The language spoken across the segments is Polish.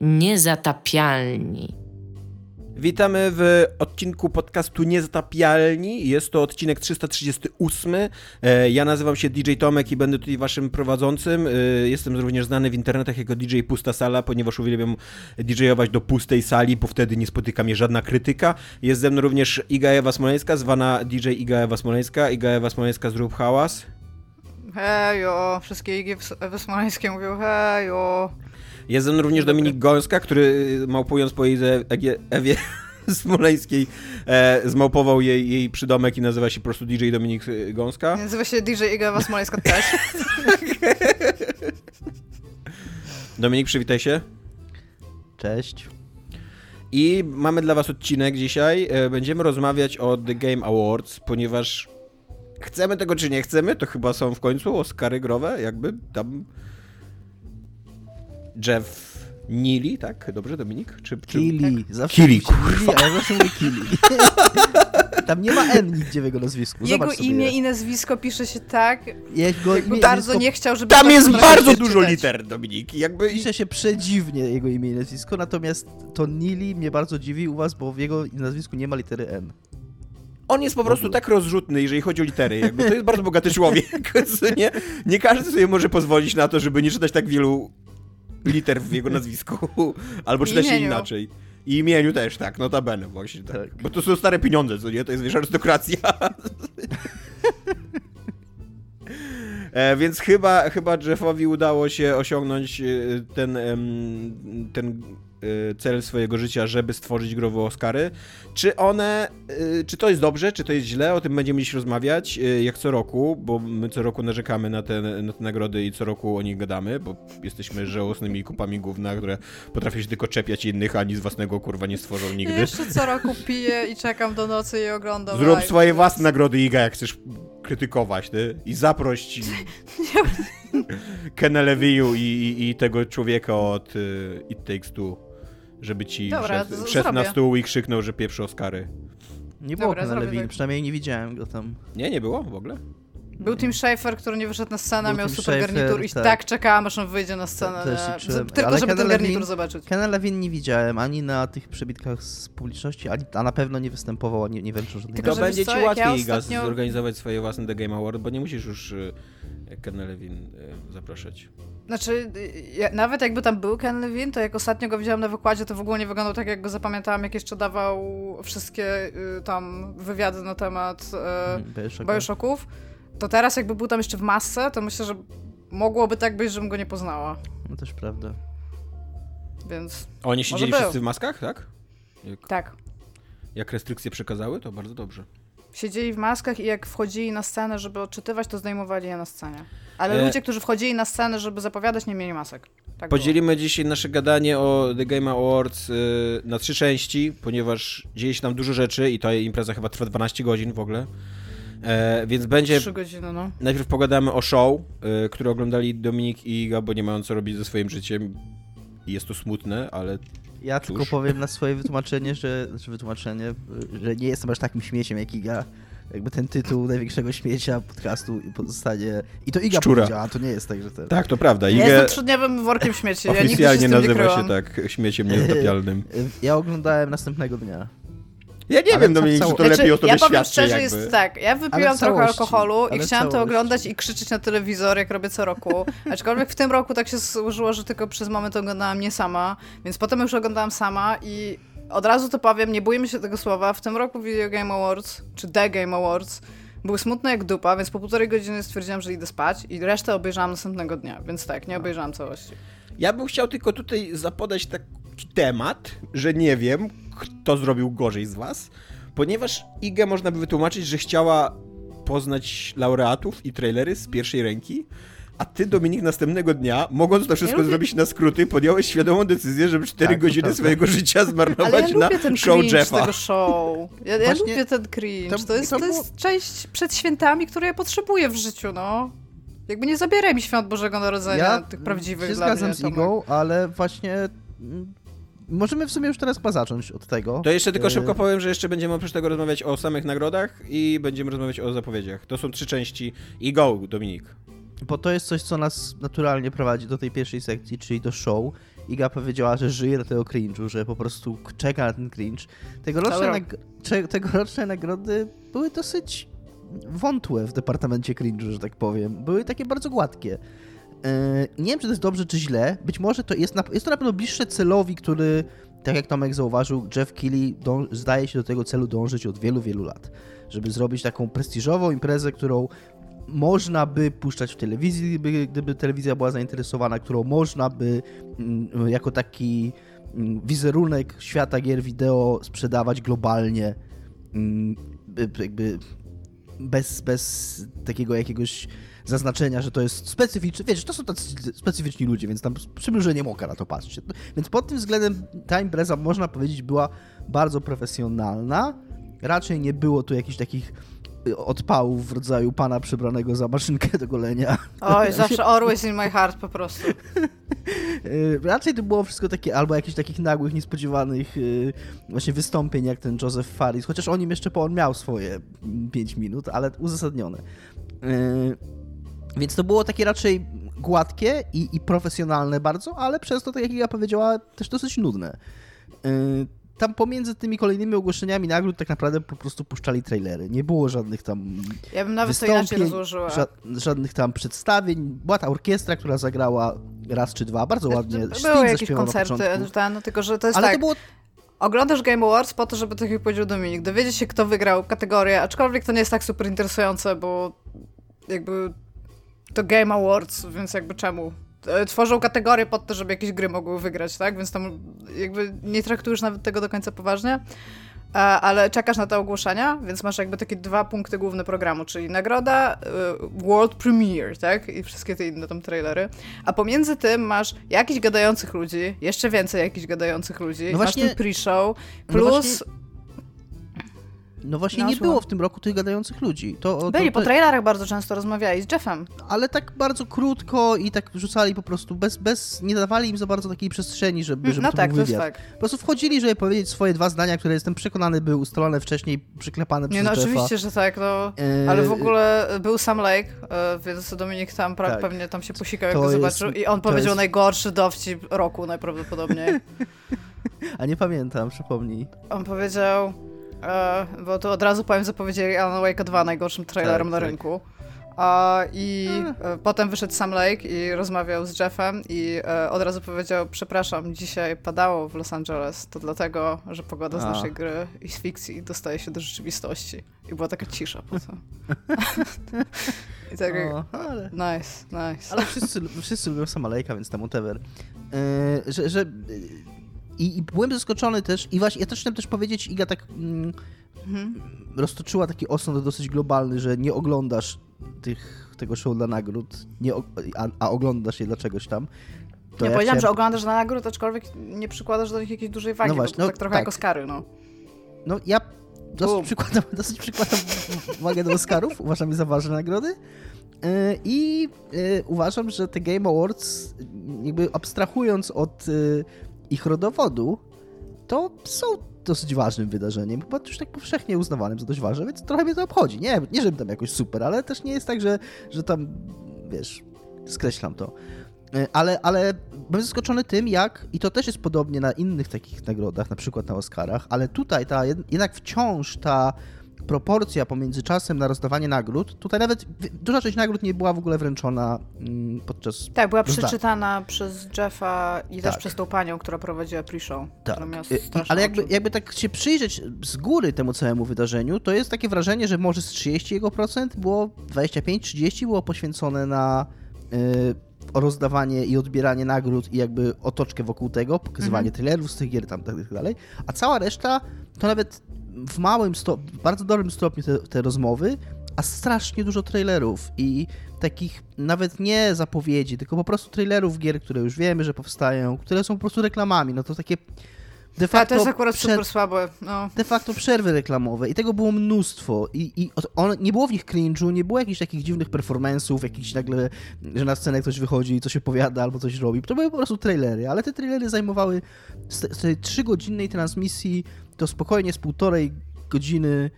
Niezatapialni. Witamy w odcinku podcastu Niezatapialni. Jest to odcinek 338. E, ja nazywam się DJ Tomek i będę tutaj waszym prowadzącym. E, jestem również znany w internetach jako DJ Pusta Sala, ponieważ uwielbiam DJ-ować do pustej sali, bo wtedy nie spotyka mnie żadna krytyka. Jest ze mną również Iga Ewa Smoleńska, zwana DJ Iga Ewa Smoleńska. Iga Ewa Smoleńska, zrób hałas. Hejo, wszystkie Igi Smoleńskie mówią hejo. Jest ze mną również Dominik Gąska, który y, małpując po Ewie, Ewie Smoleńskiej e, zmałpował jej, jej przydomek i nazywa się po prostu DJ Dominik y, Gąska. Nazywa się DJ Iga Smoleńska też. Dominik, przywitaj się. Cześć. I mamy dla was odcinek dzisiaj. E, będziemy rozmawiać o The Game Awards, ponieważ chcemy tego czy nie chcemy, to chyba są w końcu Oscary growe, jakby tam Jeff Nili, tak? Dobrze, Dominik? Czy, czy... Kili. Tak? Zawsze Kili, kurwa. ja zawsze mówię Kili. Tam nie ma N nigdzie w jego nazwisku. Jego imię i nazwisko pisze się tak, jego imię bardzo nazwisko... nie chciał, żeby... Tam jest bardzo dużo liter, Dominik. Jakby... Pisze się przedziwnie jego imię i nazwisko, natomiast to Nili mnie bardzo dziwi u was, bo w jego nazwisku nie ma litery N. On jest po prostu tak rozrzutny, jeżeli chodzi o litery. Jakby to jest bardzo bogaty człowiek. nie, nie każdy sobie może pozwolić na to, żeby nie czytać tak wielu liter w jego nazwisku. Albo czyta się inaczej. I imieniu też, tak, notabene właśnie, tak. tak. Bo to są stare pieniądze, co nie? To jest, wiesz, arystokracja. e, więc chyba, chyba Jeffowi udało się osiągnąć e, ten, ten cel swojego życia, żeby stworzyć growe Oscary. Czy one, y, czy to jest dobrze, czy to jest źle, o tym będziemy dziś rozmawiać, y, jak co roku, bo my co roku narzekamy na te, na te nagrody i co roku o nich gadamy, bo jesteśmy żałosnymi kupami gówna, które potrafią się tylko czepiać innych, ani z własnego kurwa nie stworzą nigdy. Ja jeszcze co roku piję i czekam do nocy i oglądam. Zrób live, swoje własne nagrody, Iga, jak chcesz krytykować, ty? I zaproś Kenę Lewiu i, i, i, tego człowieka od y, It Takes Two żeby ci Dobra, wszedł, wszedł na stół i krzyknął, że pieprzy Oscary. Nie było Dobra, Lewin, tak. przynajmniej nie widziałem go tam. Nie, nie było w ogóle? Był Tim Schafer, który nie wyszedł na scenę, Był miał Tim super Schafer, garnitur i tak. tak czekałam, aż on wyjdzie na scenę. Tylko, Ale żeby ten garnitur zobaczyć. Ken Lewin nie widziałem ani na tych przebitkach z publiczności, ani, a na pewno nie występował, nie, nie wręczył żadnej To będzie ci łatwiej, ja ostatnio... zorganizować swoje własne The Game Award, bo nie musisz już y, Ken Lewin y, zapraszać. Znaczy, ja, nawet jakby tam był Ken Levine, to jak ostatnio go widziałam na wykładzie, to w ogóle nie wyglądał tak, jak go zapamiętałam, jak jeszcze dawał wszystkie y, tam wywiady na temat y, Bioshocków. To teraz jakby był tam jeszcze w masce, to myślę, że mogłoby tak być, żebym go nie poznała. No też prawda. Więc. Oni siedzieli wszyscy w maskach, tak? Jak, tak. Jak restrykcje przekazały, to bardzo dobrze. Siedzieli w maskach i jak wchodzili na scenę, żeby odczytywać, to zdejmowali je na scenie. Ale e... ludzie, którzy wchodzili na scenę, żeby zapowiadać, nie mieli masek. Tak Podzielimy było. dzisiaj nasze gadanie o The Game Awards y, na trzy części, ponieważ dzieje się tam dużo rzeczy i ta impreza chyba trwa 12 godzin w ogóle. E, więc będzie. 3 godziny, no. Najpierw pogadamy o show, y, który oglądali Dominik i Iga, bo nie mają co robić ze swoim życiem. Jest to smutne, ale ja Cóż. tylko powiem na swoje wytłumaczenie, że, znaczy wytłumaczenie, że nie jestem aż takim śmieciem jak Iga. Jakby ten tytuł największego śmiecia podcastu pozostanie. I to Iga Szczura. powiedziała, to nie jest tak, że ten. Tak, to prawda. Iga... Ja jestem trzydniowym workiem śmieci. Ja oficjalnie nazywa się tak śmieciem niezatapialnym. Ja oglądałem następnego dnia. Ja nie ale wiem, Dominik, czy to lepiej znaczy, o tobie Ja powiem szczerze, jakby. jest tak, ja wypiłam trochę alkoholu i chciałam to oglądać i krzyczeć na telewizor, jak robię co roku. Aczkolwiek w tym roku tak się złożyło, że tylko przez moment oglądałam nie sama, więc potem już oglądałam sama i od razu to powiem, nie bójmy się tego słowa, w tym roku Video Game Awards, czy The Game Awards, były smutne jak dupa, więc po półtorej godziny stwierdziłam, że idę spać i resztę obejrzałam następnego dnia, więc tak, nie obejrzałam całości. Ja bym chciał tylko tutaj zapodać taki temat, że nie wiem, kto zrobił gorzej z was, ponieważ Igę można by wytłumaczyć, że chciała poznać laureatów i trailery z pierwszej ręki, a ty, Dominik, następnego dnia, mogąc to wszystko ja zrobić na skróty, podjąłeś świadomą decyzję, żeby 4 tak, godziny swojego życia zmarnować ja na show Jeffa. tego show. Ja, ja lubię ten cringe. To, to, jest, to, to jest część przed świętami, które ja potrzebuję w życiu, no. Jakby nie zabieraj mi świąt Bożego Narodzenia, ja tych prawdziwych się zgadzam z Igą, ale właśnie mm, Możemy w sumie już teraz chyba zacząć od tego. To jeszcze tylko e, szybko powiem, że jeszcze będziemy oprócz tego rozmawiać o samych nagrodach i będziemy rozmawiać o zapowiedziach. To są trzy części i go, Dominik. Bo to jest coś, co nas naturalnie prowadzi do tej pierwszej sekcji, czyli do show. Iga powiedziała, że żyje do tego cringe'u, że po prostu czeka na ten cringe. Tegoroczne, nag tegoroczne nagrody były dosyć wątłe w departamencie cringe'u, że tak powiem. Były takie bardzo gładkie. E, nie wiem, czy to jest dobrze, czy źle. Być może to jest, na, jest to na pewno bliższe celowi, który, tak jak Tomek zauważył, Jeff Keighley zdaje się do tego celu dążyć od wielu, wielu lat. Żeby zrobić taką prestiżową imprezę, którą można by puszczać w telewizji, gdyby, gdyby telewizja była zainteresowana, którą można by mm, jako taki mm, wizerunek świata gier wideo sprzedawać globalnie, mm, jakby bez, bez takiego jakiegoś zaznaczenia, że to jest specyficzne. Wiesz, to są tacy specyficzni ludzie, więc tam przymrużeniem oka na to patrzcie. Więc pod tym względem ta impreza, można powiedzieć, była bardzo profesjonalna. Raczej nie było tu jakichś takich y, odpałów w rodzaju pana przebranego za maszynkę do golenia. Oj, zawsze always in my heart po prostu. Y, raczej to było wszystko takie, albo jakichś takich nagłych, niespodziewanych y, właśnie wystąpień, jak ten Joseph Faris, chociaż o nim jeszcze po on miał swoje 5 minut, ale uzasadnione. Więc to było takie raczej gładkie i, i profesjonalne bardzo, ale przez to, tak jak ja powiedziała, też dosyć nudne. Yy, tam pomiędzy tymi kolejnymi ogłoszeniami nagród tak naprawdę po prostu puszczali trailery. Nie było żadnych tam Ja bym nawet to inaczej rozłożyła. Ża żadnych tam przedstawień. Była ta orkiestra, która zagrała raz czy dwa, bardzo ładnie. Były jakieś koncerty, no, tylko że to jest Ale tak... to było Oglądasz Game Awards po to, żeby, tak jak powiedział Dominik, dowiedzieć się, kto wygrał kategorię, aczkolwiek to nie jest tak super interesujące, bo jakby to Game Awards, więc jakby czemu? E, tworzą kategorie pod to, żeby jakieś gry mogły wygrać, tak? Więc tam jakby nie traktujesz nawet tego do końca poważnie. E, ale czekasz na te ogłoszenia, więc masz jakby takie dwa punkty główne programu, czyli nagroda, e, World Premiere, tak? I wszystkie te inne tam trailery. A pomiędzy tym masz jakichś gadających ludzi, jeszcze więcej jakichś gadających ludzi, no właśnie, masz ten pre-show, no plus no no właśnie nie było w tym roku tych gadających ludzi. To, Byli, to, to, po trailerach bardzo często rozmawiali z Jeffem. Ale tak bardzo krótko i tak rzucali po prostu, bez, bez nie dawali im za bardzo takiej przestrzeni, żeby, żeby no to tak, był to wywiad. jest tak. Po prostu wchodzili, żeby powiedzieć swoje dwa zdania, które jestem przekonany były ustalone wcześniej, przyklepane nie, przez no Jeffa. oczywiście, że tak, no. Ale w ogóle był Sam Lake, e, więc Dominik tam tak. pewnie tam się posikał, jak to go zobaczył jest, i on powiedział jest... najgorszy dowcip roku najprawdopodobniej. A nie pamiętam, przypomnij. On powiedział... E, bo to od razu powiem, zapowiedzieli Alan Wake 2 najgorszym trailerem tak, na tak. rynku. E, I e, potem wyszedł Sam Lake i rozmawiał z Jeffem i e, od razu powiedział, przepraszam, dzisiaj padało w Los Angeles, to dlatego, że pogoda z naszej gry i z fikcji dostaje się do rzeczywistości. I była taka cisza potem. I tak o, ale... Nice, nice. Ale wszyscy, wszyscy lubią Sama Lake'a, więc tam whatever. Yy, że, że i, I, byłem zaskoczony też, i właśnie ja też chciałem też powiedzieć, Iga tak mm, mhm. roztoczyła taki osąd dosyć globalny, że nie oglądasz tych, tego show dla nagród, nie, a, a oglądasz je dla czegoś tam. To ja, ja powiedziałam, chciałem... że oglądasz dla nagród, aczkolwiek nie przykładasz do nich jakiejś dużej wagi, no właśnie, no, tak trochę tak. jak Oscary, no. No ja dosyć przykładam, dosyć przykładam wagę do Oscarów, uważam je za ważne nagrody. E, I e, uważam, że te Game Awards, jakby abstrahując od e, ich rodowodu, to są dosyć ważnym wydarzeniem, chyba już tak powszechnie uznawanym za dość ważne, więc trochę mnie to obchodzi. Nie, nie żebym tam jakoś super, ale też nie jest tak, że, że tam, wiesz, skreślam to. E, ale, ale byłem zaskoczony tym, jak, i to też jest podobnie na innych takich nagrodach, na przykład na Oscarach, ale tutaj ta, jednak wciąż ta proporcja pomiędzy czasem na rozdawanie nagród, tutaj nawet duża część nagród nie była w ogóle wręczona mm, podczas Tak, była przeczytana przez Jeffa i tak. też przez tą panią, która prowadziła pre-show. Tak. Ale jakby, jakby tak się przyjrzeć z góry temu całemu wydarzeniu, to jest takie wrażenie, że może z 30 jego procent było 25-30 było poświęcone na yy, rozdawanie i odbieranie nagród i jakby otoczkę wokół tego, pokazywanie mhm. trailerów z tych gier tam tak dalej, a cała reszta to nawet w małym stopniu, bardzo dobrym stopniu te, te rozmowy, a strasznie dużo trailerów i takich nawet nie zapowiedzi, tylko po prostu trailerów gier, które już wiemy, że powstają, które są po prostu reklamami. No to takie de facto. to jest akurat przer- super słabe. No. De facto przerwy reklamowe i tego było mnóstwo. I, i on, nie było w nich cringe'u, nie było jakichś takich dziwnych performance'ów, jakichś nagle, że na scenę ktoś wychodzi i coś opowiada albo coś robi. To były po prostu trailery, ale te trailery zajmowały z tej trzygodzinnej transmisji to spokojnie z półtorej godziny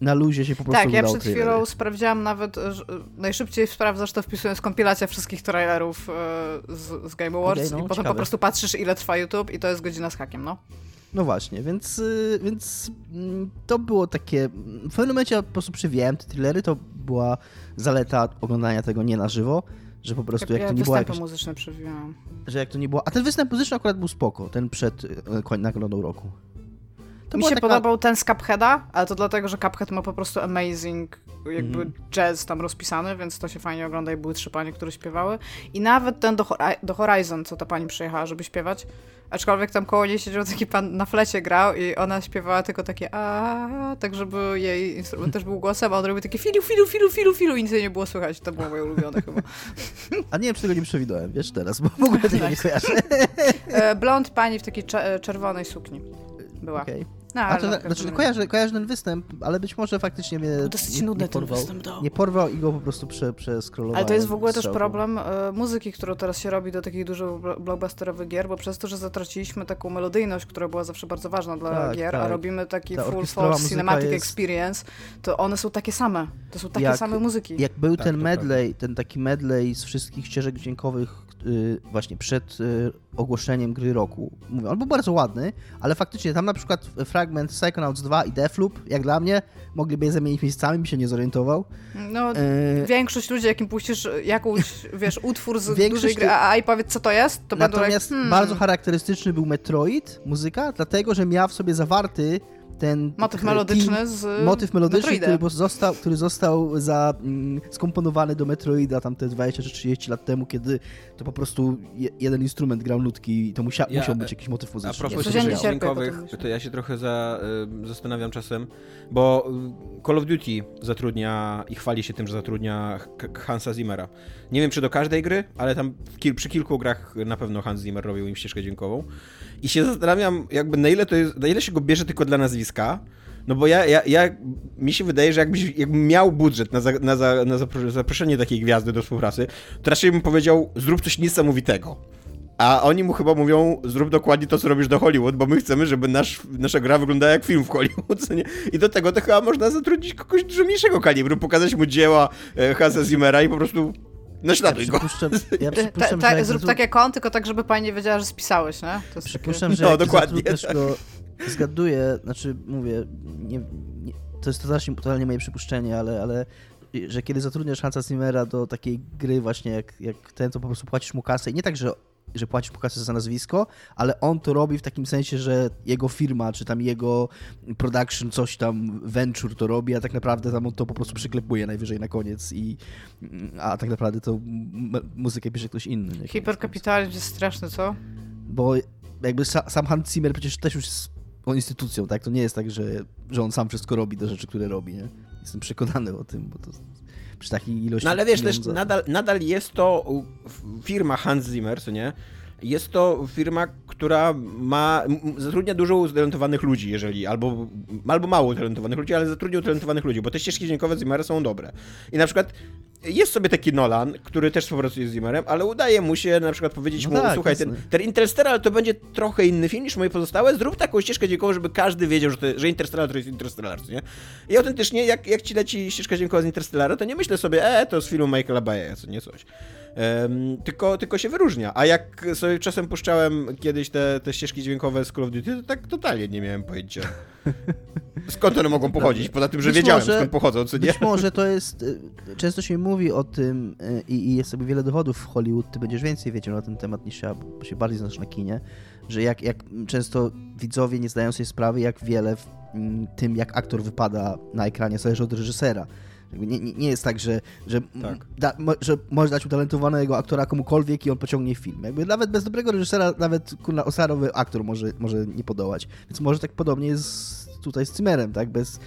na luzie się po prostu Tak, ja przed chwilą sprawdziłam nawet, że najszybciej sprawdzasz to wpisując kompilacja wszystkich trailerów e, z, z Game Awards okay, no, i potem ciekawe. po prostu patrzysz ile trwa YouTube i to jest godzina z hakiem, no. No właśnie, więc, y, więc mm, to było takie. W pewnym momencie po prostu przewijałem te thrillery, to była zaleta oglądania tego nie na żywo, że po prostu jak ja to nie było. Jakieś, muzyczne przewijałam. Że jak to nie było. A ten występ muzyczny akurat był spoko, ten przed y, nagrodą roku. To Mi się taka... podobał ten z Cupheada, ale to dlatego, że Cuphead ma po prostu amazing jakby mm. jazz tam rozpisany, więc to się fajnie ogląda i były trzy panie, które śpiewały. I nawet ten do, do Horizon, co ta pani przyjechała, żeby śpiewać, aczkolwiek tam koło niej siedział taki pan na flecie grał i ona śpiewała tylko takie a tak żeby jej instrument też był głosem, a on robił takie filu, filu, filu, filu, filu i nic nie było słychać. To było moje ulubione chyba. A nie wiem, czy tego nie przewidałem, wiesz, teraz, bo w ogóle tego nie kojarzę. E, blond pani w takiej czerwonej sukni była. Okay. No, A to, znaczy, kojarzę, kojarzę ten występ, ale być może faktycznie mnie dosyć nie, nie porwał, ten występ, nie porwał i go po prostu prze, przeskrolowałem. Ale to jest w ogóle też problem y, muzyki, którą teraz się robi do takich dużych blockbusterowych gier, bo przez to, że zatraciliśmy taką melodyjność, która była zawsze bardzo ważna dla tak, gier, tak. a robimy taki Ta full force cinematic jest... experience, to one są takie same. To są takie jak, same muzyki. Jak był tak, ten medley, ten taki medley z wszystkich ścieżek dźwiękowych, y, właśnie przed y, ogłoszeniem gry roku. Mówię, on był bardzo ładny, ale faktycznie tam na przykład fragment Psychonauts 2 i Deathloop, jak dla mnie, mogliby je zamienić miejscami, mi się nie zorientował. No, e... większość ludzi, jakim puścisz jakąś, wiesz, utwór z większość... dużej gry, a, a i powiedz, co to jest, to Natomiast będą jak, hmm. bardzo charakterystyczny był Metroid, muzyka, dlatego, że miał w sobie zawarty ten motyw melodyczny z motyw melodyczny, który został, który został za, mm, skomponowany do Metroida tam te 20 czy 30 lat temu, kiedy to po prostu je, jeden instrument grał nutki i to musia, ja, musiał być jakiś motyw muzyczny. A propos ścieżek dźwiękowych, to ja się trochę za, y, zastanawiam czasem, bo y, Call of Duty zatrudnia i chwali się tym, że zatrudnia Hansa Zimmera. Nie wiem, czy do każdej gry, ale tam kil, przy kilku grach na pewno Hans Zimmer robił im ścieżkę dźwiękową. I się zastanawiam, jakby na ile to jest, na ile się go bierze tylko dla nazwiska, no bo ja, ja, ja mi się wydaje, że jakbyś, jakbym miał budżet na, za, na, za, na zaproszenie takiej gwiazdy do współpracy, to raczej bym powiedział, zrób coś niesamowitego. A oni mu chyba mówią, zrób dokładnie to, co robisz do Hollywood, bo my chcemy, żeby nasz, nasza gra wyglądała jak film w Hollywood, nie? I do tego to chyba można zatrudnić kogoś dużo mniejszego kalibru, pokazać mu dzieła e, Hansa Zimmera i po prostu Naśladuj ja go. Ja przypuszczam, ta, ta, zrób tak jak on, tylko tak, żeby pani nie wiedziała, że spisałeś, nie? To przypuszczam, takie... że no, dokładnie. też go zgaduję, znaczy mówię, nie, nie, to jest totalnie, totalnie moje przypuszczenie, ale, ale że kiedy zatrudniasz Hansa Zimmera do takiej gry właśnie jak, jak ten, to po prostu płacisz mu kasę i nie tak, że że płacisz mu kasę za nazwisko, ale on to robi w takim sensie, że jego firma, czy tam jego production, coś tam, venture to robi, a tak naprawdę tam on to po prostu przyklepuje najwyżej na koniec i a tak naprawdę to muzykę pisze ktoś inny. Hiperkapitalizm jest straszny, co? Bo jakby sam Hans Zimmer przecież też już jest instytucją, tak? To nie jest tak, że, że on sam wszystko robi do rzeczy, które robi, nie? Jestem przekonany o tym, bo to przy takiej ilości. No ale wiesz, też nadal, nadal jest to firma Hans Zimmer, co nie? Jest to firma, która ma, zatrudnia dużo utalentowanych ludzi, jeżeli, albo, albo mało utalentowanych ludzi, ale zatrudnia utalentowanych ludzi, bo te ścieżki dźwiękowe Zimmera są dobre. I na przykład jest sobie taki Nolan, który też współpracuje z Zimmerem, ale udaje mu się na przykład powiedzieć no mu, tak, słuchaj, ten, ten Interstellar to będzie trochę inny film niż moje pozostałe, zrób taką ścieżkę dźwiękową, żeby każdy wiedział, że, to, że Interstellar to jest Interstellar, nie? I autentycznie, jak, jak ci leci ścieżka dźwiękowa z Interstellara, to nie myślę sobie, e, to z filmu Michaela Bay'a, co nie coś. Um, tylko, tylko się wyróżnia. A jak sobie czasem puszczałem kiedyś te, te ścieżki dźwiękowe z Call of Duty, to tak totalnie nie miałem pojęcia. Skąd one mogą pochodzić? Poza tym, że być wiedziałem, może, skąd pochodzą, co nie? Być może to jest... Y, często się mówi o tym y, i, i jest sobie wiele dowodów w Hollywood, ty będziesz więcej wiedział na ten temat niż ja, bo się bardziej znasz na kinie, że jak, jak często widzowie nie zdają sobie sprawy, jak wiele w mm, tym, jak aktor wypada na ekranie, zależy od reżysera. Nie, nie, nie, jest tak, że, że, tak. Da, że możesz dać utalentowanego aktora komukolwiek i on pociągnie film. Jakby nawet bez dobrego reżysera, nawet kurna osarowy aktor może, może nie podołać. Więc może tak podobnie jest tutaj z Zimmerem, tak? Bez,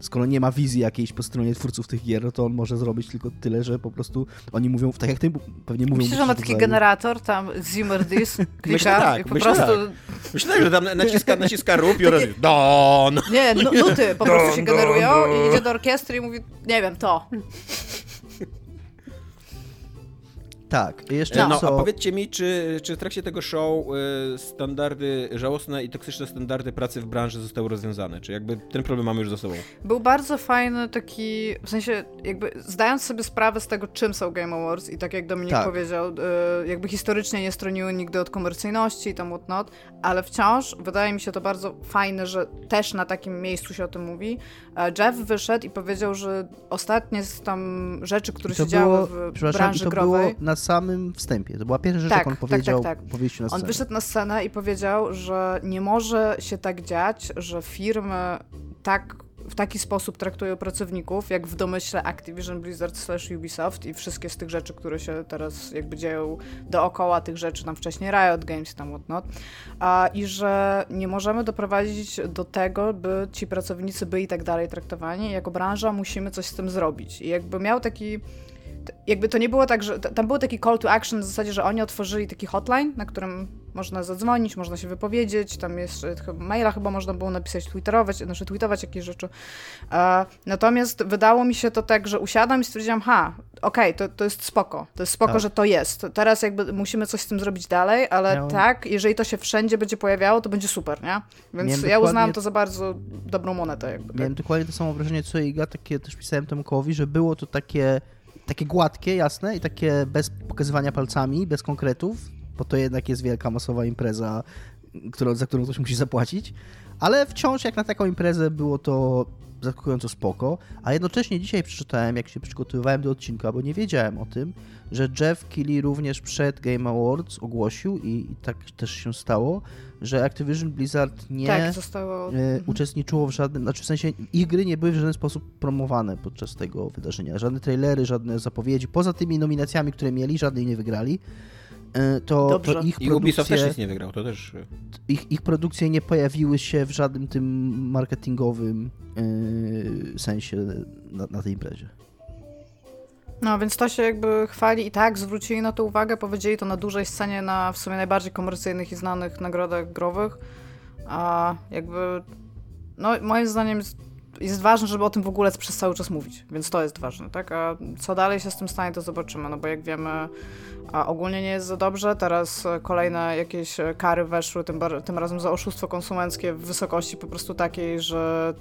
skoro nie ma wizji jakiejś po stronie twórców tych gier, no to on może zrobić tylko tyle, że po prostu oni mówią, tak jak ty pewnie mówią... Myślisz, że ma taki generator, tam Zimmer this, klika myślę tak, po myślę prostu... Tak. Myślę że tam naciska, naciska rób i on don! Nie, nuty po prostu się generują i idzie do orkiestry i mówi, nie wiem, to. Tak, jeszcze no, co... a powiedzcie mi, czy, czy w trakcie tego show y, standardy, żałosne i toksyczne standardy pracy w branży zostały rozwiązane? Czy jakby ten problem mamy już za sobą? Był bardzo fajny taki, w sensie jakby zdając sobie sprawę z tego, czym są Game Awards i tak jak Dominik tak. powiedział, y, jakby historycznie nie stroniły nigdy od komercyjności i tam whatnot, ale wciąż wydaje mi się to bardzo fajne, że też na takim miejscu się o tym mówi. Jeff wyszedł i powiedział, że ostatnie z tam rzeczy, które się działy w branży to growej... Było na samym wstępie. To była pierwsza rzecz, tak, jaką on tak, powiedział tak, tak, tak. na On wyszedł na scenę i powiedział, że nie może się tak dziać, że firmy tak w taki sposób traktują pracowników, jak w domyśle Activision Blizzard slash Ubisoft i wszystkie z tych rzeczy, które się teraz jakby dzieją dookoła tych rzeczy, tam wcześniej Riot Games i tam whatnot, a, i że nie możemy doprowadzić do tego, by ci pracownicy byli tak dalej traktowani. Jako branża musimy coś z tym zrobić. I jakby miał taki jakby to nie było tak, że tam był taki call to action w zasadzie, że oni otworzyli taki hotline, na którym można zadzwonić, można się wypowiedzieć, tam jest maila chyba można było napisać, twitterować, znaczy tweetować jakieś rzeczy. E, natomiast wydało mi się to tak, że usiadam i stwierdziłam, ha, okej, okay, to, to jest spoko, to jest spoko, tak. że to jest. Teraz jakby musimy coś z tym zrobić dalej, ale Miałem... tak, jeżeli to się wszędzie będzie pojawiało, to będzie super, nie? Więc Miałem ja uznałam to za bardzo dobrą monetę. Jakby, Miałem tak? dokładnie to samo wrażenie, co Iga, takie też pisałem Tomkowi, że było to takie takie gładkie, jasne i takie bez pokazywania palcami, bez konkretów, bo to jednak jest wielka, masowa impreza, którą, za którą ktoś musi zapłacić, ale wciąż jak na taką imprezę było to zaskakująco spoko, a jednocześnie dzisiaj przeczytałem, jak się przygotowywałem do odcinka, bo nie wiedziałem o tym, że Jeff Keighley również przed Game Awards ogłosił i, i tak też się stało, że Activision Blizzard nie tak, zostało... e, uczestniczyło w żadnym, znaczy w sensie ich gry nie były w żaden sposób promowane podczas tego wydarzenia. Żadne trailery, żadne zapowiedzi, poza tymi nominacjami, które mieli, żadnej nie wygrali. E, to, to, ich I Ubisoft też nic nie wygrał, to też... Ich, ich produkcje nie pojawiły się w żadnym tym marketingowym yy, sensie na, na tej imprezie. No, więc to się jakby chwali i tak, zwrócili na to uwagę, powiedzieli to na dużej scenie, na w sumie najbardziej komercyjnych i znanych nagrodach growych, a jakby, no moim zdaniem jest, ważne, żeby o tym w ogóle przez cały czas mówić, więc to jest ważne, tak, a co dalej się z tym stanie, to zobaczymy, no bo jak wiemy, a ogólnie nie jest za dobrze, teraz kolejne jakieś kary weszły, tym, tym razem za oszustwo konsumenckie w wysokości po prostu takiej, że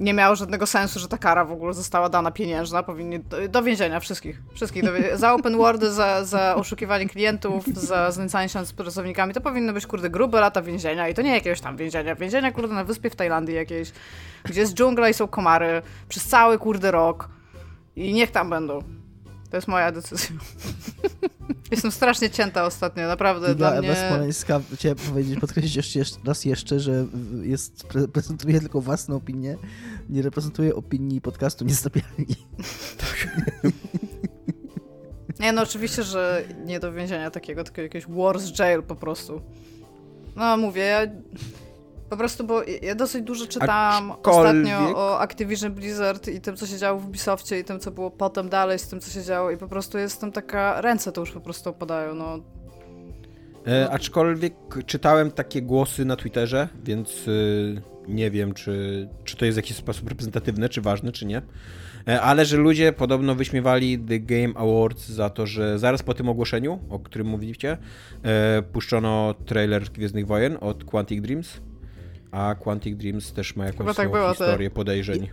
nie miało żadnego sensu, że ta kara w ogóle została dana pieniężna. Powinni do, do więzienia wszystkich. Wszystkich. Do, za open wordy, za, za oszukiwanie klientów, za znęcanie się z pracownikami. To powinny być, kurde, grube lata więzienia. I to nie jakiegoś tam więzienia. Więzienia, kurde, na wyspie w Tajlandii jakiejś, gdzie jest dżungla i są komary przez cały, kurde, rok. I niech tam będą. To jest moja decyzja. Jestem strasznie cięta ostatnio, naprawdę. Dla, dla mnie... Ewa Smoleńska chciałem powiedzieć, podkreślić jeszcze raz jeszcze, że jest, prezentuje tylko własną opinię, nie reprezentuje opinii podcastu Niestabilni. Tak. Nie, no oczywiście, że nie do więzienia takiego, tylko jakiegoś worse jail po prostu. No mówię, ja po prostu, bo ja dosyć dużo czytałam ostatnio o Activision Blizzard i tym, co się działo w Ubisoftie i tym, co było potem dalej z tym, co się działo i po prostu jestem taka, ręce to już po prostu opadają, no. E, aczkolwiek czytałem takie głosy na Twitterze, więc y, nie wiem, czy, czy to jest w jakiś sposób reprezentatywne, czy ważne, czy nie. E, ale że ludzie podobno wyśmiewali The Game Awards za to, że zaraz po tym ogłoszeniu, o którym mówiliście, e, puszczono trailer Gwiezdnych Wojen od Quantic Dreams a Quantic Dreams też ma jakąś tak było, historię podejrzeń.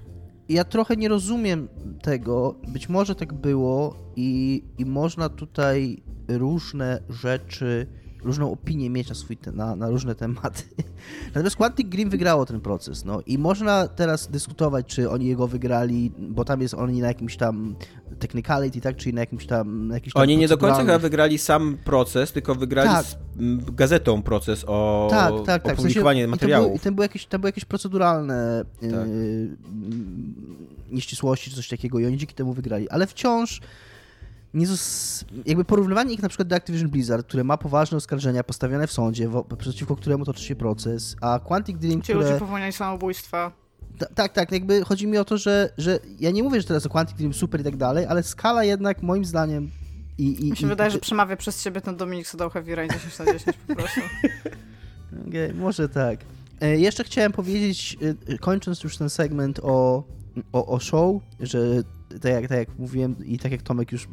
Ja trochę nie rozumiem tego. Być może tak było i, i można tutaj różne rzeczy różną opinię mieć na, swój, na, na różne tematy. Natomiast Quantic Dream wygrało ten proces, no i można teraz dyskutować, czy oni jego wygrali, bo tam jest oni na jakimś tam technicality, tak, czyli na jakimś tam... Jakiś tam oni nie do końca chyba wygrali sam proces, tylko wygrali tak. z gazetą proces o tak, tak, tak. opublikowanie w sensie, materiałów. I tam były, jakieś, tam były jakieś proceduralne tak. yy, nieścisłości, czy coś takiego i oni dzięki temu wygrali, ale wciąż nie jakby porównywanie ich na przykład do Activision Blizzard, które ma poważne oskarżenia postawione w sądzie, wo, przeciwko któremu toczy się proces, a Quantic Dream, Ci które... ludzie popełniali samobójstwa. tak, tak, jakby chodzi mi o to, że, że ja nie mówię, że teraz o Quantic Dream super i tak dalej, ale skala jednak moim zdaniem i... i Mi się i, wydaje, że przemawia przez ciebie ten Dominik Heavy Rain 10 na 10 po prostu. Okej, okay, może tak. E, jeszcze chciałem powiedzieć, e, kończąc już ten segment o, o, o show, że tak jak, tak jak mówiłem i tak jak Tomek już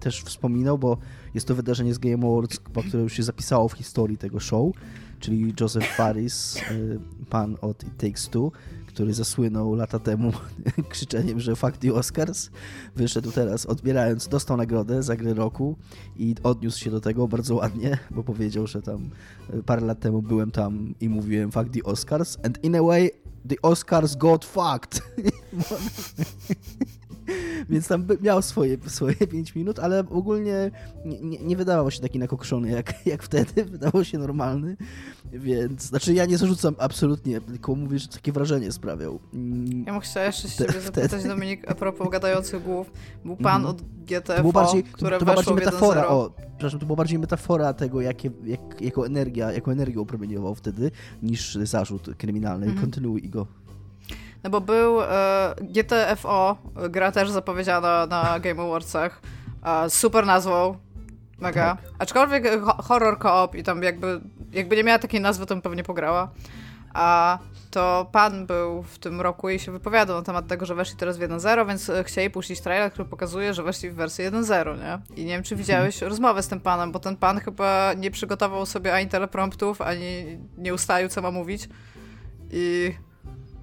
też wspominał, bo jest to wydarzenie z Game Awards, które już się zapisało w historii tego show, czyli Joseph Faris, y, pan od It Takes Two, który zasłynął lata temu krzyczeniem, że fuck the Oscars, wyszedł teraz odbierając, dostał nagrodę za grę roku i odniósł się do tego bardzo ładnie, bo powiedział, że tam y, parę lat temu byłem tam i mówiłem fuck the Oscars and in a way the Oscars got fucked. Więc tam miał swoje, swoje 5 minut, ale ogólnie nie, nie, wydawał się taki nakokszony jak, jak wtedy, wydawał się normalny, więc, znaczy ja nie zarzucam absolutnie, tylko mówię, że takie wrażenie sprawiał. Mm, ja bym chciała jeszcze się ciebie zapytać, Dominik, a propos gadających głów, był pan mm. od GTFO, to bardziej, które to była bardziej metafora, o, przepraszam, to była bardziej metafora tego, jakie, jak, jako energia, jako energię upromieniował wtedy, niż zarzut kryminalny. Mm. Kontynuuj go. No bo był e, GTFO, gra też zapowiedziana na Game Awardsach, e, super nazwą, mega. Tak. Aczkolwiek horror co-op i tam jakby, jakby nie miała takiej nazwy, to bym pewnie pograła. A to pan był w tym roku i się wypowiadał na temat tego, że weszli teraz w 1.0, więc chcieli puścić trailer, który pokazuje, że weszli w wersję 1.0, nie? I nie wiem, czy widziałeś hmm. rozmowę z tym panem, bo ten pan chyba nie przygotował sobie ani telepromptów, ani nie ustalił, co ma mówić. I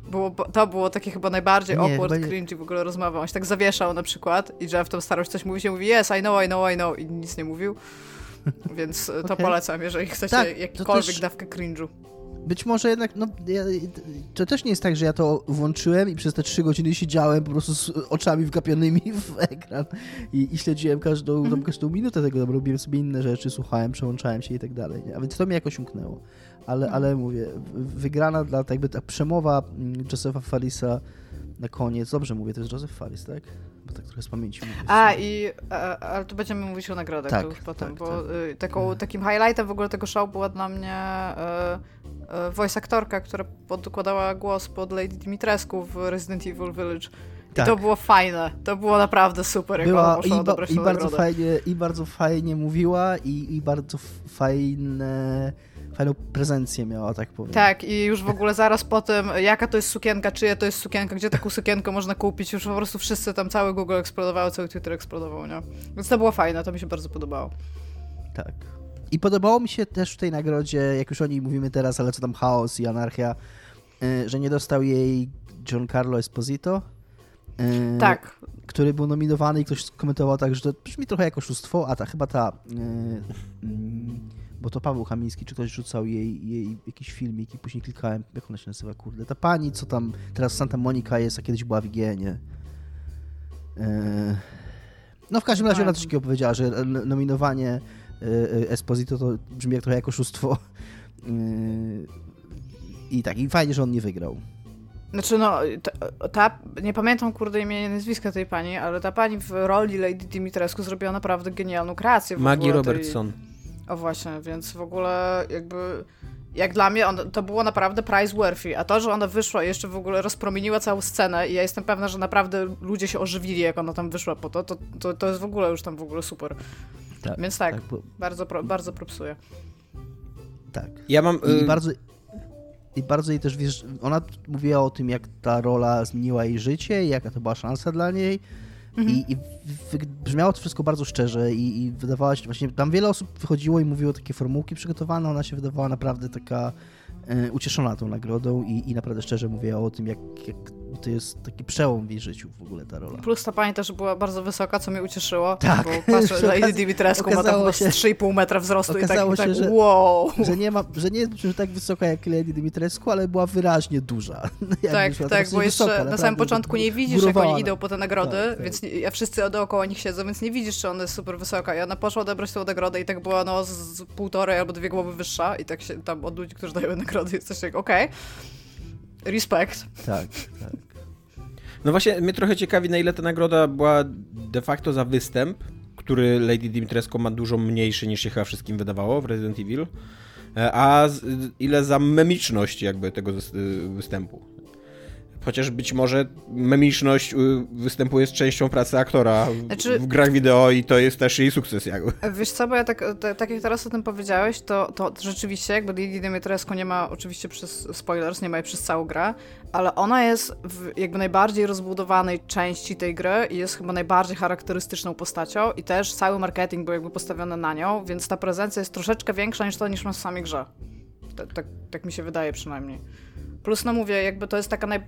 było, to było takie chyba najbardziej nie, awkward, chyba cringe w ogóle rozmowa. On się tak zawieszał na przykład i Jeff tam starał się coś mówić i mówi yes, I know, I know, I know i nic nie mówił. Więc okay. to polecam, jeżeli chcecie tak, jakikolwiek też... dawkę cringe'u. Być może jednak, no, ja, to też nie jest tak, że ja to włączyłem i przez te trzy godziny siedziałem po prostu z oczami wgapionymi w ekran i, i śledziłem każdą, mm -hmm. każdą minutę tego, robiłem sobie inne rzeczy, słuchałem, przełączałem się i tak dalej. A więc to mnie jakoś umknęło ale, no. ale mówię, wygrana dla, tak jakby ta przemowa mm, Josepha Farisa na koniec, dobrze mówię, to jest Joseph Faris, tak? Bo tak trochę z pamięci mówię. A, i, ale tu będziemy mówić o nagrodach tak, już potem, tak, bo tak. Y, taką, mhm. takim highlightem w ogóle tego show była dla mnie y, y, voice aktorka, która podkładała głos pod Lady Dimitrescu w Resident Evil Village. I tak. to było fajne. To było naprawdę super, jak była, i, ba, i bardzo fajnie I bardzo fajnie mówiła i, i bardzo fajne fajną prezencję miała, tak powiem. Tak, i już w ogóle zaraz po tym, jaka to jest sukienka, czyja to jest sukienka, gdzie taką sukienkę można kupić, już po prostu wszyscy tam, cały Google eksplodowało, cały Twitter eksplodował, nie? Więc to było fajne, to mi się bardzo podobało. Tak. I podobało mi się też w tej nagrodzie, jak już o niej mówimy teraz, ale co tam chaos i anarchia, y, że nie dostał jej Giancarlo Esposito. Y, tak. Który był nominowany i ktoś skomentował tak, że to brzmi trochę jak oszustwo, a ta chyba ta y, bo to Paweł Kamiński, czy ktoś rzucał jej, jej jakiś filmik i później klikałem, jak ona się nazywa, kurde, ta pani, co tam teraz Santa Monica jest, a kiedyś była w IGN-ie. No w każdym razie ona coś takiego powiedziała, że nominowanie e, e, Esposito to brzmi jak trochę jako oszustwo. E, I tak, i fajnie, że on nie wygrał. Znaczy no, ta, ta, nie pamiętam kurde imienia nazwiska tej pani, ale ta pani w roli Lady Dimitrescu zrobiła naprawdę genialną kreację. Maggie Robertson. Tej... O właśnie, więc w ogóle jakby jak dla mnie on, to było naprawdę prize worthy, a to, że ona wyszła i jeszcze w ogóle rozpromieniła całą scenę i ja jestem pewna, że naprawdę ludzie się ożywili, jak ona tam wyszła po to, to, to, to jest w ogóle już tam w ogóle super. Tak, Więc tak, tak bo... bardzo, pro, bardzo propsuję. Tak. Ja mam... I y... bardzo... I bardzo jej też, wiesz, ona mówiła o tym, jak ta rola zmieniła jej życie i jaka to była szansa dla niej Mhm. I, I brzmiało to wszystko bardzo szczerze i, i wydawała się, właśnie tam wiele osób wychodziło i mówiło takie formułki przygotowane, ona się wydawała naprawdę taka ucieszona tą nagrodą i, i naprawdę szczerze mówiła o tym, jak, jak to jest taki przełom w jej życiu w ogóle ta rola. Plus ta pani też była bardzo wysoka, co mnie ucieszyło. Tak. Bo patrzę, Lady Dimitrescu ma tam się, 3,5 metra wzrostu i tak, i tak że, wow. Że nie, ma, że nie jest że tak wysoka jak Lady Dimitrescu, ale była wyraźnie duża. tak, tak, bo jeszcze wysoka, na samym początku nie widzisz, jak oni idą po te nagrody, tak, tak. więc nie, a wszyscy dookoła nich siedzą, więc nie widzisz, czy ona jest super wysoka. I ona poszła odebrać tę nagrodę i tak była no z półtorej albo dwie głowy wyższa i tak się tam od ludzi, którzy dają nagrody jest coś jak okej. Okay. Respekt. Tak, tak. No właśnie, mnie trochę ciekawi, na ile ta nagroda była de facto za występ, który Lady Dimitrescu ma dużo mniejszy niż się chyba wszystkim wydawało w Resident Evil, e, a ile za memiczność jakby tego występu. Chociaż być może memiczność y, występuje z częścią pracy aktora znaczy, w grach wideo i to jest też jej sukces jakby. Wiesz co, bo ja tak, tak jak teraz o tym powiedziałeś, to, to rzeczywiście jakby Lady Dimitrescu nie ma oczywiście przez spoilers, nie ma jej przez całą grę, ale ona jest w jakby najbardziej rozbudowanej części tej gry i jest chyba najbardziej charakterystyczną postacią i też cały marketing był jakby postawiony na nią, więc ta prezencja jest troszeczkę większa niż to niż ma w samej grze. Tak, tak, tak mi się wydaje przynajmniej. Plus, no mówię, jakby to jest taka naj...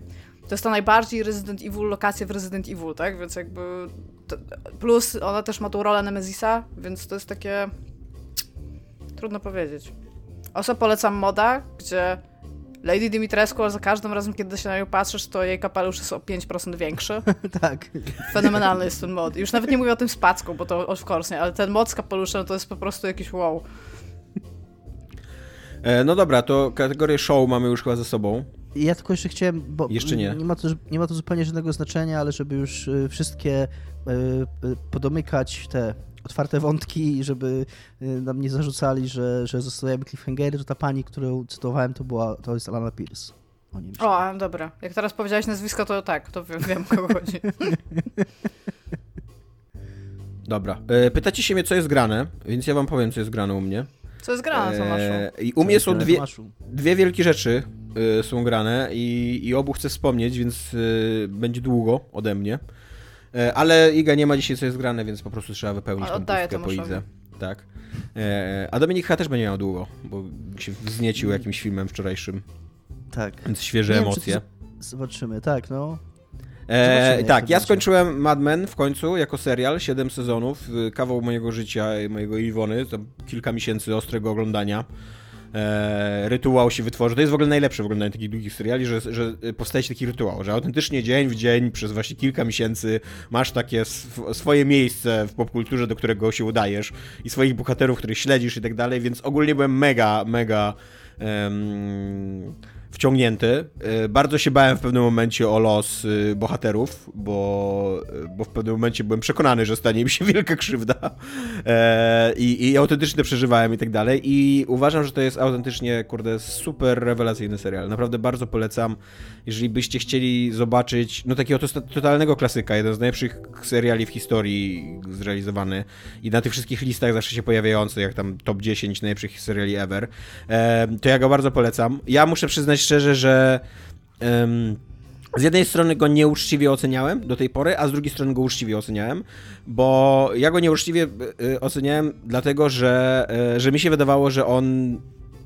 To jest ta najbardziej Resident Evil lokacja w Resident Evil, tak? Więc jakby... To... Plus ona też ma tą rolę Nemezisa, więc to jest takie... Trudno powiedzieć. Oso polecam moda, gdzie Lady Dimitrescu za każdym razem, kiedy się na nią patrzysz, to jej kapelusz jest o 5% większy. tak. Fenomenalny jest ten mod. Już nawet nie mówię o tym z packą, bo to of course nie, ale ten mod z kapeluszem to jest po prostu jakiś wow. E, no dobra, to kategorię show mamy już chyba ze sobą. Ja tylko jeszcze chciałem, bo jeszcze nie. Nie ma, to, nie ma to zupełnie żadnego znaczenia, ale żeby już y, wszystkie y, y, podomykać te otwarte wątki, żeby nam nie zarzucali, że, że zostawiamy cliffhangery, to ta pani, którą cytowałem, to była, to jest Alana Pierce. O, o dobra. Jak teraz powiedziałeś nazwisko, to tak, to wiem, wiem kogo chodzi. Dobra. E, pytacie się mnie, co jest grane, więc ja wam powiem, co jest grane u mnie. Co jest grane, Tomaszu? E, I u mnie są dwie, dwie wielkie rzeczy są grane i, i obu chcę wspomnieć, więc y, będzie długo ode mnie. E, ale Iga nie ma dzisiaj co jest grane, więc po prostu trzeba wypełnić tę pustkę po Idze. Tak. E, a Dominik też będzie miał długo, bo się wzniecił jakimś filmem wczorajszym. Tak. Więc świeże nie emocje. Wiem, zobaczymy, tak, no. E, tak, ja skończyłem Mad Men w końcu jako serial, 7 sezonów, y, kawał mojego życia, mojego Iwony, to kilka miesięcy ostrego oglądania. E, rytuał się wytworzył. To jest w ogóle najlepsze w oglądaniu takich długich seriali, że, że powstaje taki rytuał, że autentycznie dzień w dzień przez właśnie kilka miesięcy masz takie sw swoje miejsce w popkulturze, do którego się udajesz i swoich bohaterów, których śledzisz i tak dalej, więc ogólnie byłem mega, mega wciągnięty. Y, bardzo się bałem w pewnym momencie o los y, bohaterów, bo, y, bo w pewnym momencie byłem przekonany, że stanie mi się wielka krzywda e, i, i autentycznie przeżywałem i tak dalej i uważam, że to jest autentycznie, kurde, super rewelacyjny serial. Naprawdę bardzo polecam, jeżeli byście chcieli zobaczyć, no takiego totalnego klasyka, jeden z najlepszych seriali w historii zrealizowany i na tych wszystkich listach zawsze się pojawiający, jak tam top 10 najlepszych seriali ever, e, to ja go bardzo polecam. Ja muszę przyznać szczerze, że um, z jednej strony go nieuczciwie oceniałem do tej pory, a z drugiej strony go uczciwie oceniałem, bo ja go nieuczciwie y, oceniałem dlatego, że, y, że mi się wydawało, że on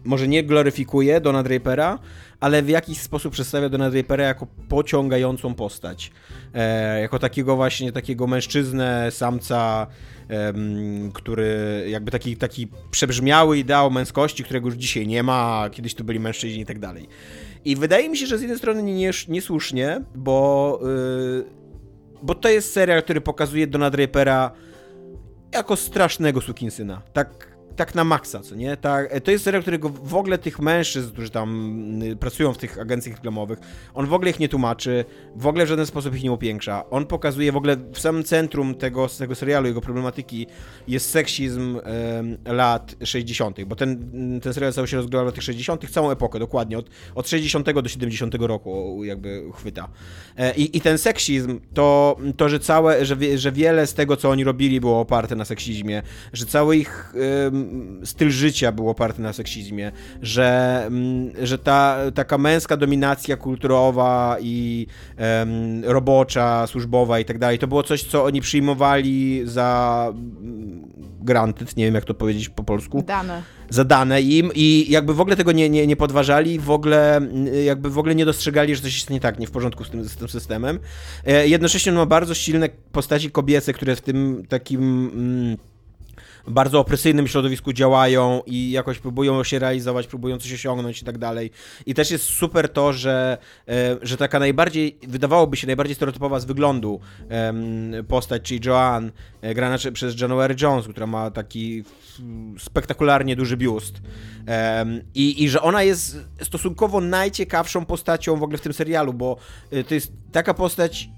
może nie gloryfikuje Dona Drapera, ale w jakiś sposób przedstawia Dona Drapera jako pociągającą postać. E, jako takiego właśnie, takiego mężczyznę, samca, który jakby taki, taki przebrzmiały ideał męskości, którego już dzisiaj nie ma, kiedyś tu byli mężczyźni i tak dalej. I wydaje mi się, że z jednej strony nie, niesłusznie, bo, yy, bo to jest serial, który pokazuje Dona Drapera jako strasznego sukinsyna. Tak tak na maksa, co nie? Tak, to jest serial, którego w ogóle tych mężczyzn, którzy tam y, pracują w tych agencjach reklamowych, on w ogóle ich nie tłumaczy, w ogóle w żaden sposób ich nie upiększa. On pokazuje w ogóle w samym centrum tego, tego serialu, jego problematyki jest seksizm e, lat 60., bo ten, ten serial cały się rozgrywa w latach 60., całą epokę, dokładnie, od, od 60 do 70 roku jakby chwyta. E, i, I ten seksizm, to, to że całe, że, że wiele z tego, co oni robili, było oparte na seksizmie, że cały ich e, styl życia był oparty na seksizmie, że, mm, że ta taka męska dominacja kulturowa i robocza, służbowa i tak dalej, to było coś, co oni przyjmowali za mm, granted, nie wiem jak to powiedzieć po polsku. Dane. Za dane im i jakby w ogóle tego nie, nie, nie podważali, w ogóle mm, jakby w ogóle nie dostrzegali, że coś jest nie tak, nie w porządku z tym, z tym systemem. E, jednocześnie on ma bardzo silne postaci kobiece, które w tym takim... Mm, bardzo opresyjnym środowisku działają i jakoś próbują się realizować, próbują coś osiągnąć i tak dalej. I też jest super to, że, e, że taka najbardziej, wydawałoby się najbardziej stereotypowa z wyglądu postać, czyli Joanne, e, grana przez January Jones, która ma taki spektakularnie duży biust. I, I że ona jest stosunkowo najciekawszą postacią w ogóle w tym serialu, bo e, to jest taka postać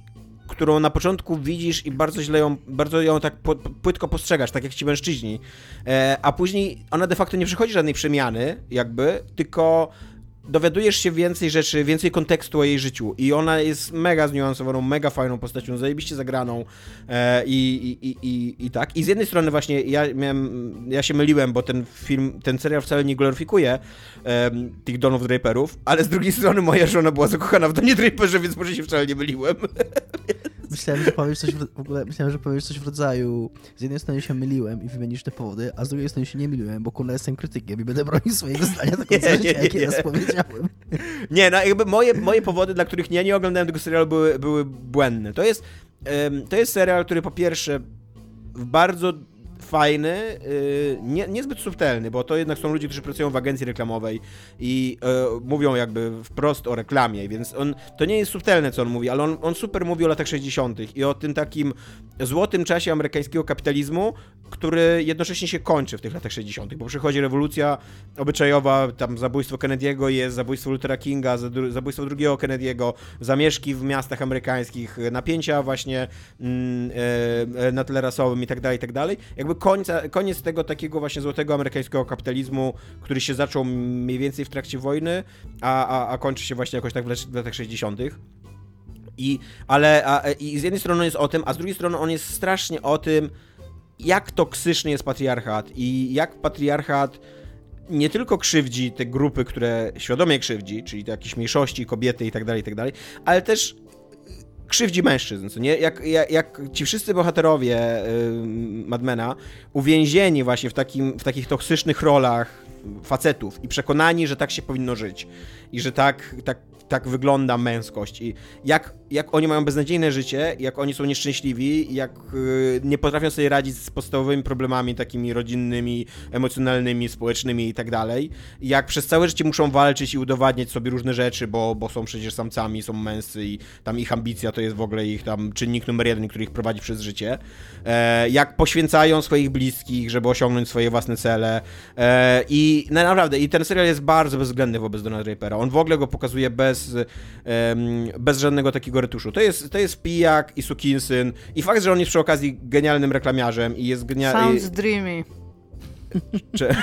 którą na początku widzisz i bardzo źle ją, bardzo ją tak płytko postrzegasz, tak jak ci mężczyźni, e, a później ona de facto nie przychodzi żadnej przemiany, jakby, tylko dowiadujesz się więcej rzeczy, więcej kontekstu o jej życiu i ona jest mega zniuansowaną, mega fajną postacią, zajebiście zagraną e, i, i, i, i, tak. I z jednej strony właśnie ja miałem, ja się myliłem, bo ten film, ten serial wcale nie gloryfikuje e, tych Donów Draperów, ale z drugiej strony moja żona była zakochana w Donie Draperze, więc może się wcale nie myliłem. Myślałem, że powiesz coś w, w, ogóle, myślałem, że powiesz coś w rodzaju z jednej strony się myliłem i wymienisz te powody, a z drugiej strony się nie myliłem, bo kurwa jestem krytykiem i będę bronił swojego zdania końca nie, życia, jakie raz powiedziałem. Nie, no jakby moje, moje powody, dla których ja nie oglądałem tego serialu były, były błędne. To jest, to jest serial, który po pierwsze w bardzo fajny, yy, nie, niezbyt subtelny, bo to jednak są ludzie, którzy pracują w agencji reklamowej i yy, mówią jakby wprost o reklamie, więc on, to nie jest subtelne, co on mówi, ale on, on super mówi o latach 60. i o tym takim złotym czasie amerykańskiego kapitalizmu, który jednocześnie się kończy w tych latach 60., bo przychodzi rewolucja obyczajowa, tam zabójstwo Kennedy'ego jest, zabójstwo Luthera Kinga, zabójstwo drugiego Kennedy'ego, zamieszki w miastach amerykańskich, napięcia właśnie mm, e, na tle rasowym i tak dalej, i tak dalej. Jakby końca, koniec tego takiego właśnie złotego amerykańskiego kapitalizmu, który się zaczął mniej więcej w trakcie wojny, a, a, a kończy się właśnie jakoś tak w latach 60. I, ale a, i z jednej strony on jest o tym, a z drugiej strony on jest strasznie o tym, jak toksyczny jest patriarchat i jak patriarchat nie tylko krzywdzi te grupy, które świadomie krzywdzi, czyli te jakieś mniejszości, kobiety i tak dalej, i tak dalej, ale też krzywdzi mężczyzn, co nie? Jak, jak, jak ci wszyscy bohaterowie yy, Madmena uwięzieni właśnie w, takim, w takich toksycznych rolach facetów i przekonani, że tak się powinno żyć i że tak, tak tak wygląda męskość i jak, jak oni mają beznadziejne życie, jak oni są nieszczęśliwi, jak yy, nie potrafią sobie radzić z podstawowymi problemami takimi rodzinnymi, emocjonalnymi, społecznymi i tak dalej, jak przez całe życie muszą walczyć i udowadniać sobie różne rzeczy, bo, bo są przecież samcami, są męscy i tam ich ambicja to jest w ogóle ich tam czynnik numer jeden, który ich prowadzi przez życie, e, jak poświęcają swoich bliskich, żeby osiągnąć swoje własne cele. E, i no, naprawdę, i ten serial jest bardzo bezwzględny wobec Donald Drapera, on w ogóle go pokazuje bez bez, bez żadnego takiego retuszu. To jest, to jest pijak i sukinsyn i fakt, że on jest przy okazji genialnym reklamiarzem i jest genialny... Sounds dreamy. Czy...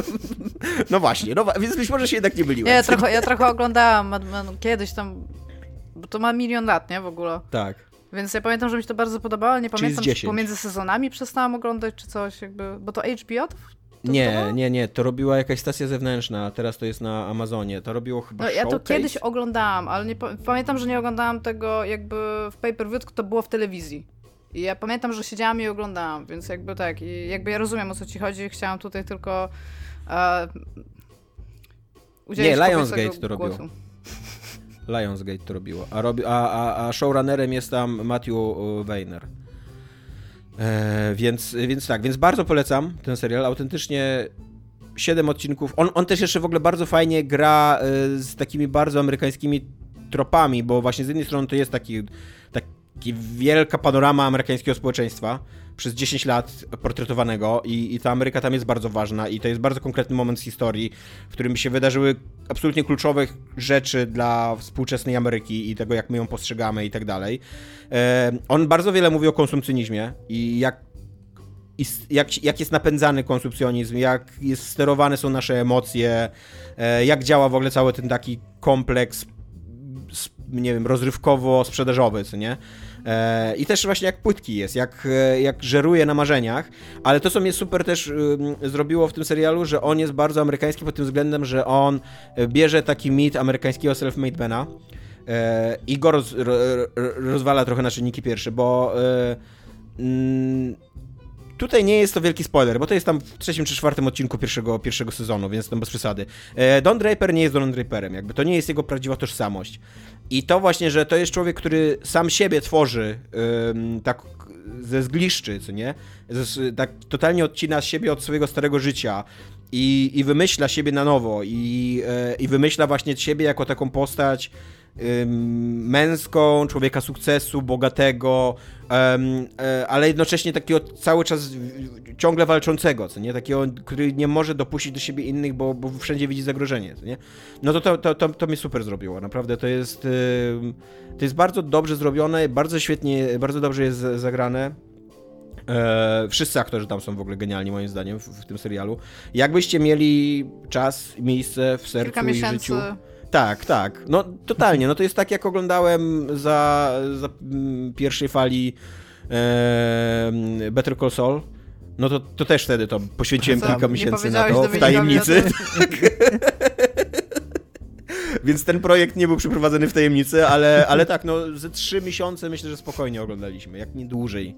no właśnie, no, więc być może się jednak nie byliłem. Nie, ja trochę, ja trochę oglądałam kiedyś tam, bo to ma milion lat, nie, w ogóle. Tak. Więc ja pamiętam, że mi się to bardzo podobało, ale nie pamiętam, czy pomiędzy sezonami przestałam oglądać, czy coś, jakby, bo to HBO nie, nie, nie, to robiła jakaś stacja zewnętrzna, a teraz to jest na Amazonie. To robiło chyba No ja to kiedyś oglądałam, ale nie pamiętam, że nie oglądałam tego jakby w pay-per-view, tylko to było w telewizji. I ja pamiętam, że siedziałam i oglądałam, więc jakby tak, i jakby ja rozumiem o co ci chodzi, chciałam tutaj tylko e, Nie, Lionsgate to robiło. Lionsgate to robiło, a, robi, a, a, a showrunnerem jest tam Matthew Weiner. E, więc, więc tak, więc bardzo polecam ten serial. Autentycznie 7 odcinków. On, on też jeszcze w ogóle bardzo fajnie gra e, z takimi bardzo amerykańskimi tropami, bo właśnie z jednej strony to jest taki, taki wielka panorama amerykańskiego społeczeństwa przez 10 lat portretowanego i, i ta Ameryka tam jest bardzo ważna i to jest bardzo konkretny moment z historii, w którym się wydarzyły absolutnie kluczowe rzeczy dla współczesnej Ameryki i tego, jak my ją postrzegamy i tak dalej. E, on bardzo wiele mówi o konsumpcjonizmie i jak jak, jak jest napędzany konsumpcjonizm, jak jest sterowane są nasze emocje, e, jak działa w ogóle cały ten taki kompleks, nie wiem, rozrywkowo-sprzedażowy, co nie? E, I też właśnie jak płytki jest, jak, jak żeruje na marzeniach, ale to, co mnie super też zrobiło w tym serialu, że on jest bardzo amerykański pod tym względem, że on bierze taki mit amerykańskiego self-made mana, E, i go roz, ro, rozwala trochę na czynniki pierwsze, bo e, mm, tutaj nie jest to wielki spoiler, bo to jest tam w trzecim czy czwartym odcinku pierwszego, pierwszego sezonu, więc tam bez przesady. E, Don Draper nie jest Don Draperem, jakby to nie jest jego prawdziwa tożsamość. I to właśnie, że to jest człowiek, który sam siebie tworzy tak ze zgliszczy, co nie? tak totalnie odcina siebie od swojego starego życia i, i wymyśla siebie na nowo i, i wymyśla właśnie siebie jako taką postać męską, człowieka sukcesu, bogatego, e, ale jednocześnie takiego cały czas ciągle walczącego, co nie? Takiego, który nie może dopuścić do siebie innych, bo, bo wszędzie widzi zagrożenie, co nie? No to to, to, to, to mnie super zrobiło, naprawdę to jest to jest bardzo dobrze zrobione, bardzo świetnie, bardzo dobrze jest zagrane. E, wszyscy aktorzy tam są w ogóle genialni, moim zdaniem, w, w tym serialu. Jakbyście mieli czas, miejsce w sercu i życiu. Tak, tak. No totalnie. No to jest tak, jak oglądałem za, za mm, pierwszej fali e, Better Call Saul. No to, to też wtedy to poświęciłem Co? kilka Nie miesięcy na to w tajemnicy. tym? Więc ten projekt nie był przeprowadzony w tajemnicy, ale, ale tak, no ze trzy miesiące myślę, że spokojnie oglądaliśmy, jak nie dłużej.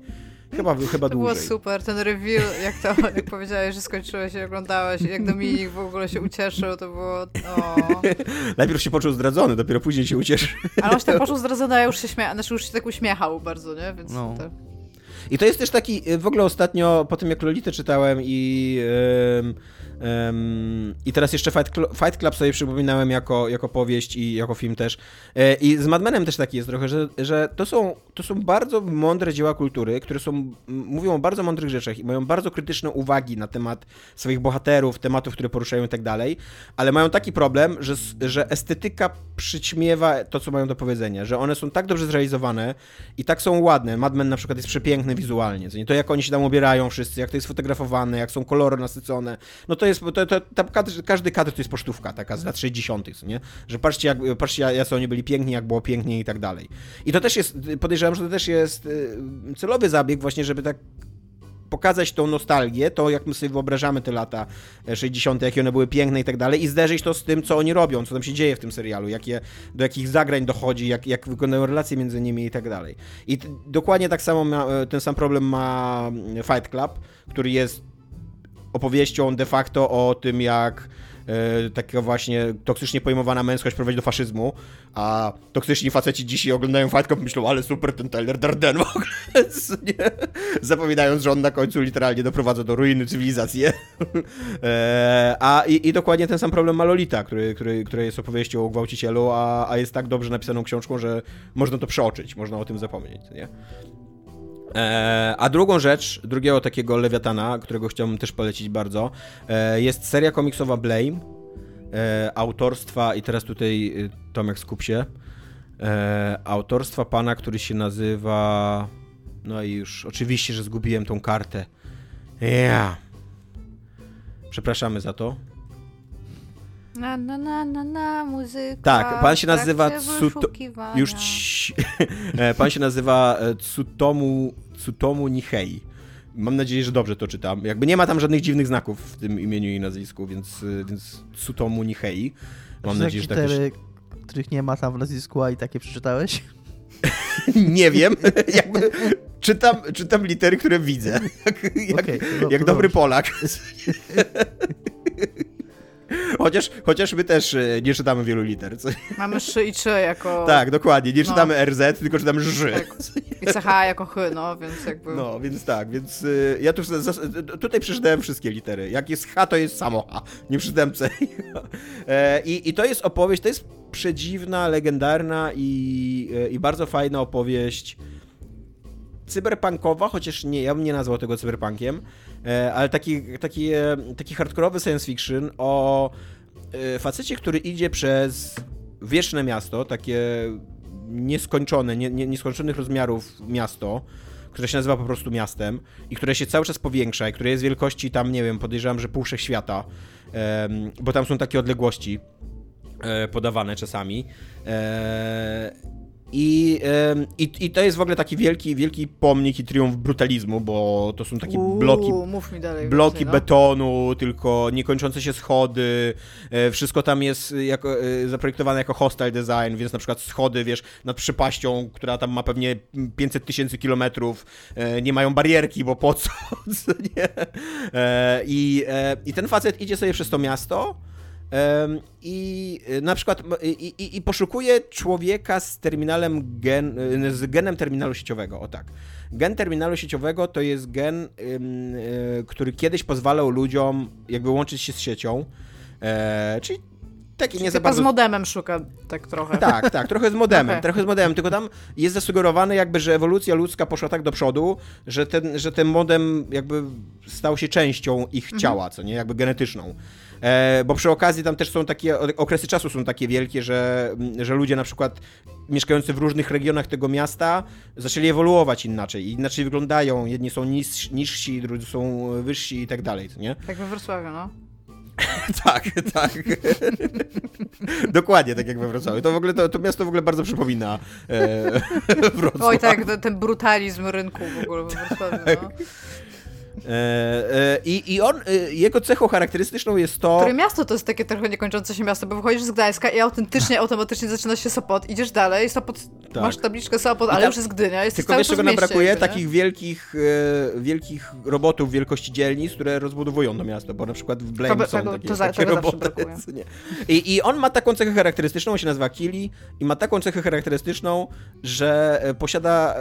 Chyba, chyba To było dłużej. super, ten reveal, jak to, jak powiedziałeś, że skończyłeś i oglądałeś, jak Dominik w ogóle się ucieszył, to było, o. Najpierw się poczuł zdradzony, dopiero później się ucieszył. Ale on się tak poczuł zdradzony, a ja już się śmiał, znaczy już się tak uśmiechał bardzo, nie, więc No. to... I to jest też taki, y, w ogóle ostatnio, po tym jak Lolitę czytałem i ym, ym, i teraz jeszcze Fight, Cl- Fight Club sobie przypominałem jako, jako powieść i jako film też. E, I z Mad Menem też taki jest trochę, że, że to, są, to są bardzo mądre dzieła kultury, które są, mówią o bardzo mądrych rzeczach i mają bardzo krytyczne uwagi na temat swoich bohaterów, tematów, które poruszają i tak dalej, ale mają taki problem, że, że estetyka przyćmiewa to, co mają do powiedzenia, że one są tak dobrze zrealizowane i tak są ładne. Mad Men na przykład jest przepiękny wizualnie, to jak oni się tam ubierają wszyscy, jak to jest fotografowane, jak są kolory nasycone, no to jest, to, to, tam kadr, każdy kadr to jest pocztówka taka z lat 60., co nie? Że patrzcie, jak, patrzcie, jacy oni byli piękni, jak było pięknie i tak dalej. I to też jest, podejrzewam, że to też jest y, celowy zabieg właśnie, żeby tak pokazać tą nostalgię, to jak my sobie wyobrażamy te lata e, 60., jakie one były piękne i tak dalej, i zderzyć to z tym, co oni robią, co tam się dzieje w tym serialu, do jakich zagrań dochodzi, jak, jak wyglądają relacje między nimi i tak dalej. I dokładnie tak samo ma, e, ten sam problem ma mm, Fight Club, który jest opowieścią de facto o tym, jak e, taka właśnie toksycznie pojmowana męskość prowadzi do faszyzmu, a toksyczni faceci dzisiaj oglądają Fight Club myślą, ale super ten Tyler Darden w ogóle, nie? Zapominając, że on na końcu literalnie doprowadza do ruiny cywilizacji. e, a i, i dokładnie ten sam problem ma Lolita, który, który, który jest opowieścią o gwałcicielu, a, a jest tak dobrze napisaną książką, że można to przeoczyć, można o tym zapomnieć, nie? E, a drugą rzecz, drugiego takiego lewiatana, którego chciałbym też polecić bardzo, e, jest seria komiksowa Blame, e, autorstwa, i teraz tutaj Tomek skup się, autorstwa pana, który się nazywa, no i już oczywiście, że zgubiłem tą kartę. Ja. Przepraszamy za to. Na, na, na, na, na, muzyka. Tak, pan się trakcie nazywa Tsuto... Już ci... E, Pan się nazywa e, Tsutomu, Tsutomu Nihei. Mam nadzieję, że dobrze to czytam. Jakby nie ma tam żadnych dziwnych znaków w tym imieniu i nazwisku, więc, e, więc Tsutomu Nihei. Mam Czy nadzieję, że tak litery, też... których nie ma tam w nazwisku, a i takie przeczytałeś? Nie wiem. Jakby czytam, czytam litery, które widzę. Jak, to- jak to dobry dobrze. Polak. Chociaż, chociaż my też e, nie czytamy wielu liter. Co? Mamy szy i czy jako... Tak, dokładnie. Nie No. czytamy RZ, tylko czytamy ży. Tak. I CH jako chy, no, więc jakby... No, więc tak, więc y, ja tu zas- tutaj przeczytałem wszystkie litery. Jak jest H, to jest samo H. Nie przeczytałem C. E, I, I to jest opowieść, to jest przedziwna, legendarna i, e, i bardzo fajna opowieść cyberpunkowa, chociaż nie, ja bym nie nazwał tego cyberpunkiem, e, ale taki, taki, e, taki hardkorowy science fiction o e, facecie, który idzie przez wieczne miasto, takie nieskończone, nie, nie, nieskończonych rozmiarów miasto, które się nazywa po prostu miastem i które się cały czas powiększa i które jest wielkości tam, nie wiem, podejrzewam, że pół em, bo tam są takie odległości e, podawane czasami. E, i, i, I to jest w ogóle taki wielki, wielki pomnik i triumf brutalizmu, bo to są takie Uuu, bloki bloki więcej, no. betonu, tylko niekończące się schody, e, wszystko tam jest jako, e, zaprojektowane jako hostile design, więc na przykład schody, wiesz, nad przepaścią, która tam ma pewnie 500 tysięcy kilometrów, e, nie mają barierki, bo po co? E, I, e, I ten facet idzie sobie przez to miasto, I y, na przykład m- i, i, i poszukuje człowieka z terminalem gen, y, z genem terminalu sieciowego, o tak. Gen terminalu sieciowego to jest gen, y, który kiedyś pozwalał ludziom jakby łączyć się z siecią, e, czyli taki nie za bardzo... z modemem szuka tak trochę. Tak, tak, trochę z modemem, Okej. trochę z modemem, tylko tam jest zasugerowane jakby, że ewolucja ludzka poszła tak do przodu, że ten, że ten modem jakby stał się częścią ich ciała, co nie, jakby genetyczną. E, bo przy okazji tam też są takie, okresy czasu są takie wielkie, że, że ludzie na przykład mieszkający w różnych regionach tego miasta zaczęli ewoluować inaczej, inaczej wyglądają, jedni są niż, niżsi, drudzy są wyżsi i tak dalej, nie? Tak we Wrocławiu, no. tak, tak. Dokładnie tak jak we Wrocławiu. To w ogóle to, to miasto w ogóle bardzo przypomina e, Wrocław. Oj tak, ten, ten brutalizm rynku w ogóle we Wrocławiu. No. E, e, I, I on, e, jego cechą charakterystyczną jest to... Które miasto to jest takie trochę niekończące się miasto, bo wychodzisz z Gdańska i autentycznie, automatycznie zaczyna się Sopot, idziesz dalej, Sopot, tak. masz tabliczkę Sopot, ale tam, już jest Gdynia, jest Tylko wiesz, czego nam brakuje? Takich wielkich, e, wielkich robotów wielkości dzielnic, które rozbudowują to miasto, bo na przykład w Blame są takie, to za, takie roboty. I, I on ma taką cechę charakterystyczną, on się nazywa Kili i ma taką cechę charakterystyczną, że posiada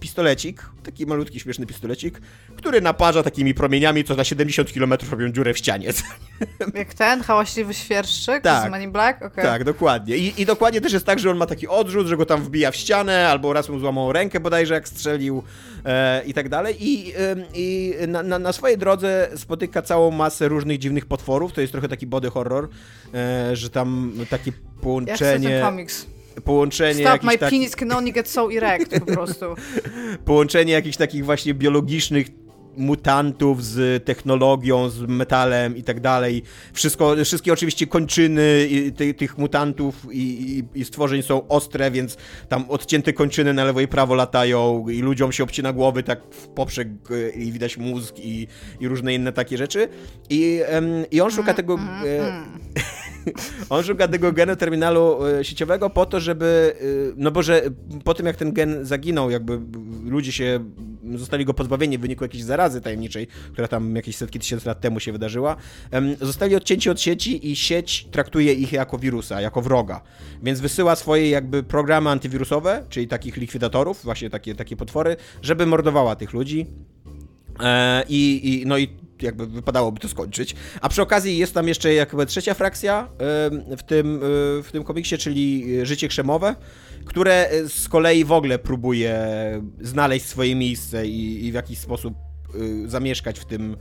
pistolecik, taki malutki, śmieszny pistolecik, który naparza takimi promieniami, co na 70 km robią dziurę w ścianie. Jak ten hałaśliwy świerszczyk tak, z Money Black? Okay. Tak, dokładnie. I, I dokładnie też jest tak, że on ma taki odrzut, że go tam wbija w ścianę, albo raz mu złamał rękę bodajże, jak strzelił e, i tak dalej. I, e, i na, na, na, swojej drodze spotyka całą masę różnych dziwnych potworów, to jest trochę taki body horror, e, że tam takie połączenie... Ja komiks połączenie Stop, my tak... penis can only get so erect po prostu. połączenie jakichś takich właśnie biologicznych mutantów z technologią, z metalem i tak dalej. Wszystko, wszystkie oczywiście kończyny ty, tych mutantów i, i, i, stworzeń są ostre, więc tam odcięte kończyny na lewo i prawo latają i ludziom się obcina głowy tak w poprzek e, i widać mózg i, i różne inne takie rzeczy. I, i on szuka tego... Mm, mm, mm. on szuka tego genu terminalu e, sieciowego po to, żeby, e, no bo że po tym jak ten gen zaginął, jakby ludzie się zostali go pozbawieni w wyniku jakiejś zarazy tajemniczej, która tam jakieś setki tysięcy lat temu się wydarzyła, zostali odcięci od sieci i sieć traktuje ich jako wirusa, jako wroga. Więc wysyła swoje jakby programy antywirusowe, czyli takich likwidatorów, właśnie takie, takie potwory, żeby mordowała tych ludzi. E, I, i, no i jakby wypadałoby to skończyć. A przy okazji jest tam jeszcze jakby trzecia frakcja w tym, e, w tym komiksie, czyli Życie Krzemowe, które z kolei w ogóle próbuje znaleźć swoje miejsce i, i w jakiś sposób y, zamieszkać w tym, e,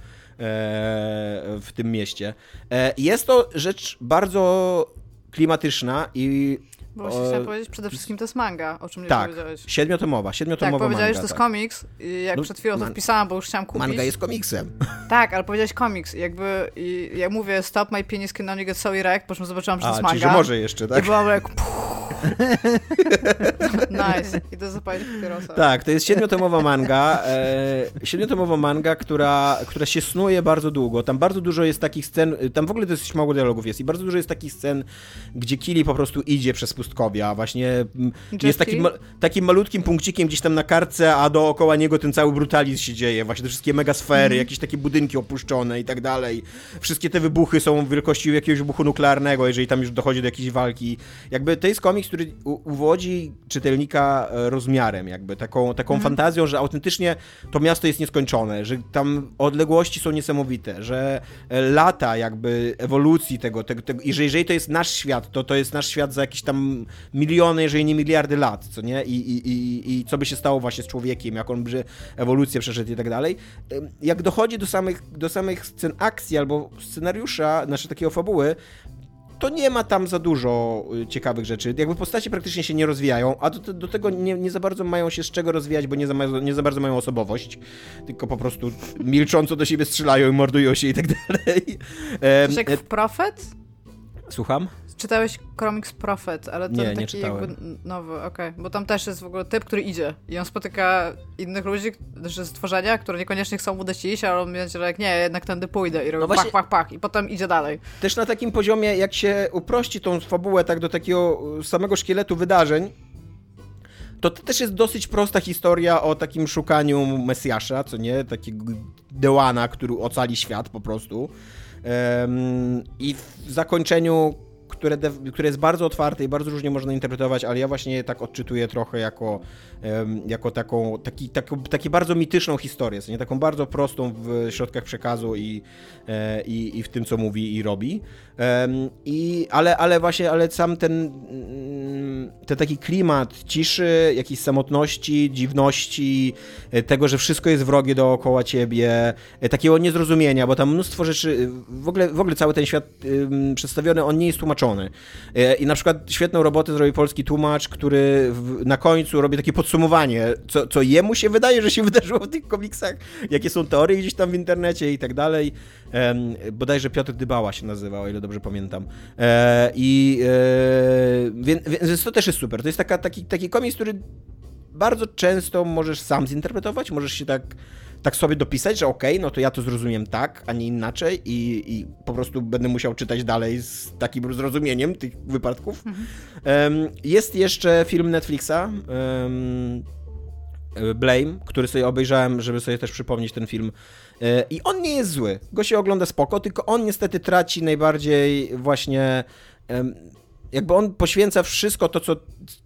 w tym mieście. E, jest to rzecz bardzo klimatyczna i Właśnie chciałam powiedzieć, przede wszystkim to jest manga, o czym nie tak, powiedziałeś. siedmiotomowa, siedmiotomowa Tak, powiedziałeś, manga, że to jest tak. komiks i jak no, przed chwilą man... to wpisałam, bo już chciałam kupić. Manga jest komiksem. Tak, ale powiedziałeś komiks jakby i ja mówię stop my penis can only get so erect, po czym zobaczyłam, że to jest manga. Czyli, że może jeszcze, tak? I byłam jak nice. Idę zapalić papierosa. Tak, to jest siedmiotomowa manga, e, siedmiotomowa manga, która, która się snuje bardzo długo. Tam bardzo dużo jest takich scen, tam w ogóle dosyć mało dialogów jest i bardzo dużo jest takich scen, gdzie Kili po prostu idzie przez pustkowia, właśnie jest takim, takim malutkim punkcikiem gdzieś tam na kartce, a dookoła niego ten cały brutalizm się dzieje, właśnie te wszystkie mega sfery, mm. jakieś takie budynki opuszczone i tak dalej. Wszystkie te wybuchy są wielkości jakiegoś wybuchu nuklearnego, jeżeli tam już dochodzi do jakiejś walki. Jakby to jest komiks, który uwodzi czytelnika e, rozmiarem, jakby taką, taką mm. fantazją, że autentycznie to miasto jest nieskończone, że tam odległości są niesamowite, że e, lata jakby ewolucji tego, tego, tego i że jeżeli to jest nasz świat, to to jest nasz świat za jakieś tam miliony, jeżeli nie miliardy lat, co nie? I, i, i, i co by się stało właśnie z człowiekiem, jak on by ewolucję przeszedł i tak dalej. Jak dochodzi do samych, do samych scen akcji albo scenariusza, nasze takiego fabuły, to nie ma tam za dużo y, ciekawych rzeczy. Jakby postacie praktycznie się nie rozwijają, a do, do tego nie, nie, za bardzo mają się z czego rozwijać, bo nie za, nie za bardzo mają osobowość, tylko po prostu milcząco do siebie strzelają i mordują się i tak dalej. Jak w Prophet? Słucham? Czytałeś komiks Prophet, ale to nie, taki nie czytałem. jakby nowy, okej. Okay. Bo tam też jest w ogóle typ, który idzie i on spotyka innych ludzi, też stworzenia, które niekoniecznie chcą mu dać iść, ale on będzie jak nie, jednak tędy pójdę i robi no pach, pach, pach i potem idzie dalej. Też na takim poziomie, jak się uprości tą fabułę tak do takiego samego szkieletu wydarzeń, to, to też jest dosyć prosta historia o takim szukaniu Mesjasza, co nie? Takiego Dełana, który ocali świat po prostu. Um, I w zakończeniu które, które jest bardzo otwarte i bardzo różnie można interpretować, ale ja właśnie je tak odczytuję trochę jako, jako taką, taki, taką, taki bardzo mityczną historię, nie taką bardzo prostą w środkach przekazu i, e, i, i w tym, co mówi i robi. I, ale, ale właśnie, ale sam ten, mm, ten taki klimat ciszy, jakiejś samotności, dziwności, e, tego, że wszystko jest wrogie dookoła ciebie, e, takiego niezrozumienia, bo tam mnóstwo rzeczy, w ogóle, w ogóle cały ten świat przedstawiony, on nie jest tłumaczony. I na przykład świetną robotę zrobi polski tłumacz, który na końcu robi takie podsumowanie, co, co jemu się wydaje, że się wydarzyło w tych komiksach, jakie są teorie gdzieś tam w internecie i tak dalej. Bodajże Piotr Dybała się nazywał, o ile dobrze pamiętam. E, I e, więc, więc to też jest super. To jest taka, taki, taki komiks, który bardzo często możesz sam zinterpretować, możesz się tak, tak sobie dopisać, że okej, okay, no to ja to zrozumiem tak, a nie inaczej i, i po prostu będę musiał czytać dalej z takim zrozumieniem tych wypadków. Mhm. Um, jest jeszcze film Netflixa, um, Blame, który sobie obejrzałem, żeby sobie też przypomnieć ten film. E, I on nie jest zły. Go się ogląda spoko, tylko on niestety traci najbardziej właśnie jakby on poświęca wszystko to, co,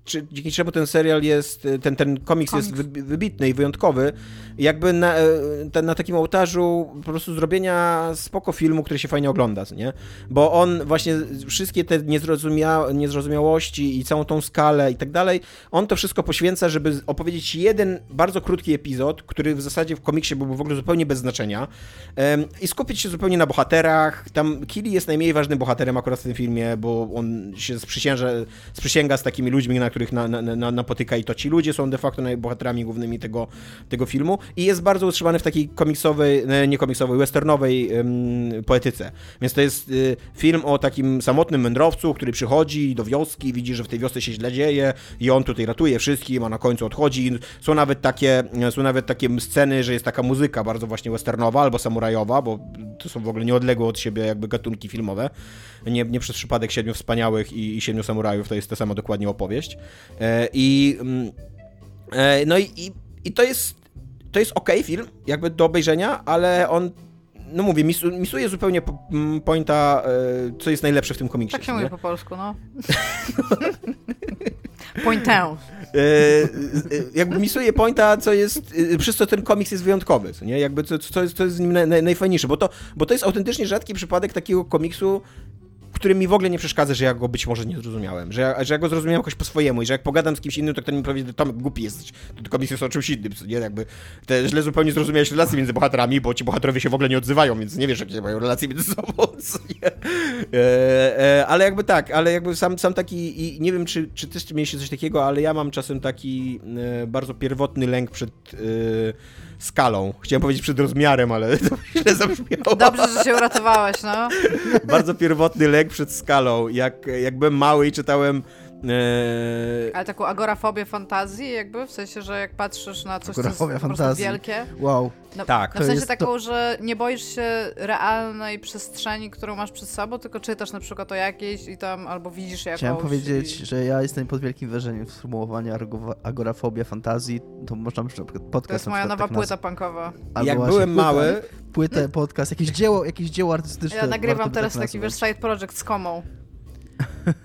czy, dzięki czemu ten serial jest, ten, ten komiks, komiks. jest wybitny i wyjątkowy, jakby na, e, ten, na takim ołtarzu po prostu zrobienia spoko filmu, który się fajnie ogląda, nie? Bo on właśnie wszystkie te niezrozumia niezrozumiałości i całą tą skalę i tak dalej, on to wszystko poświęca, żeby opowiedzieć jeden bardzo krótki epizod, który w zasadzie w komiksie byłby w ogóle zupełnie bez znaczenia um, i skupić się zupełnie na bohaterach. Tam Kili jest najmniej ważnym bohaterem akurat w tym filmie, bo on się sprzysięga, sprzysięga z takimi ludźmi, na których na, na, na, napotyka i to ci ludzie są de facto bohaterami głównymi tego, tego filmu i jest bardzo utrzymany w takiej komiksowej, nie komiksowej, westernowej um, poetyce. Więc to jest y, film o takim samotnym wędrowcu, który przychodzi do wioski, widzi, że w tej wiosce się źle dzieje i on tutaj ratuje wszystkim, a na końcu odchodzi. Są nawet takie, są nawet takie sceny, że jest taka muzyka bardzo właśnie westernowa albo samurajowa, bo to są w ogóle nieodległe od siebie jakby gatunki filmowe. Nie, nie przez przypadek Siedmiu Wspaniałych i, i Siedmiu Samurajów to jest ta sama dokładnie opowieść. E, I mm, e, no i, i to jest to jest ok film, jakby do obejrzenia, ale on no mówię, mis, misuje zupełnie pointa, e, co jest najlepsze w tym komiksie. Tak się mówi po polsku, no. Pointę. Jakby misuje pointa, co jest, przez co ten komiks jest wyjątkowy, nie? Jakby co, co, jest, co jest z nim naj, najfajniejsze, bo to, bo to jest autentycznie rzadki przypadek takiego komiksu, który mi w ogóle nie przeszkadza, że ja go być może nie zrozumiałem, że ja, że ja go zrozumiałem jakoś po swojemu i że jak pogadam z kimś innym, to ktoś mi powie, Tomek, głupi jesteś, to komiks jest o czymś innym, nie? Jakby te źle zupełnie zrozumiałeś relacje między bohaterami, bo ci bohaterowie się w ogóle nie odzywają, więc nie wiesz, jakie mają relacje między sobą? E, e, ale jakby tak, ale jakby sam, sam taki, i nie wiem, czy, czy też mieliście coś takiego, ale ja mam czasem taki e, bardzo pierwotny lęk przed e, skalą. Chciałem powiedzieć przed rozmiarem, ale to źle zabrzmiało. Dobrze, że się uratowałeś, no. Bardzo pierwotny lek przed skalą. Jak, jak byłem mały i czytałem Eee... Ale taką agorafobię fantazji jakby? W sensie, że jak patrzysz na coś, co jest wielkie. Wow. No, tak. No w sensie taką, to... że nie boisz się realnej przestrzeni, którą masz przed sobą, tylko czytasz na przykład o jakiejś i tam albo widzisz jakąś. Chciałem powiedzieć, i... że ja jestem pod wielkim wrażeniem sformułowania agorafobia fantazji. To można na przykład podcast. To jest moja nowa tak płyta punkowa. Albo jak byłem mały... Płytę, podcast, jakieś dzieło, jakieś dzieło artystyczne. Ja nagrywam teraz tak taki, wiesz, side project z komą.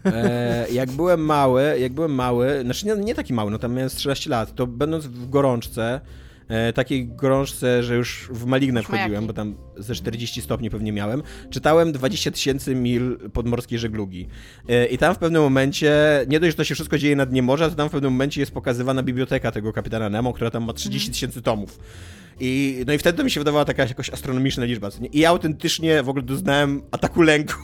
E, jak byłem mały, jak byłem mały, znaczy nie, nie taki mały, no tam miałem 13 lat, to będąc w gorączce, e, takiej gorączce, że już w malignę wchodziłem, bo tam ze 40 stopni pewnie miałem, czytałem 20 tysięcy mil podmorskiej żeglugi. E, I tam w pewnym momencie, nie dość, że to się wszystko dzieje na dnie morza, to tam w pewnym momencie jest pokazywana biblioteka tego kapitana Nemo, która tam ma 30 tysięcy tomów. I, no i wtedy to mi się wydawała taka jakoś astronomiczna liczba. Nie? I ja autentycznie w ogóle doznałem ataku lęku,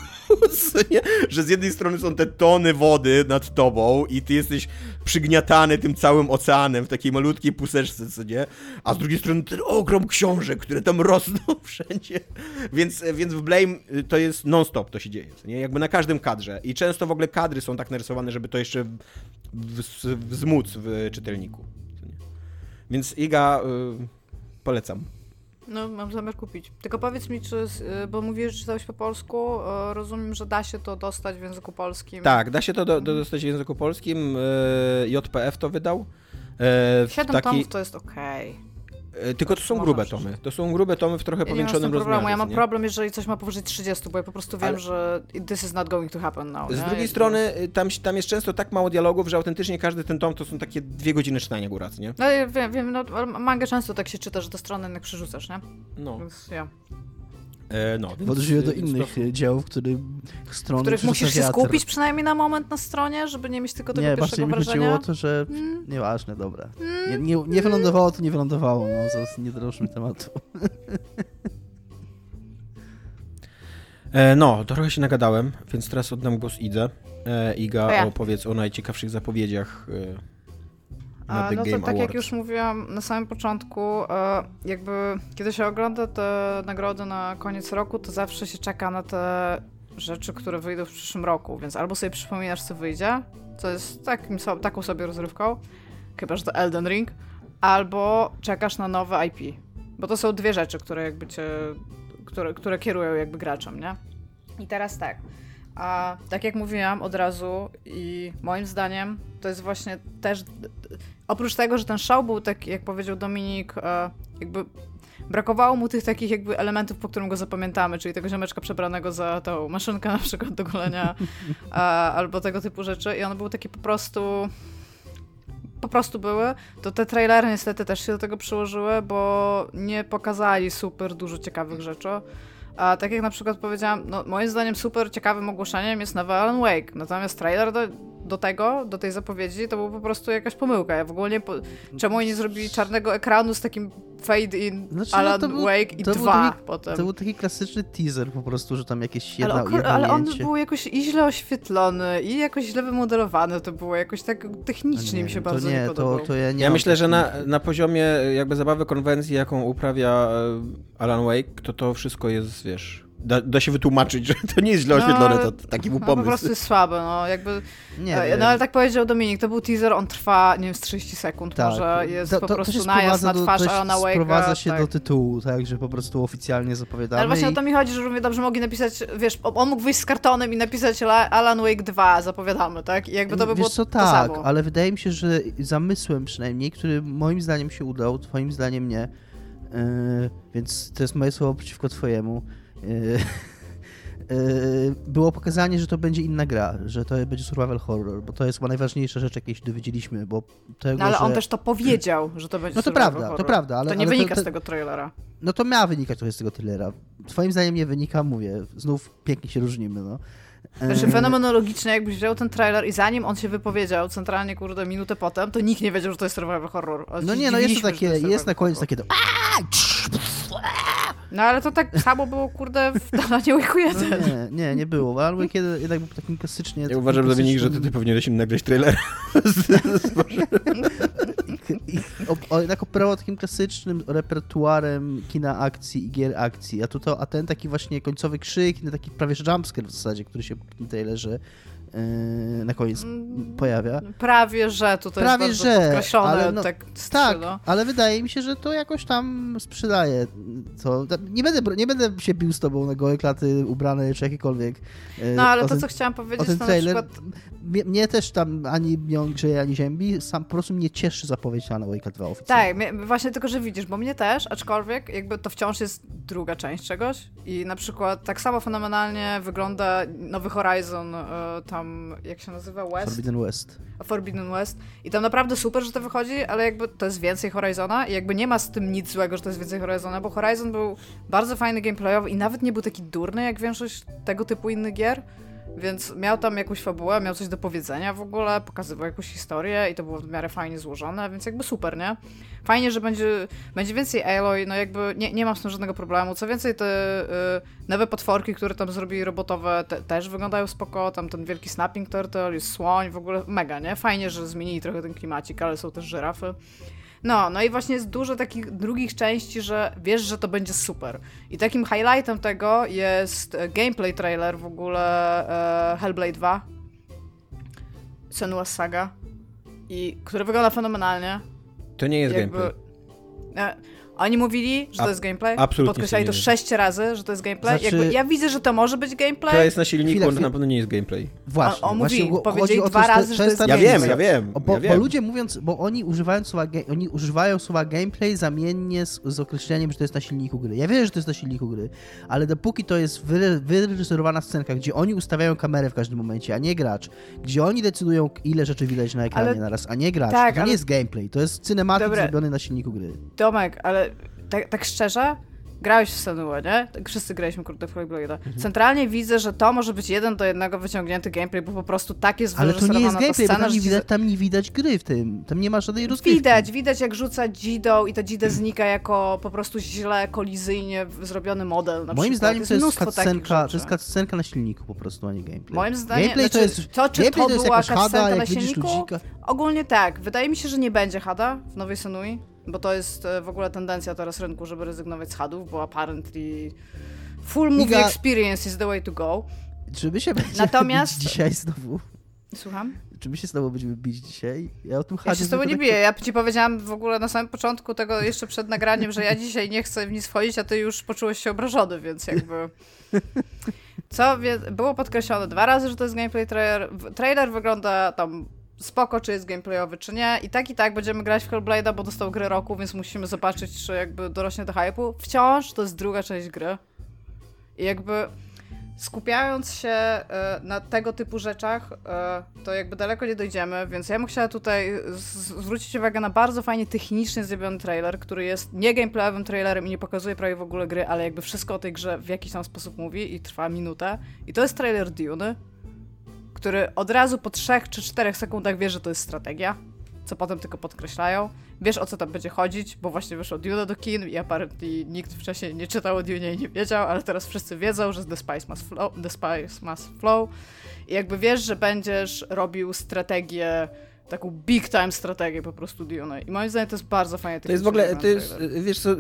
że z jednej strony są te tony wody nad tobą i ty jesteś przygniatany tym całym oceanem w takiej malutkiej puseczce, co nie? A z drugiej strony ten ogrom książek, które tam rosną wszędzie. Więc, więc w Blame to jest non-stop to się dzieje, nie? Jakby na każdym kadrze. I często w ogóle kadry są tak narysowane, żeby to jeszcze wzmóc w czytelniku. Więc Iga... Y Polecam. No, mam zamiar kupić. Tylko powiedz mi, czy, y, bo mówisz, że czytałeś po polsku, y, rozumiem, że da się to dostać w języku polskim. Tak, da się to do, do dostać w języku polskim. Y, JPF to wydał. Siedem taki... tomów to jest okej. Okay. E, tylko to są grube tomy. To są grube tomy w trochę ja powiększonym rozmiarze. Ja mam nie? problem, jeżeli coś ma powyżej 30, bo ja po prostu wiem, Ale... że this is not going to happen now. Z nie? drugiej strony y, tam, tam jest często tak mało dialogów, że autentycznie każdy ten tom to są takie dwie godziny czytania góra, nie? No ja wiem, wiem no, manga często tak się czyta, że te strony jednak przerzucasz, nie? No. Więc ja. E, no, więc, w do innych to... dzieł, w których stron w których musisz się skupić przynajmniej na moment na stronie, żeby nie mieć tylko tego nie, pierwszego wrażenia. Nie, bardziej mi chodziło o to, że mm. nieważne, dobra. Mm. Nie, nie, nie wylądowało, to nie wylądowało, no, zaraz nie drążmy tematu. E, no, trochę się nagadałem, więc teraz oddam głos Idze. E, Iga, ja. opowiedz o najciekawszych zapowiedziach e, na The no to tak jak już mówiłam na samym początku, e, jakby kiedy się ogląda te nagrody na koniec roku, to zawsze się czeka na te rzeczy, które wyjdą w przyszłym roku, więc albo sobie przypominasz, co wyjdzie, co jest takim, taką sobie rozrywką, chyba, że to Elden Ring, albo czekasz na nowe IP. Bo to są dwie rzeczy, które jakby cię, które, które kierują jakby graczem, nie? I teraz tak. A tak jak mówiłam od razu i moim zdaniem to jest właśnie też oprócz tego, że ten show był tak, jak powiedział Dominik, e, jakby brakowało mu tych takich jakby elementów, po którym go zapamiętamy, czyli tego ziomeczka przebranego za tą maszynkę na przykład do golenia albo tego typu rzeczy i on był taki po prostu po prostu były, to te trailery niestety też się do tego przyłożyły, bo nie pokazali super dużo ciekawych rzeczy. A tak jak na przykład powiedziałam, no moim zdaniem super ciekawym ogłoszeniem jest nowy Alan Wake, natomiast trailer do, do tego, do tej zapowiedzi, to był po prostu jakaś pomyłka. Ja w ogóle nie... Po... Czemu oni nie zrobili czarnego ekranu z takim fade in znaczy, no Alan no był, Wake i dwa taki, potem. To był taki klasyczny teaser po prostu, że tam jakieś jedna, ale, jedno ale on był jakoś i źle oświetlony i jakoś źle wymodelowany to było, jakoś tak technicznie nie, mi się to bardzo nie, nie podobało. To, to ja nie ja myślę, że na, na poziomie jakby zabawy konwencji, jaką uprawia e, Alan Wake, to to wszystko jest, wiesz da, da, się wytłumaczyć, że to nie jest źle oświetlone, no, to taki był pomysł. No, po prostu jest słabe, no jakby... Nie e, no ale tak powiedział Dominik, to był teaser, on trwa, nie wiem, z 30 sekund tak. może, jest to, to, po prostu najazd na twarz Alana Wake'a. sprowadza się tak. do tytułu, tak, że po prostu oficjalnie zapowiadamy. Ale właśnie i... o to mi chodzi, że równie dobrze mogli napisać, wiesz, on mógł wyjść z kartonem i napisać Alan Wake 2, zapowiadamy, tak? I jakby to by wiesz było co, to tak, samo. ale wydaje mi się, że zamysłem przynajmniej, który moim zdaniem się udał, twoim zdaniem nie, yy, więc to jest moje słowo przeciwko twojemu. Yy, Yy, było pokazanie, że to będzie inna gra, że to będzie survival horror, bo to jest chyba najważniejsza rzecz, jakiej się dowiedzieliśmy, bo tego, No ale że... on też to powiedział, że to będzie No to prawda, horror. to prawda, ale... To nie ale wynika to, z tego trailera. No to miała wynikać trochę z tego trailera. Twoim zdaniem nie wynika, mówię, znów pięknie się różnimy, no. Znaczy fenomenologicznie, jakbyś wziął ten trailer i zanim on się wypowiedział, centralnie, kurde, minutę potem, to nikt nie wiedział, że to jest survival horror. No nie, no jest to takie, jest, jest na koniec takie to... No ale to tak samo było, kurde, w Dalanie Wake'u 1. No, nie, nie, nie było. Albo kiedy jednak był takim klasycznie... Ja uważam, Dominik, że ty, ty powinieneś im nagrać trailer. I, o, o, jednak operował takim klasycznym repertuarem kina akcji i gier akcji. A, tu to, a ten taki właśnie końcowy krzyk, taki prawie jumpscare w zasadzie, który się w tym trailerze na koniec mm, pojawia. Prawie, że tutaj Prawie, jest że, podkreślone ale no, tak Tak, ale wydaje mi się, że to jakoś tam sprzedaje. To, nie, będę, nie będę się bił z tobą na gołe klaty ubrane czy jakiekolwiek. Yy, no ale to, ten, co chciałam powiedzieć, to trailer, na przykład... Mnie, też tam ani mnie grzeje, ani ziębi. Sam po prostu mnie cieszy zapowiedź na Wake 2 oficjalnie. Tak, właśnie tylko, że widzisz, bo mnie też, aczkolwiek jakby to wciąż jest druga część czegoś i na przykład tak samo fenomenalnie wygląda nowy Horizon e, tam tam, jak się nazywa, West? Forbidden West. Forbidden West. I tam naprawdę super, że to wychodzi, ale jakby to jest więcej Horizona i jakby nie ma z tym nic złego, że to jest więcej Horizona, bo Horizon był bardzo fajny gameplayowy i nawet nie był taki durny jak większość tego typu innych gier. Więc miał tam jakąś fabułę, miał coś do powiedzenia w ogóle, pokazywał jakąś historię i to było w miarę fajnie złożone, więc jakby super, nie? Fajnie, że będzie, będzie więcej Aloy, no jakby nie, nie mam z tym żadnego problemu. Co więcej, te y, nowe potworki, które tam zrobili robotowe, te, też wyglądają spoko, tam ten wielki snapping turtle, jest słoń, w ogóle mega, nie? Fajnie, że zmienili trochę ten klimacik, ale są też żyrafy. No, no i właśnie jest dużo takich drugich części, że wiesz, że to będzie super. I takim highlightem tego jest e, gameplay trailer w ogóle e, Hellblade 2. Senua's Saga. I który wygląda fenomenalnie. To nie jest Jakby, gameplay. E, oni mówili, że to jest gameplay. Absolutnie. Podkreślali to sześć razy, że to jest gameplay. Znaczy... Jakby, ja widzę, że to może być gameplay. To jest na silniku, chwila, chwila. to na pewno nie jest gameplay. Właśnie. On, właśnie mówi, powiedzieli dwa razy, że to jest Ja wiem, ja wiem. Bo, ja wiem. bo ludzie mówiąc, bo oni używają słowa, oni używają słowa gameplay zamiennie z, z określeniem, że to jest na silniku gry. Ja wiem, że to jest na silniku gry, ale dopóki to jest wyre, wyreżyserowana scenka, gdzie oni ustawiają kamerę w każdym momencie, a nie gracz, gdzie oni decydują, ile rzeczy widać na ekranie ale... naraz, a nie gracz, tak, to ale... nie jest gameplay, to jest cinematic Dobre. zrobiony na silniku gry. Tomek, ale tak, tak szczerze, grałeś w Senua, nie? Tak wszyscy graliśmy kurde w Hellblade'a. Mhm. Centralnie widzę, że to może być jeden do jednego wyciągnięty gameplay, bo po prostu tak jest Ale to nie jest gameplay, scena, bo tam nie, widać, tam nie widać gry w tym. Tam nie ma żadnej rozgrywki. Widać, widać jak rzuca Jido i ta Jida znika jako po prostu źle, kolizyjnie zrobiony model Moim zdaniem to jest cutscenka, to jest cutscenka na silniku po prostu, a nie gameplay. Moim zdaniem, gameplay to znaczy, jest, to czy to, to była cutscenka na silniku? Ogólnie tak. Wydaje mi się, że nie będzie hada w nowej Senui. Bo to jest e, w ogóle tendencja teraz rynku, żeby rezygnować z hadów, bo apparently full movie Iga... experience is the way to go. Czy my się będziemy Natomiast... dzisiaj znowu? Słucham? Czy my się znowu będziemy bić dzisiaj? Ja o tym Ja się z tobą nie tak... biję. Ja ci powiedziałam w ogóle na samym początku tego, jeszcze przed nagraniem, że ja dzisiaj nie chcę w nic wchodzić, a ty już poczułeś się obrażony, więc jakby... Co było podkreślone dwa razy, że to jest gameplay trailer. Trailer wygląda tam spoko, czy jest gameplayowy, czy nie. I tak i tak będziemy grać w Hellblade'a, bo dostał grę roku, więc musimy zobaczyć, czy jakby dorośnie do hype'u. Wciąż to jest druga część gry. I jakby skupiając się e, na tego typu rzeczach, e, to jakby daleko nie dojdziemy, więc ja bym chciała tutaj zwrócić uwagę na bardzo fajnie technicznie zrobiony trailer, który jest nie gameplayowym trailerem i nie pokazuje prawie w ogóle gry, ale jakby wszystko o tej grze w jakiś tam sposób mówi i trwa minutę. I to jest trailer Dune który od razu po 3 czy 4 sekundach wie, że to jest strategia, co potem tylko podkreślają. Wiesz o co tam będzie chodzić, bo właśnie wyszło Dune do kin i apparently nikt wcześniej nie czytał o Dune i nie wiedział, ale teraz wszyscy wiedzą, że The Spice Must Flow. The Spice must flow. I jakby wiesz, że będziesz robił strategię taką big time strategię po prostu Dune. I moim zdaniem to jest bardzo fajne. To jest w ogóle, to jest, wiesz co,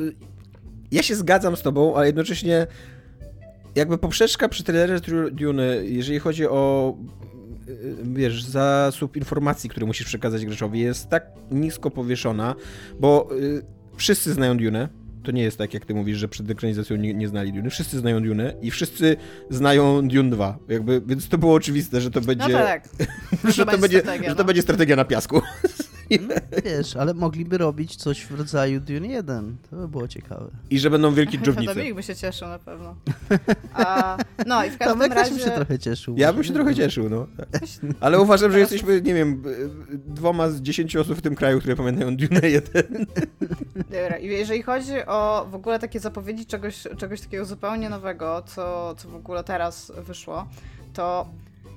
ja się zgadzam z tobą, ale jednocześnie jakby poprzeczka przy trailerze Dune, jeżeli chodzi o wiesz, zasób informacji, które musisz przekazać graczowi jest tak nisko powieszona, bo y, wszyscy znają Dune, to nie jest tak, jak ty mówisz, że przed ekranizacją nie, nie znali Dune. Wszyscy znają Dune i wszyscy znają Dune 2. Jakby, więc to było oczywiste, że to no będzie. No tak. że, to będzie, że to no. będzie strategia na piasku. Wiesz, ale mogliby robić coś w rodzaju Dune 1. To by było ciekawe. I że będą wielkie dżownice. Dominik by się cieszył na pewno. A, no i w każdym Tomek razie... się trochę cieszył. Ja bym się trochę cieszył, no. Ale uważam, że jesteśmy, nie wiem, dwoma z dziesięciu osób w tym kraju, które pamiętają Dune 1. Dobra, i jeżeli chodzi o w ogóle takie zapowiedzi czegoś, czegoś takiego zupełnie nowego, co, co w ogóle teraz wyszło, to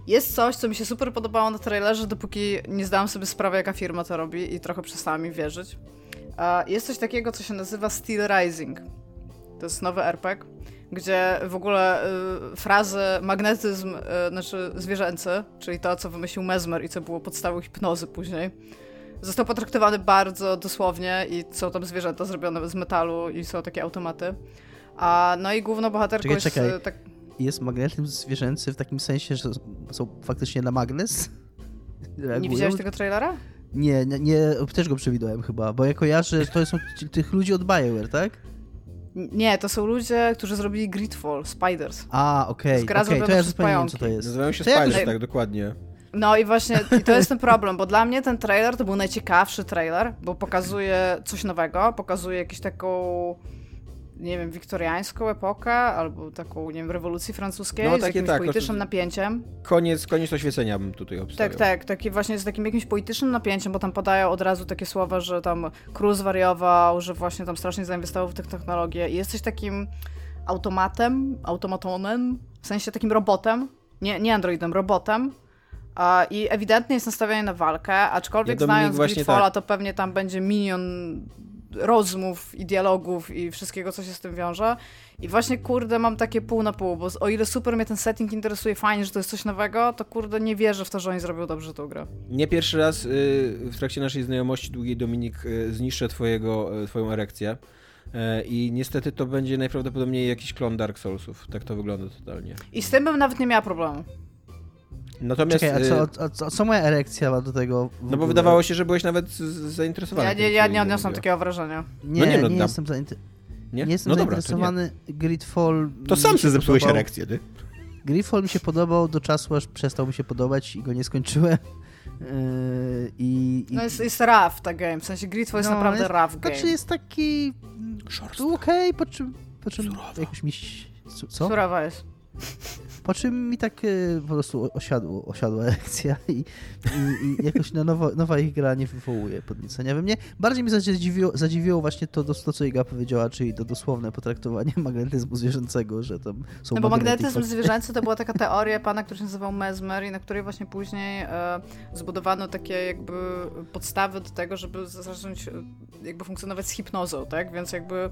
jest coś, co mi się super podobało na trailerze, dopóki nie zdałam sobie sprawy, jaka firma to robi i trochę przestałam mi wierzyć. Jest coś takiego, co się nazywa Steel Rising. To jest nowy RPG, gdzie w ogóle y, frazy magnetyzm, y, znaczy zwierzęcy, czyli to, co wymyślił Mesmer i co było podstawą hipnozy później, został potraktowany bardzo dosłownie i są tam zwierzęta zrobione z metalu i są takie automaty. A, no i główną bohaterką czekaj, jest... Czekaj. Tak jest magnetyzm zwierzęcy w takim sensie, że są faktycznie na magnes? Reagują? Nie widziałeś tego trailera? Nie, nie, nie, też go przewidłem chyba, bo ja kojarzę, że to są tych ludzi od BioWare, tak? Nie, to są ludzie, którzy zrobili Gridfall, Spiders. A, okej, okay. okay, to ja zupełnie co to jest. Nazywają się to Spiders, ja... tak, dokładnie. No i właśnie i to jest ten problem, bo dla mnie ten trailer to był najciekawszy trailer, bo pokazuje coś nowego, pokazuje jakąś taką nie wiem, wiktoriańską epokę, albo taką, nie wiem, rewolucji francuskiej no, z jakimś tak, politycznym napięciem. Koniec, koniec oświecenia bym tutaj obstawiał. Tak, tak, taki właśnie z takim jakimś politycznym napięciem, bo tam podają od razu takie słowa, że tam król zwariował, że właśnie tam strasznie zainwestował w tych technologie i jesteś takim automatem, automatonem, w sensie takim robotem, nie, nie androidem, robotem, i ewidentnie jest nastawiony na walkę, aczkolwiek ja znając Gridfalla, tak. to pewnie tam będzie minion rozmów i dialogów i wszystkiego, co się z tym wiąże. I właśnie, kurde, mam takie pół na pół, bo o ile super mnie ten setting interesuje, fajnie, że to jest coś nowego, to kurde, nie wierzę w to, że oni zrobią dobrze tą grę. Nie pierwszy raz y, w trakcie naszej znajomości długiej, Dominik, y, zniszczę twojego, y, twoją erekcję. I niestety to będzie najprawdopodobniej jakiś klon Dark Soulsów. Tak to wygląda totalnie. I z tym bym nawet nie miała problemu. Natomiast, Czekaj, a co, a co, co moja erekcja ma do tego? No bo wydawało się, że byłeś nawet zainteresowany. Ja nie, ja nie odniosłem takiego wrażenia. Nie, no nie, no, nie jestem zainteresowany. Nie? nie jestem no dobra, zainteresowany. To Gridfall. To sam sobie zepsułeś podobał. erekcję, ty. Gridfall mi się podobał do czasu, aż przestał mi się podobać i go nie skończyłem. Yy, I, i... No jest, jest rough ta game, w sensie Gridfall jest no, naprawdę jest, rough game. Znaczy jest taki... Okej, okay, po czym, po czym jakoś mi... Co? Surowa jest. Po czym mi tak y, po prostu osiadło, osiadła erekcja i, i, i jakoś na nowo, nowa ich gra nie wywołuje podniecenia we mnie. Bardziej mi zadziwiło, zadziwiło właśnie to, to, co Iga powiedziała, czyli to dosłowne potraktowanie magnetyzmu zwierzęcego, że tam są No bo magnetyzm zwierzęcy to była taka teoria pana, który się nazywał Mesmer i na której właśnie później e, zbudowano takie jakby podstawy do tego, żeby zacząć e, jakby funkcjonować z hipnozą, tak? Więc jakby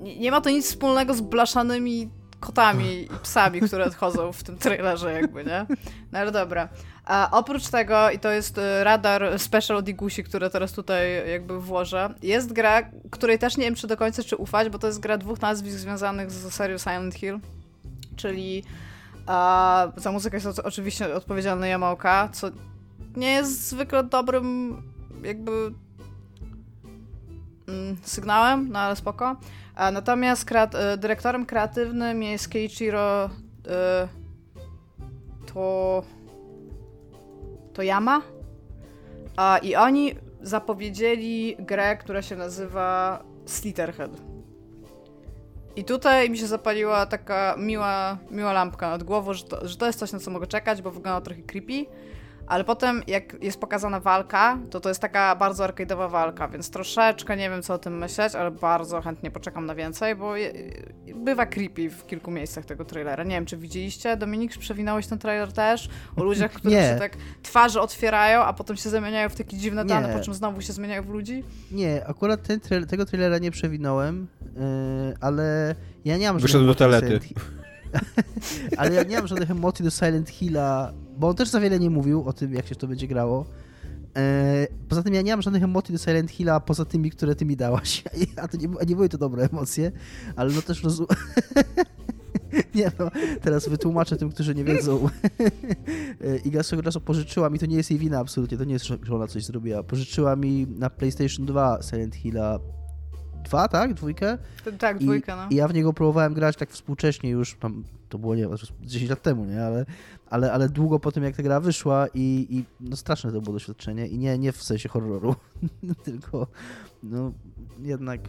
nie, nie ma to nic wspólnego z blaszanymi kotami i psami, które odchodzą w tym trailerze jakby, nie? No ale dobra. A oprócz tego, i to jest e, radar Special Digusi, które teraz tutaj jakby włożę, jest gra, której też nie wiem czy do końca czy ufać, bo to jest gra dwóch nazwisk związanych z serią Silent Hill, czyli a, za muzykę jest oczywiście odpowiedzialny Yamaoka, co nie jest zwykle dobrym jakby mm, sygnałem, no ale spoko. A natomiast kreat e, dyrektorem kreatywnym jest Keiichiro y, to to Yama. A, I oni zapowiedzieli grę, która się nazywa Slitterhead. I tutaj mi się zapaliła taka miła, miła lampka nad głową, że to, że to jest coś, na co mogę czekać, bo wygląda trochę creepy. Ale potem, jak jest pokazana walka, to to jest taka bardzo arcade'owa walka, więc troszeczkę nie wiem, co o tym myśleć, ale bardzo chętnie poczekam na więcej, bo je, bywa creepy w kilku miejscach tego trailera. Nie wiem, czy widzieliście? Dominik, przewinąłeś ten trailer też? O ludziach, którzy się tak twarze otwierają, a potem się zamieniają w takie dziwne nie. dane, po czym znowu się zmieniają w ludzi? Nie, akurat ten tego trailera nie przewinąłem, yy, ale ja nie mam Wyszedłem do toalety. ale ja nie mam żadnych emocji do Silent Hilla bo on też za wiele nie mówił o tym, jak się to będzie grało. E, poza tym ja nie mam żadnych emocji do Silent Hilla poza tymi, które ty mi dałaś. A to nie, nie były to dobre emocje, ale no też rozumiem. nie no, teraz wytłumaczę tym, którzy nie wiedzą. E, Iga swego czasu pożyczyła mi, to nie jest jej wina absolutnie, to nie jest, że ona coś zrobiła. Pożyczyła mi na PlayStation 2 Silent Hilla dwa, tak? Dwójkę? Tak, dwójkę, no. I ja w niego próbowałem grać tak współcześnie już, tam, to było, nie 10 lat temu, nie? Ale, ale, ale długo po tym, jak ta gra wyszła i, i no straszne to było doświadczenie i nie, nie w sensie horroru, tylko no jednak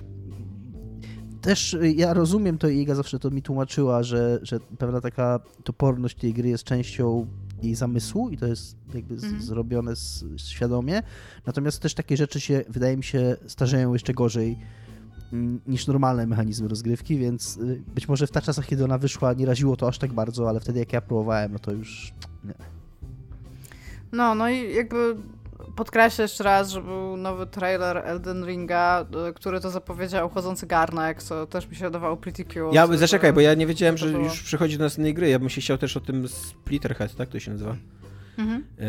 też ja rozumiem to i Iga zawsze to mi tłumaczyła, że, że pewna taka toporność tej gry jest częścią jej zamysłu i to jest jakby mm. zrobione z, świadomie. Natomiast też takie rzeczy się, wydaje mi się, starzeją jeszcze gorzej niż normalne mechanizmy rozgrywki, więc y, być może w ta czasach, kiedy ona wyszła, nie raziło to aż tak bardzo, ale wtedy jak ja próbowałem, no to już nie. No, no i jakby podkreślę jeszcze raz, że był nowy trailer Elden Ringa, y, który to zapowiedział chodzący garnek, co też mi się wydawało pretty cool. Ja, zaczekaj, bo ja nie wiedziałem, że już przychodzi do następnej gry. Ja bym się chciał też o tym Splitterhead, tak to się nazywa? Mhm. E,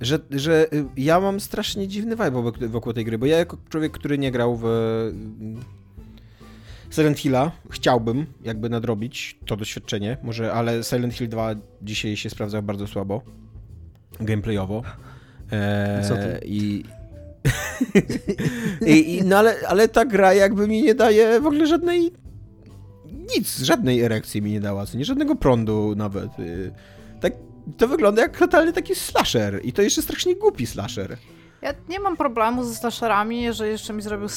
że, że y, ja mam strasznie dziwny vibe wokół tej gry, bo ja jako człowiek, który nie grał w Silent Hilla chciałbym jakby nadrobić to doświadczenie, może, ale Silent Hill 2 dzisiaj się sprawdzał bardzo słabo gameplayowo. Eee, Co ty? I, I, i, no ale, ale ta gra jakby mi nie daje w ogóle żadnej nic, żadnej erekcji mi nie dała, co nie żadnego prądu nawet. Y, tak, to wygląda jak totalny taki slasher i to jeszcze strasznie głupi slasher. Ja nie mam problemu ze slasherami, jeżeli jeszcze mi zrobił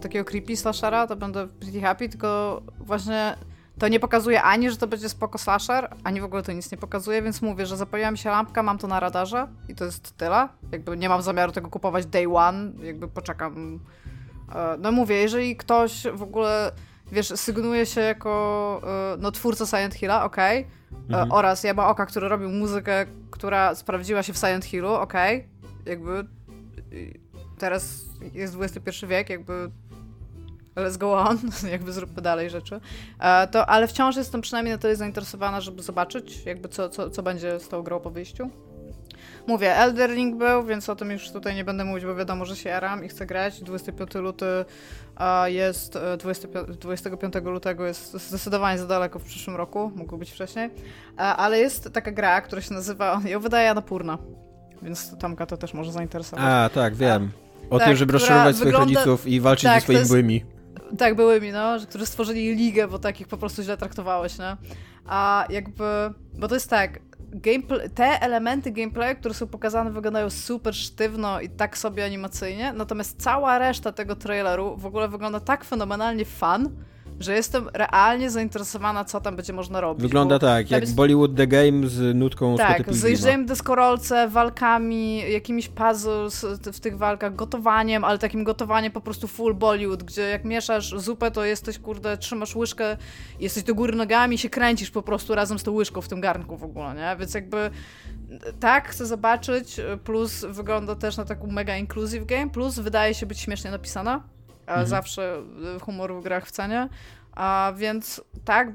takiego creepy slashera, to będę pretty happy, tylko właśnie to nie pokazuje ani, że to będzie spoko slasher, ani w ogóle to nic nie pokazuje, więc mówię, że zapaliła mi się lampka, mam to na radarze i to jest tyle. Jakby nie mam zamiaru tego kupować day one, jakby poczekam. E, no mówię, jeżeli ktoś w ogóle, wiesz, sygnuje się jako e, no, twórca Silent Hilla, okej, okay. E, mhm. oraz Oka, który robił muzykę, która sprawdziła się w Silent Hillu, okej, okay. jakby teraz jest XXI wiek, jakby let's go on, jakby zróbmy dalej rzeczy. E, to, ale wciąż jestem przynajmniej na tyle zainteresowana, żeby zobaczyć, jakby co, co, co będzie z tą grą po wyjściu. Mówię, Elder Ring był, więc o tym już tutaj nie będę mówić, bo wiadomo, że się jaram i chcę grać. 25 luty jest, 25, e, 25 lutego jest zdecydowanie za daleko w przyszłym roku, mógł być wcześniej. E, ale jest taka gra, która się nazywa, ją wydaje Anapurna więc Tomka to też może zainteresować. A, tak, wiem. O tak, tym, żeby rozczarować swoich wygląda... rodziców i walczyć tak, ze swoimi jest... byłymi. Tak, byłymi, no, którzy stworzyli ligę, bo takich po prostu źle traktowałeś, no. A jakby, bo to jest tak, gameplay, te elementy gameplayu, które są pokazane, wyglądają super sztywno i tak sobie animacyjnie, natomiast cała reszta tego traileru w ogóle wygląda tak fenomenalnie fan, że jestem realnie zainteresowana, co tam będzie można robić. Wygląda tak, jak jest... Bollywood The Game z nutką Tak, z jeżdżeniem deskorolce, walkami, jakimiś puzzles w tych walkach, gotowaniem, ale takim gotowaniem po prostu full Bollywood, gdzie jak mieszasz zupę, to jesteś, kurde, trzymasz łyżkę, jesteś do góry nogami i się kręcisz po prostu razem z tą łyżką w tym garnku w ogóle, nie? Więc jakby tak, chcę zobaczyć, plus wygląda też na taką mega inclusive game, plus wydaje się być śmiesznie napisana, mhm. zawsze humor w grach w cenie, a więc tak,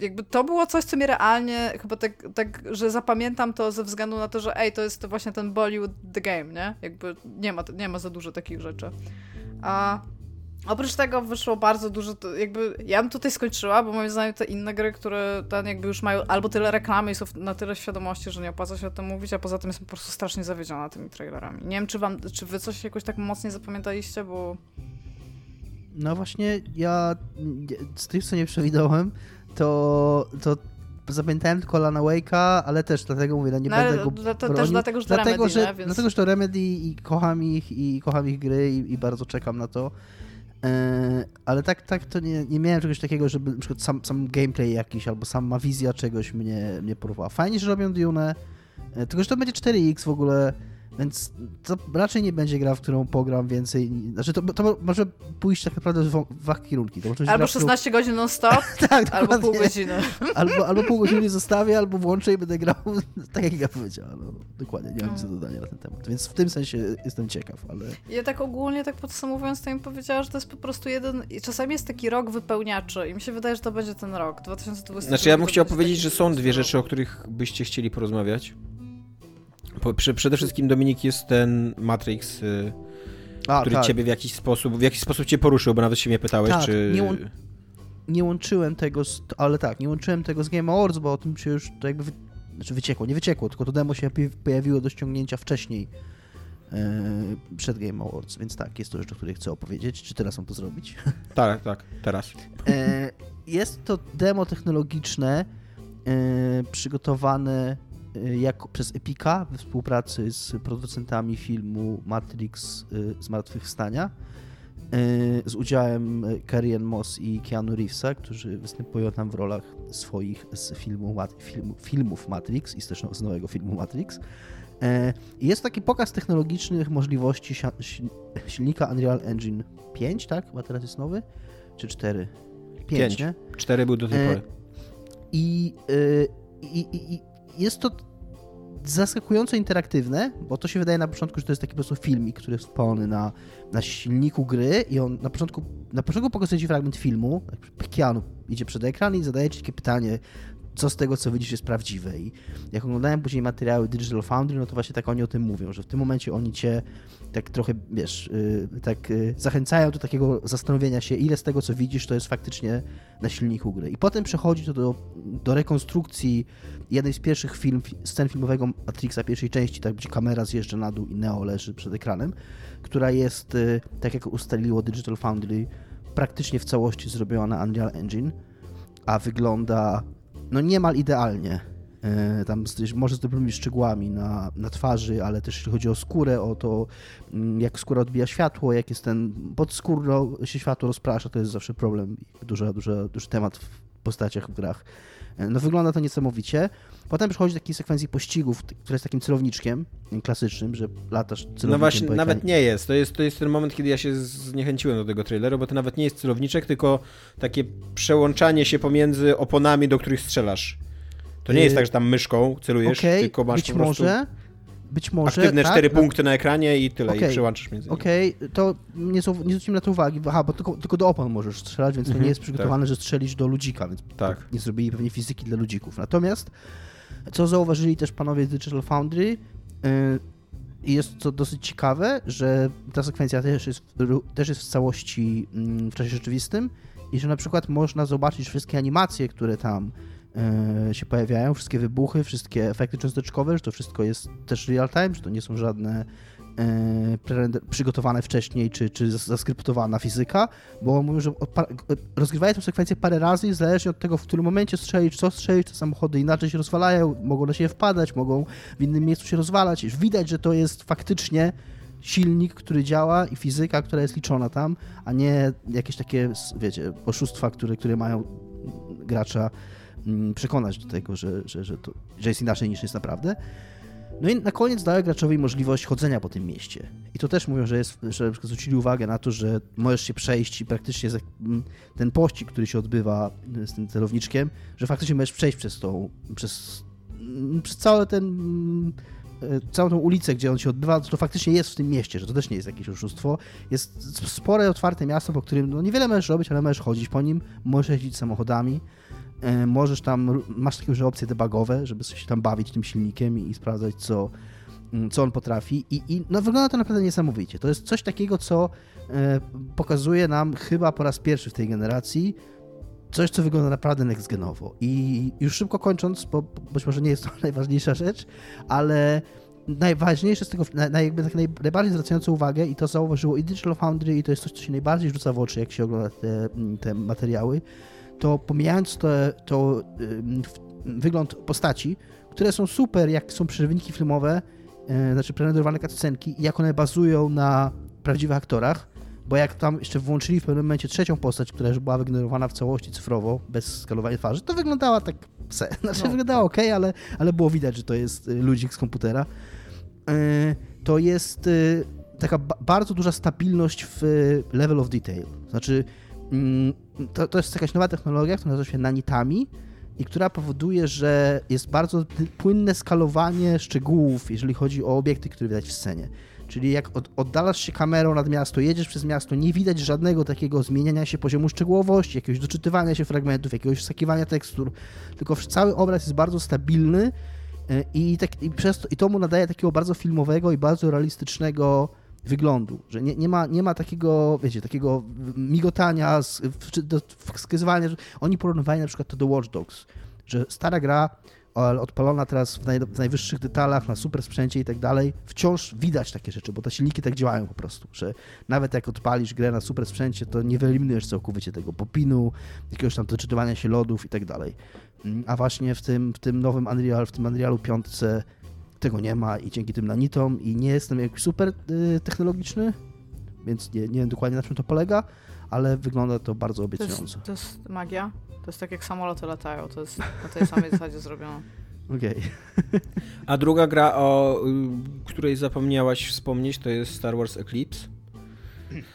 jakby to było coś, co mi realnie chyba tak, tak, że zapamiętam to ze względu na to, że ej, to jest właśnie ten Bollywood the game, nie? Jakby nie ma, nie ma za dużo takich rzeczy. A Oprócz tego wyszło bardzo dużo, jakby ja bym tutaj skończyła, bo moim zdaniem te inne gry, które ten jakby już mają albo tyle reklamy i są na tyle świadomości, że nie opłaca się o tym mówić, a poza tym jestem po prostu strasznie zawiedziona tymi trailerami. Nie wiem, czy wam, czy wy coś jakoś tak mocniej zapamiętaliście, bo... No właśnie, ja z tych, co nie przewidałem, to, to zapamiętałem tylko Lana Wake'a, ale też dlatego mówię, no nie no, będę go to, to też dlatego, że to dlatego, Remedy, że, nie? Więc... Dlatego, że to Remedy i kocham ich, i kocham ich gry i, i bardzo czekam na to. E, ale tak, tak to nie, nie miałem czegoś takiego, żeby na przykład sam, sam gameplay jakiś albo sama wizja czegoś mnie, mnie porwała. Fajnie, że robią Dune, e, tylko że to będzie 4X w ogóle więc to raczej nie będzie gra, w którą pogram więcej. Znaczy, to, to może pójść tak naprawdę w dwa kierunki. To albo gra, 16 którą... godzin non-stop, tak, albo pół godziny. Albo, albo pół godziny zostawię, albo włączę i będę grał tak, jak ja powiedziałem. No, dokładnie, nie mam nic do dodania na ten temat. Więc w tym sensie jestem ciekaw, ale... Ja tak ogólnie, tak podsumowując, to im powiedziała, że to jest po prostu jeden... Czasami jest taki rok wypełniaczy i mi się wydaje, że to będzie ten rok, 2020. Znaczy, ja bym chciał powiedzieć, że są dwie rzeczy, o których byście chcieli porozmawiać. Po, przy, przede wszystkim Dominik jest ten Matrix, y, A, który tak. ciebie w jakiś sposób, w jakiś sposób cię poruszył, bo nawet się mnie pytałeś, tak, czy... Nie, łą... nie łączyłem tego, z, ale tak, nie łączyłem tego z Game Awards, bo o tym się już to jakby wy... znaczy wyciekło, nie wyciekło, tylko to demo się pojawiło do ściągnięcia wcześniej e, przed Game Awards, więc tak, jest to rzecz, o której chcę opowiedzieć. Czy teraz mam to zrobić? Tak, tak, teraz. E, jest to demo technologiczne e, przygotowane Y, jak przez Epika we współpracy z producentami filmu Matrix y, Zmartwychwstania y, z udziałem Carrie Moss i Keanu Reevesa, którzy występują tam w rolach swoich z filmu, filmu, filmów Matrix i też z nowego filmu Matrix. Jest taki pokaz technologicznych możliwości silnika Unreal Engine 5, tak? Chyba teraz jest nowy? Czy 4? 5, 5. nie? 4 był do tej pory. I, i, i, jest to zaskakująco interaktywne, bo to się wydaje na początku, że to jest taki po prostu filmik, który jest spalony na, na silniku gry i on na początku, na początku pokazuje ci fragment filmu, Keanu idzie przed ekran i zadaje ci takie pytanie, co z tego, co widzisz, jest prawdziwe. I jak oglądałem później materiały Digital Foundry, no to właśnie tak oni o tym mówią, że w tym momencie oni cię tak trochę, wiesz, yy, tak yy, zachęcają do takiego zastanowienia się, ile z tego, co widzisz, to jest faktycznie na silniku gry. I potem przechodzi to do, do rekonstrukcji jednej z pierwszych film, scen filmowego Matrixa pierwszej części, tak gdzie kamera zjeżdża na dół i Neo leży przed ekranem, która jest, yy, tak jak ustaliło Digital Foundry, praktycznie w całości zrobiona na Unreal Engine, a wygląda no niemal idealnie. E, tam może z dobrymi szczegółami na, na twarzy, ale też jeśli chodzi o skórę, o to, mm, jak skóra odbija światło, jak jest ten podskórno się światło rozprasza, to jest zawsze problem, duży, duży, duży temat w postaciach w grach. No wygląda to niesamowicie. Potem przychodzi taki sekwencji pościgów, który jest takim celowniczkiem klasycznym, że latasz celownikiem No właśnie, nawet nie jest. To, jest. to jest ten moment, kiedy ja się zniechęciłem do tego traileru, bo to nawet nie jest celowniczek, tylko takie przełączanie się pomiędzy oponami, do których strzelasz. To nie jest y, tak, że tam myszką celujesz, okay, tylko masz być po prostu... może, być może. Aktywne tak? cztery punkty na ekranie i tyle, okay. i przełączasz między nimi. Okej, okay. to nie, nie zwrócimy na to uwagi. Aha, bo tylko, tylko do opon możesz strzelać, więc to nie mhm, jest przygotowane, tak. że strzelisz do ludzika, więc tak. nie zrobili pewnie fizyki dla ludzików. Natomiast, co zauważyli też panowie z Digital Foundry, yy, i jest to dosyć ciekawe, że ta sekwencja też jest, też jest w całości mm, w czasie rzeczywistym i że na przykład można zobaczyć wszystkie animacje, które tam się pojawiają, wszystkie wybuchy, wszystkie efekty cząsteczkowe, że to wszystko jest też real time, że to nie są żadne e, przygotowane wcześniej, czy, czy zaskryptowana fizyka, bo mówią, że rozgrywają tę sekwencję parę razy zależnie od tego, w którym momencie strzelić, co strzelić, te samochody inaczej się rozwalają, mogą na siebie wpadać, mogą w innym miejscu się rozwalać. Widać, że to jest faktycznie silnik, który działa i fizyka, która jest liczona tam, a nie jakieś takie, wiecie, oszustwa, które, które mają gracza przekonać do tego, że, że, że, to, że jest inaczej niż jest naprawdę. No i na koniec daje graczowi możliwość chodzenia po tym mieście. I to też mówią, że, jest, że zwrócili uwagę na to, że możesz się przejść i praktycznie ten pościg, który się odbywa z tym celowniczkiem, że faktycznie możesz przejść przez tą, przez, przez cały ten e, całą tą ulicę, gdzie on się odbywa, to faktycznie jest w tym mieście, że to też nie jest jakieś oszustwo. Jest spore, otwarte miasto, po którym no, niewiele możesz robić, ale możesz chodzić po nim, możesz jeździć samochodami. E, możesz tam, masz takie już opcje debugowe, żeby się tam bawić tym silnikiem i, sprawdzać, co, mm, co on potrafi. I, I, no, wygląda to naprawdę niesamowicie. To jest coś takiego, co e, pokazuje nam chyba po raz pierwszy w tej generacji coś, co wygląda naprawdę next-genowo. I już szybko kończąc, bo być może nie jest to najważniejsza rzecz, ale najważniejsze z tego, tak naj, najbardziej zwracające uwagę i to zauważyło i Digital Foundry i to jest coś, co się najbardziej rzuca w oczy, jak się ogląda te, te materiały, to pomijając to, to wygląd postaci, które są super, jak są przerywniki filmowe, yy, znaczy prerenderowane cutscenki i jak one bazują na prawdziwych aktorach, bo jak tam jeszcze włączyli w pewnym momencie trzecią postać, która już była wygenerowana w całości cyfrowo, bez skalowania twarzy, to wyglądała tak se. Znaczy no, wyglądało tak. ok, ale, ale było widać, że to jest y, ludzik z komputera. Yy, to jest yy, taka bardzo duża stabilność w level of detail. Znaczy Mm, to, to jest jakaś nowa technologia, która nazywa się nanitami i która powoduje, że jest bardzo płynne skalowanie szczegółów, jeżeli chodzi o obiekty, które widać w scenie. Czyli jak oddalasz się kamerą nad miasto, jedziesz przez miasto, nie widać żadnego takiego zmieniania się poziomu szczegółowości, jakiegoś doczytywania się fragmentów, jakiegoś wsakiwania tekstur, tylko cały obraz jest bardzo stabilny e, i, tak, i, przez to, i to mu nadaje takiego bardzo filmowego i bardzo realistycznego wyglądu, że nie, nie, ma, nie ma takiego, wiecie, takiego migotania, wskazywania, że oni porównywali na przykład to do Watch Dogs, że stara gra odpalona teraz w, naj, w, najwyższych detalach, na super sprzęcie i tak dalej, wciąż widać takie rzeczy, bo te silniki tak działają po prostu, że nawet jak odpalisz grę na super sprzęcie, to nie wyeliminujesz całkowicie tego popinu, jakiegoś tam doczytywania się lodów i tak dalej. Mm, a właśnie w tym, w tym nowym Unreal, w tym Unrealu 5 tego nie ma i dzięki tym nanitom i nie jestem jakiś super y, technologiczny, więc nie, nie wiem dokładnie na czym to polega, ale wygląda to bardzo obiecująco. To jest, to jest magia? To jest tak jak samoloty latają, to jest na tej samej zasadzie zrobione. Okej. Okay. A druga gra, o y, której zapomniałaś wspomnieć, to jest Star Wars Eclipse.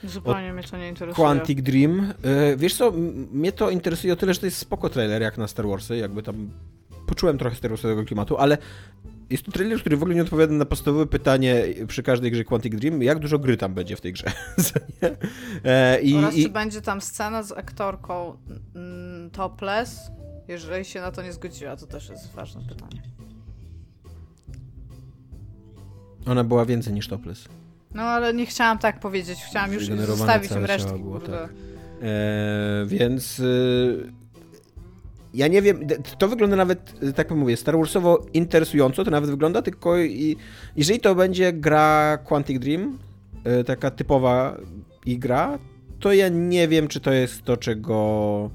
Zupełnie mnie to nie interesuje. Quantic Dream. Y, wiesz co, mnie to interesuje o tyle, że to jest spoko trailer jak na Star Warsy, jakby tam poczułem trochę Star Warsowego klimatu, ale jest to trailer, który w ogóle nie odpowiada na podstawowe pytanie przy każdej grze Quantic Dream, jak dużo gry tam będzie w tej grze. e, i, Oraz i... czy będzie tam scena z aktorką mm, topless, jeżeli się na to nie zgodziła, to też jest ważne pytanie. Ona była więcej niż topless. No ale nie chciałam tak powiedzieć, chciałam już zostawić im resztę. Było, tak. e, więc... Y ja nie wiem, to wygląda nawet, tak mówię, Star Warsowo interesująco, to nawet wygląda, tylko i, jeżeli to będzie gra Quantic Dream, e, taka typowa gra, to ja nie wiem, czy to jest to, czego,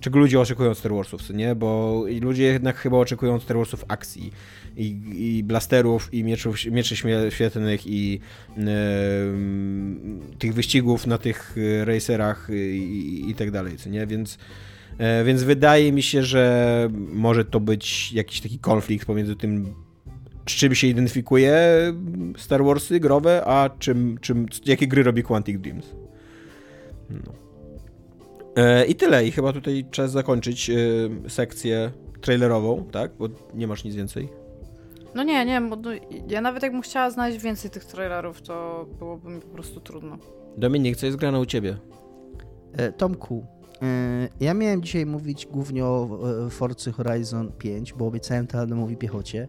czego ludzie oczekują od Star Warsów, nie? Bo ludzie jednak chyba oczekują od Star Warsów akcji i, i blasterów, i mieczów, mieczy świetlnych, i tych wyścigów na tych racerach i, i tak dalej, nie? Więc E, więc wydaje mi się, że może to być jakiś taki konflikt pomiędzy tym, z czym się identyfikuje Star Warsy growe, a czym, czym, jakie gry robi Quantic Dreams. No. E, I tyle. I chyba tutaj czas zakończyć e, sekcję trailerową, tak? Bo nie masz nic więcej. No nie, nie, bo ja nawet jakbym chciała znaleźć więcej tych trailerów, to byłoby mi po prostu trudno. Dominik, co jest grane u ciebie? Tomku, E, ja miałem dzisiaj mówić głównie o e, Forcy Horizon 5, bo obiecałem to Adamowi Piechocie,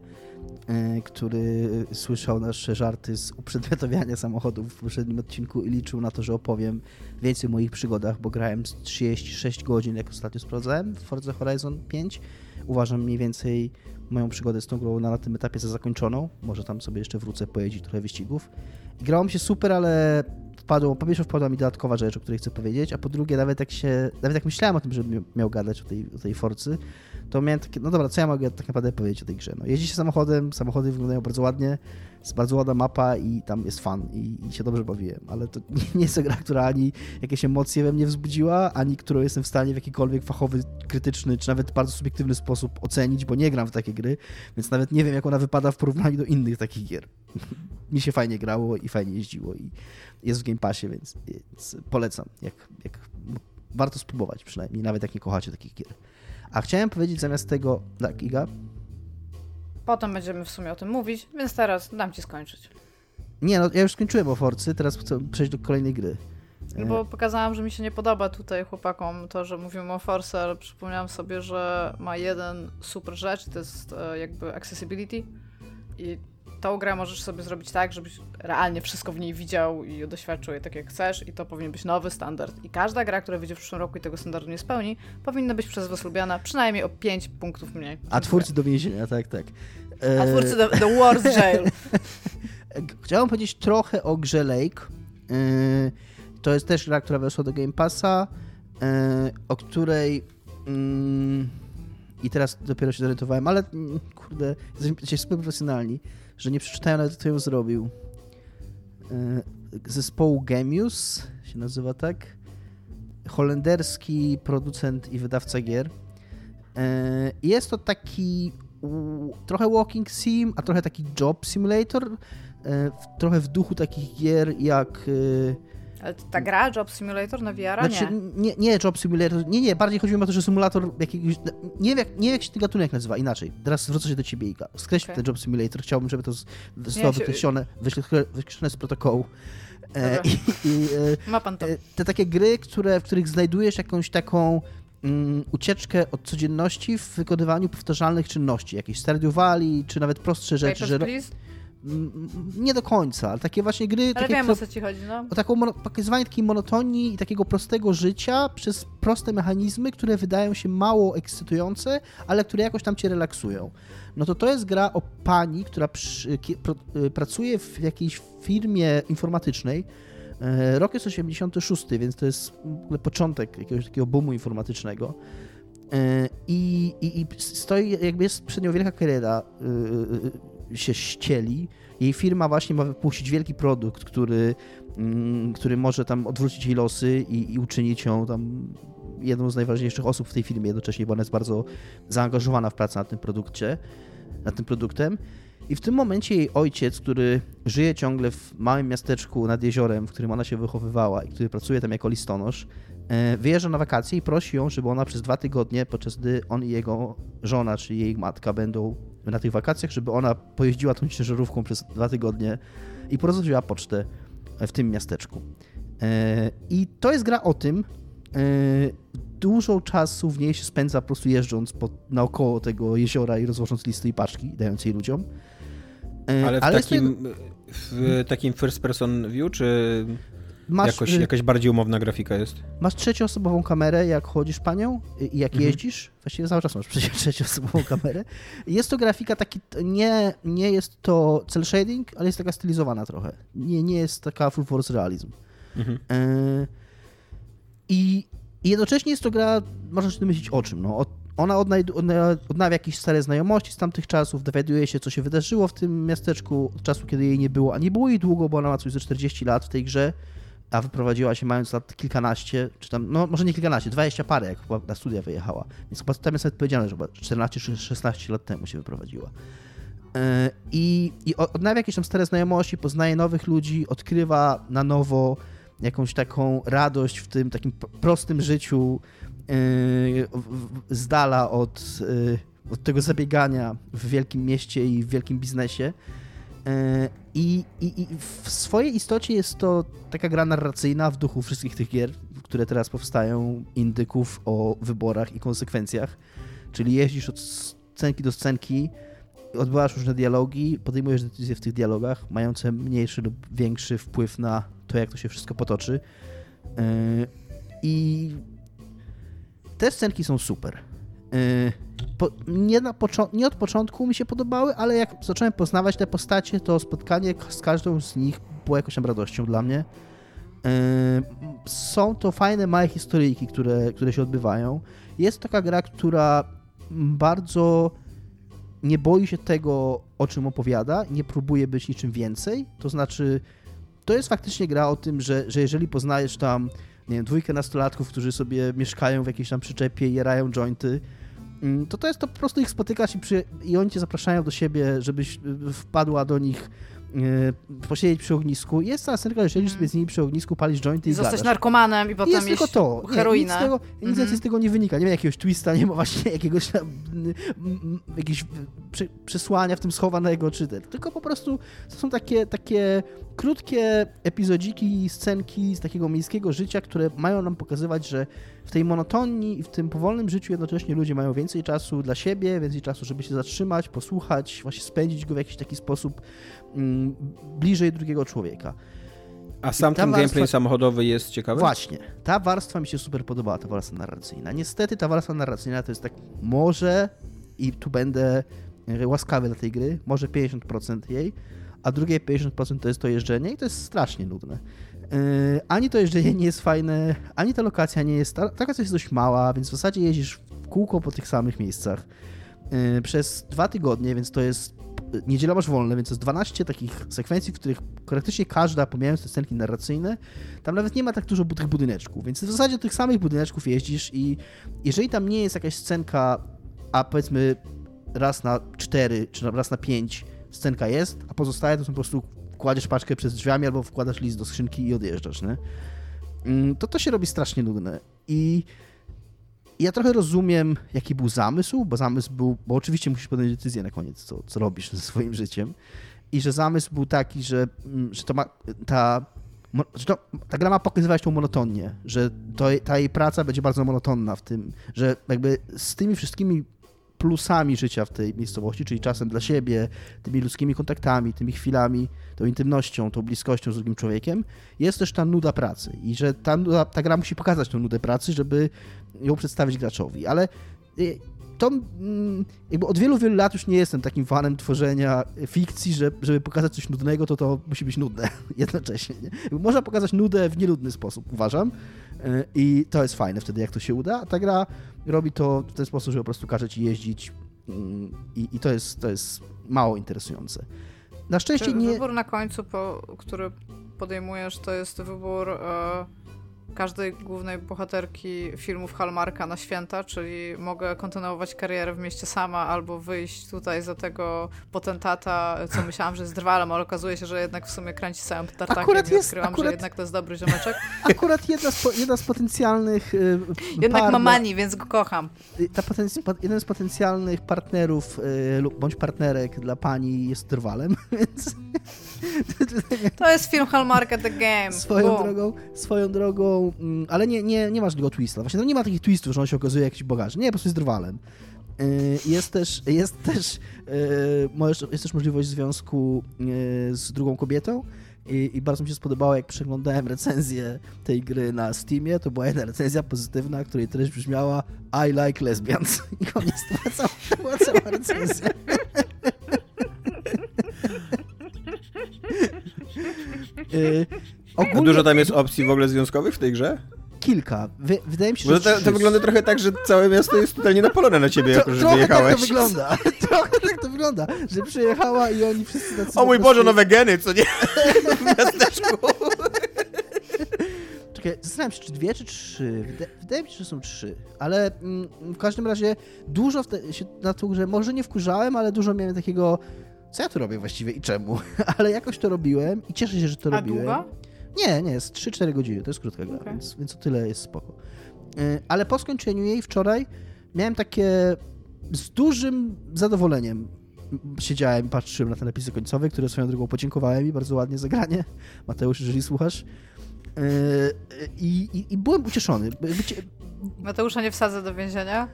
e, który słyszał nasze żarty z uprzedmiotowiania samochodów w poprzednim odcinku i liczył na to, że opowiem więcej o moich przygodach, bo grałem 36 godzin, jak ostatnio sprawdzałem w Forza Horizon 5. Uważam mniej więcej moją przygodę z tą grą na tym etapie za zakończoną. Może tam sobie jeszcze wrócę, pojeździć trochę wyścigów. Grało mi się super, ale wpadło, po pierwsze wpadła mi dodatkowa rzecz, o której chcę powiedzieć, a po drugie nawet jak się, nawet jak myślałem o tym, żeby miał gadać o tej, o tej Forcy, to miałem takie, no dobra, co ja mogę tak naprawdę powiedzieć o tej grze? No, jeździ się samochodem, samochody wyglądają bardzo ładnie, jest bardzo ładna mapa i tam jest fan i, i się dobrze bawiłem, ale to nie jest gra, która ani jakieś emocje we mnie wzbudziła, ani którą jestem w stanie w jakikolwiek fachowy, krytyczny, czy nawet bardzo subiektywny sposób ocenić, bo nie gram w takie gry, więc nawet nie wiem, jak ona wypada w porównaniu do innych takich gier. Mi się fajnie grało i fajnie jeździło i jest w Game Passie, więc, więc polecam, jak, jak warto spróbować przynajmniej, nawet jak nie kochacie takich gier. A chciałem powiedzieć zamiast tego, tak, Iga? Potem będziemy w sumie o tym mówić, więc teraz dam ci skończyć. Nie, no ja już skończyłem o Forcy, teraz chcę przejść do kolejnej gry. No bo pokazałam, że mi się nie podoba tutaj chłopakom to, że mówimy o Force, ale przypomniałam sobie, że ma jeden super rzecz, to jest e, jakby accessibility i tą grę możesz sobie zrobić tak, żebyś realnie wszystko w niej widział i doświadczył je tak jak chcesz i to powinien być nowy standard. I każda gra, która wyjdzie w przyszłym roku i tego standardu nie spełni, powinna być przez was lubiana przynajmniej o 5 punktów mniej. A twórcy do więzienia, tak, tak. E... A twórcy do, do Worst Jail. Chciałem powiedzieć trochę o grze Lake. E, to jest też gra, która weszła do Game Passa, e, o której mm, i teraz dopiero się zorientowałem, ale mm, kurde, jesteśmy super profesjonalni że nie przeczytałem nawet, kto ją zrobił. E, zespołu Gemius się nazywa tak. Holenderski producent i wydawca gier. E, jest to taki trochę walking sim, a trochę taki job simulator. E, trochę w duchu takich gier jak ale ta gra Job Simulator na VR? Znaczy, nie. nie. Nie, Job Simulator. Nie, nie, bardziej chodzi mi o to, że symulator jakiegoś. Nie wiem, jak, nie wiem, jak się ten gatunek nazywa, inaczej. Teraz zwrócę się do ciebie, Iga. Skreśl okay. ten Job Simulator. Chciałbym, żeby to zostało wykreślone, wykreślone z protokołu. E, i, i, e, Ma pan to. E, te takie gry, które, w których znajdujesz jakąś taką mm, ucieczkę od codzienności w wykonywaniu powtarzalnych czynności. Jakieś Stardew Valley, czy nawet prostsze rzeczy. Papers, że, please? Nie do końca, ale takie właśnie gry... Ale takie, wiem, o co ci chodzi, no. O taką, pokazywanie takiej monotonii i takiego prostego życia przez proste mechanizmy, które wydają się mało ekscytujące, ale które jakoś tam cię relaksują. No to to jest gra o pani, która przy, y, pracuje w jakiejś firmie informatycznej, e, Rok jest 86, więc to jest początek jakiegoś takiego boomu informatycznego. E, I, i, i stoi, jakby jest przed nią wielka kariera y, y, się ścieli. Jej firma właśnie ma wypuścić wielki produkt, który, mm, który może tam odwrócić jej losy i, i uczynić ją tam jedną z najważniejszych osób w tej firmie jednocześnie, bo ona jest bardzo zaangażowana w pracę nad tym produkcie, nad tym produktem. I w tym momencie jej ojciec, który żyje ciągle w małym miasteczku nad jeziorem, w którym ona się wychowywała i który pracuje tam jako listonosz, e, wyjeżdża na wakacje i prosi ją, żeby ona przez dwa tygodnie, podczas gdy on i jego żona, czy jej matka będą na tych wakacjach, żeby ona pojeździła tą ciężarówką przez dwa tygodnie i porozwoziła pocztę w tym miasteczku. E, I to jest gra o tym, e, dużo czasu w niej się spędza po prostu jeżdżąc po, naokoło tego jeziora i rozwożąc listy i paczki, dając jej ludziom. E, ale w, Ale takim, w takim first person view, czy Masz, Jakoś, y, jakaś bardziej umowna grafika jest. Masz trzecioosobową kamerę, jak chodzisz panią i jak mhm. jeździsz. Właściwie cały czas masz przecież trzecioosobową kamerę. Jest to grafika taki, nie, nie jest to cel shading, ale jest taka stylizowana trochę. Nie, nie jest taka full force realizm. Mhm. E, i, jednocześnie jest to gra, można się myśleć o czym. No, ona odnawia jakieś stare znajomości z tamtych czasów, dowiaduje się, co się wydarzyło w tym miasteczku od czasu, kiedy jej nie było, a nie było jej długo, bo ona ma coś ze 40 lat w tej grze a wyprowadziła się mając lat kilkanaście, czy tam, no może nie kilkanaście, dwadzieścia parę, jak na studia wyjechała. Więc chyba tam jest nawet powiedziane, że 14 czy 16 lat temu się wyprowadziła. E, I, I odnawia jakieś tam stare znajomości, poznaje nowych ludzi, odkrywa na nowo jakąś taką radość w tym takim prostym życiu e, z dala od, e, od tego zabiegania w wielkim mieście i w wielkim biznesie. E, I, i, I, w swojej istocie jest to taka gra narracyjna w duchu wszystkich tych gier, które teraz powstają, indyków o wyborach i konsekwencjach. Czyli jeździsz od scenki do scenki, odbywasz różne dialogi, podejmujesz decyzje w tych dialogach, mające mniejszy lub większy wpływ na to, jak to się wszystko potoczy. E, I te scenki są super. Po, nie, na nie od początku mi się podobały, ale jak zacząłem poznawać te postacie, to spotkanie z każdą z nich było jakąś tam radością dla mnie. Są to fajne, małe historyjki, które, które się odbywają. Jest taka gra, która bardzo nie boi się tego, o czym opowiada, nie próbuje być niczym więcej. To znaczy, to jest faktycznie gra o tym, że, że jeżeli poznajesz tam, nie wiem, dwójkę nastolatków, którzy sobie mieszkają w jakiejś tam przyczepie jerają jointy, to to jest to po prostu ich spotykasz i, przy, i oni cię zapraszają do siebie, żebyś y, wpadła do nich posiedzieć przy ognisku. Jest cała scenka, że siedzisz mm. sobie z nimi przy ognisku, palisz jointy i, i Zostać narkomanem i potem jest tylko to. heroinę. Nie, nic, z tego, nic mm z tego nie wynika. Nie ma jakiegoś twista, nie ma właśnie jakiegoś tam, jakiegoś przesłania w tym schowanego, czy. Tylko po prostu to są takie, takie krótkie epizodziki, scenki z takiego miejskiego życia, które mają nam pokazywać, że w tej monotonii i w tym powolnym życiu jednocześnie ludzie mają więcej czasu dla siebie, więcej czasu, żeby się zatrzymać, posłuchać, właśnie spędzić go w jakiś taki sposób bliżej drugiego człowieka. A sam ten warstwa... gameplay samochodowy jest ciekawy? Właśnie. Ta warstwa mi się super podobała, ta warstwa narracyjna. Niestety ta warstwa narracyjna to jest tak, może i tu będę łaskawy dla tej gry, może 50% jej, a drugie 50% to jest to jeżdżenie i to jest strasznie nudne. Yy, ani to jeżdżenie nie jest fajne, ani ta lokacja nie jest. Ta, ta lokacja jest dość mała, więc w zasadzie jeździsz w kółko po tych samych miejscach yy, przez dwa tygodnie, więc to jest. Niedziela masz wolne, więc jest 12 takich sekwencji, w których praktycznie każda, pomijając te scenki narracyjne, tam nawet nie ma tak dużo tych budyneczków, więc w zasadzie tych samych budyneczków jeździsz i jeżeli tam nie jest jakaś scenka, a powiedzmy raz na 4 czy raz na 5 scenka jest, a pozostałe to są po prostu kładziesz paczkę przez drzwiami albo wkładasz list do skrzynki i odjeżdżasz, nie? Mm, to to się robi strasznie nudne. I ja trochę rozumiem, jaki był zamysł, bo zamysł był, bo oczywiście musisz podjąć decyzję na koniec, co, co robisz ze swoim życiem. I że zamysł był taki, że, mm, że to ma, ta, że to, ta gra ma pokazywać tą monotonię, że to, ta jej praca będzie bardzo monotonna w tym, że jakby z tymi wszystkimi plusami życia w tej miejscowości, czyli czasem dla siebie, tymi ludzkimi kontaktami, tymi chwilami, tą intymnością, tą bliskością z drugim człowiekiem, jest też ta nuda pracy i że ta, nuda, ta gra musi pokazać tę nudę pracy, żeby ją przedstawić graczowi, ale y, to mm, jakby od wielu, wielu lat już nie jestem takim fanem tworzenia fikcji, że żeby pokazać coś nudnego, to to musi być nudne jednocześnie. Nie? Można pokazać nudę w nieludny sposób, uważam. Y, I to jest fajne wtedy, jak to się uda. A ta gra robi to w ten sposób, że po prostu każe ci jeździć mm, i, i to, jest, to jest mało interesujące. Na szczęście Czy nie... Wybór na końcu, po, który podejmujesz, to jest wybór... E, każdej głównej bohaterki filmów Hallmarka na święta, czyli mogę kontynuować karierę w mieście sama albo wyjść tutaj za tego potentata, co myślałam, że jest drwalem, ale okazuje się, że jednak w sumie kręci całym tartakiem akurat i jest, odkryłam, akurat, że jednak to jest dobry ziomeczek. Akurat jedna z, jedna z potencjalnych y, Jednak par, ma mani, więc go kocham. Y, ta potenc- jeden z potencjalnych partnerów lub bądź partnerek dla pani jest drwalem, więc... To jest film Hallmarka The Game. Swoją drogą, swoją drogą, mm, ale nie, nie, nie masz tego twista. Właśnie no nie ma takich twistów, że on się okazuje jakiś bogaczy. Nie, po prostu jest drwalem. Y, jest też, jest też, y, jest też możliwość związku y, z drugą kobietą. I, I, bardzo mi się spodobało, jak przeglądałem recenzję tej gry na Steamie. To była jedna recenzja pozytywna, której treść brzmiała I like lesbians. I koniec, to była cała, była cała recenzja. Yy, ogólnie... Dużo tam jest opcji w ogóle związkowych w tej grze? Kilka. wydaje mi się, że. To, to, wygląda trochę tak, że całe miasto jest totalnie napalone na ciebie, jako że wyjechałeś. Tak to wygląda. trochę tak to wygląda, że przyjechała i oni wszyscy tacy. O mój Boże, nowe geny, co nie? w miasteczku. Czekaj, zastanawiam się, czy dwie, czy trzy. Wydaje mi się, że są trzy. Ale mm, w każdym razie dużo te, się na to, że może nie wkurzałem, ale dużo miałem takiego co ja tu robię właściwie i czemu, ale jakoś to robiłem i cieszę się, że to A robiłem. Długo? Nie, nie, jest 3-4 godziny, to jest krótka gra, okay. więc, więc o tyle jest spoko. Y, ale po skończeniu jej wczoraj miałem takie z dużym zadowoleniem siedziałem i patrzyłem na te napisy końcowe, które swoją drogą podziękowałem mi bardzo ładnie za granie. Mateusz, jeżeli słuchasz. Y, I, i, i byłem ucieszony. Mateusza nie wsadzę do więzienia?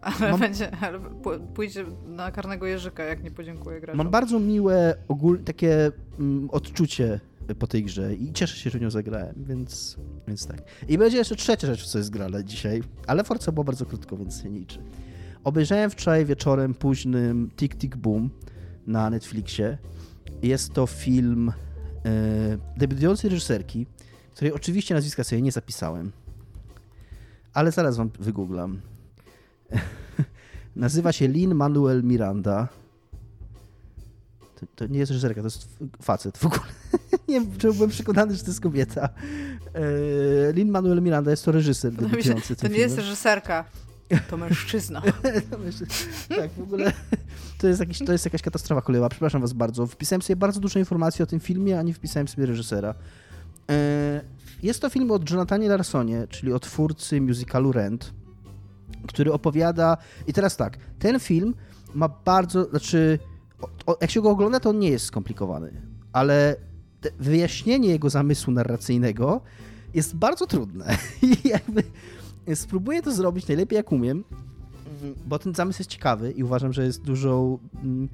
Ale mam... będzie, ale pójdzie na karnego jeżyka, jak nie podziękuję graczom. Mam bardzo miłe, ogólne takie mm, odczucie po tej grze i cieszę się, że nią zagrałem, więc, więc tak. I będzie jeszcze trzecia rzecz, w co jest grane dzisiaj, ale Forza było bardzo krótko, więc się liczy. Obejrzałem wczoraj wieczorem późnym Tick Tick Boom na Netflixie. Jest to film e, debiutującej reżyserki, której oczywiście nazwiska sobie nie zapisałem, ale zaraz wam wygooglam. Nazywa się Lin Manuel Miranda. To, to, nie jest reżyserka, to jest facet w ogóle. nie wiem, czy byłem przekonany, że to jest kobieta. E, Lin Manuel Miranda jest to reżyser to nie filmem. jest reżyserka. To mężczyzna. tak, w ogóle to jest, jakiś, to jest jakaś katastrofa kolejowa. Przepraszam was bardzo. Wpisałem sobie bardzo dużo informacji o tym filmie, a nie wpisałem sobie reżysera. E, jest to film od Jonathanie Larsonie, czyli od twórcy musicalu Rent, który opowiada... I teraz tak, ten film ma bardzo... Znaczy, jak się go ogląda, to on nie jest skomplikowany, ale wyjaśnienie jego zamysłu narracyjnego jest bardzo trudne. I jakby spróbuję to zrobić najlepiej jak umiem, bo ten zamysł jest ciekawy i uważam, że jest dużo mm,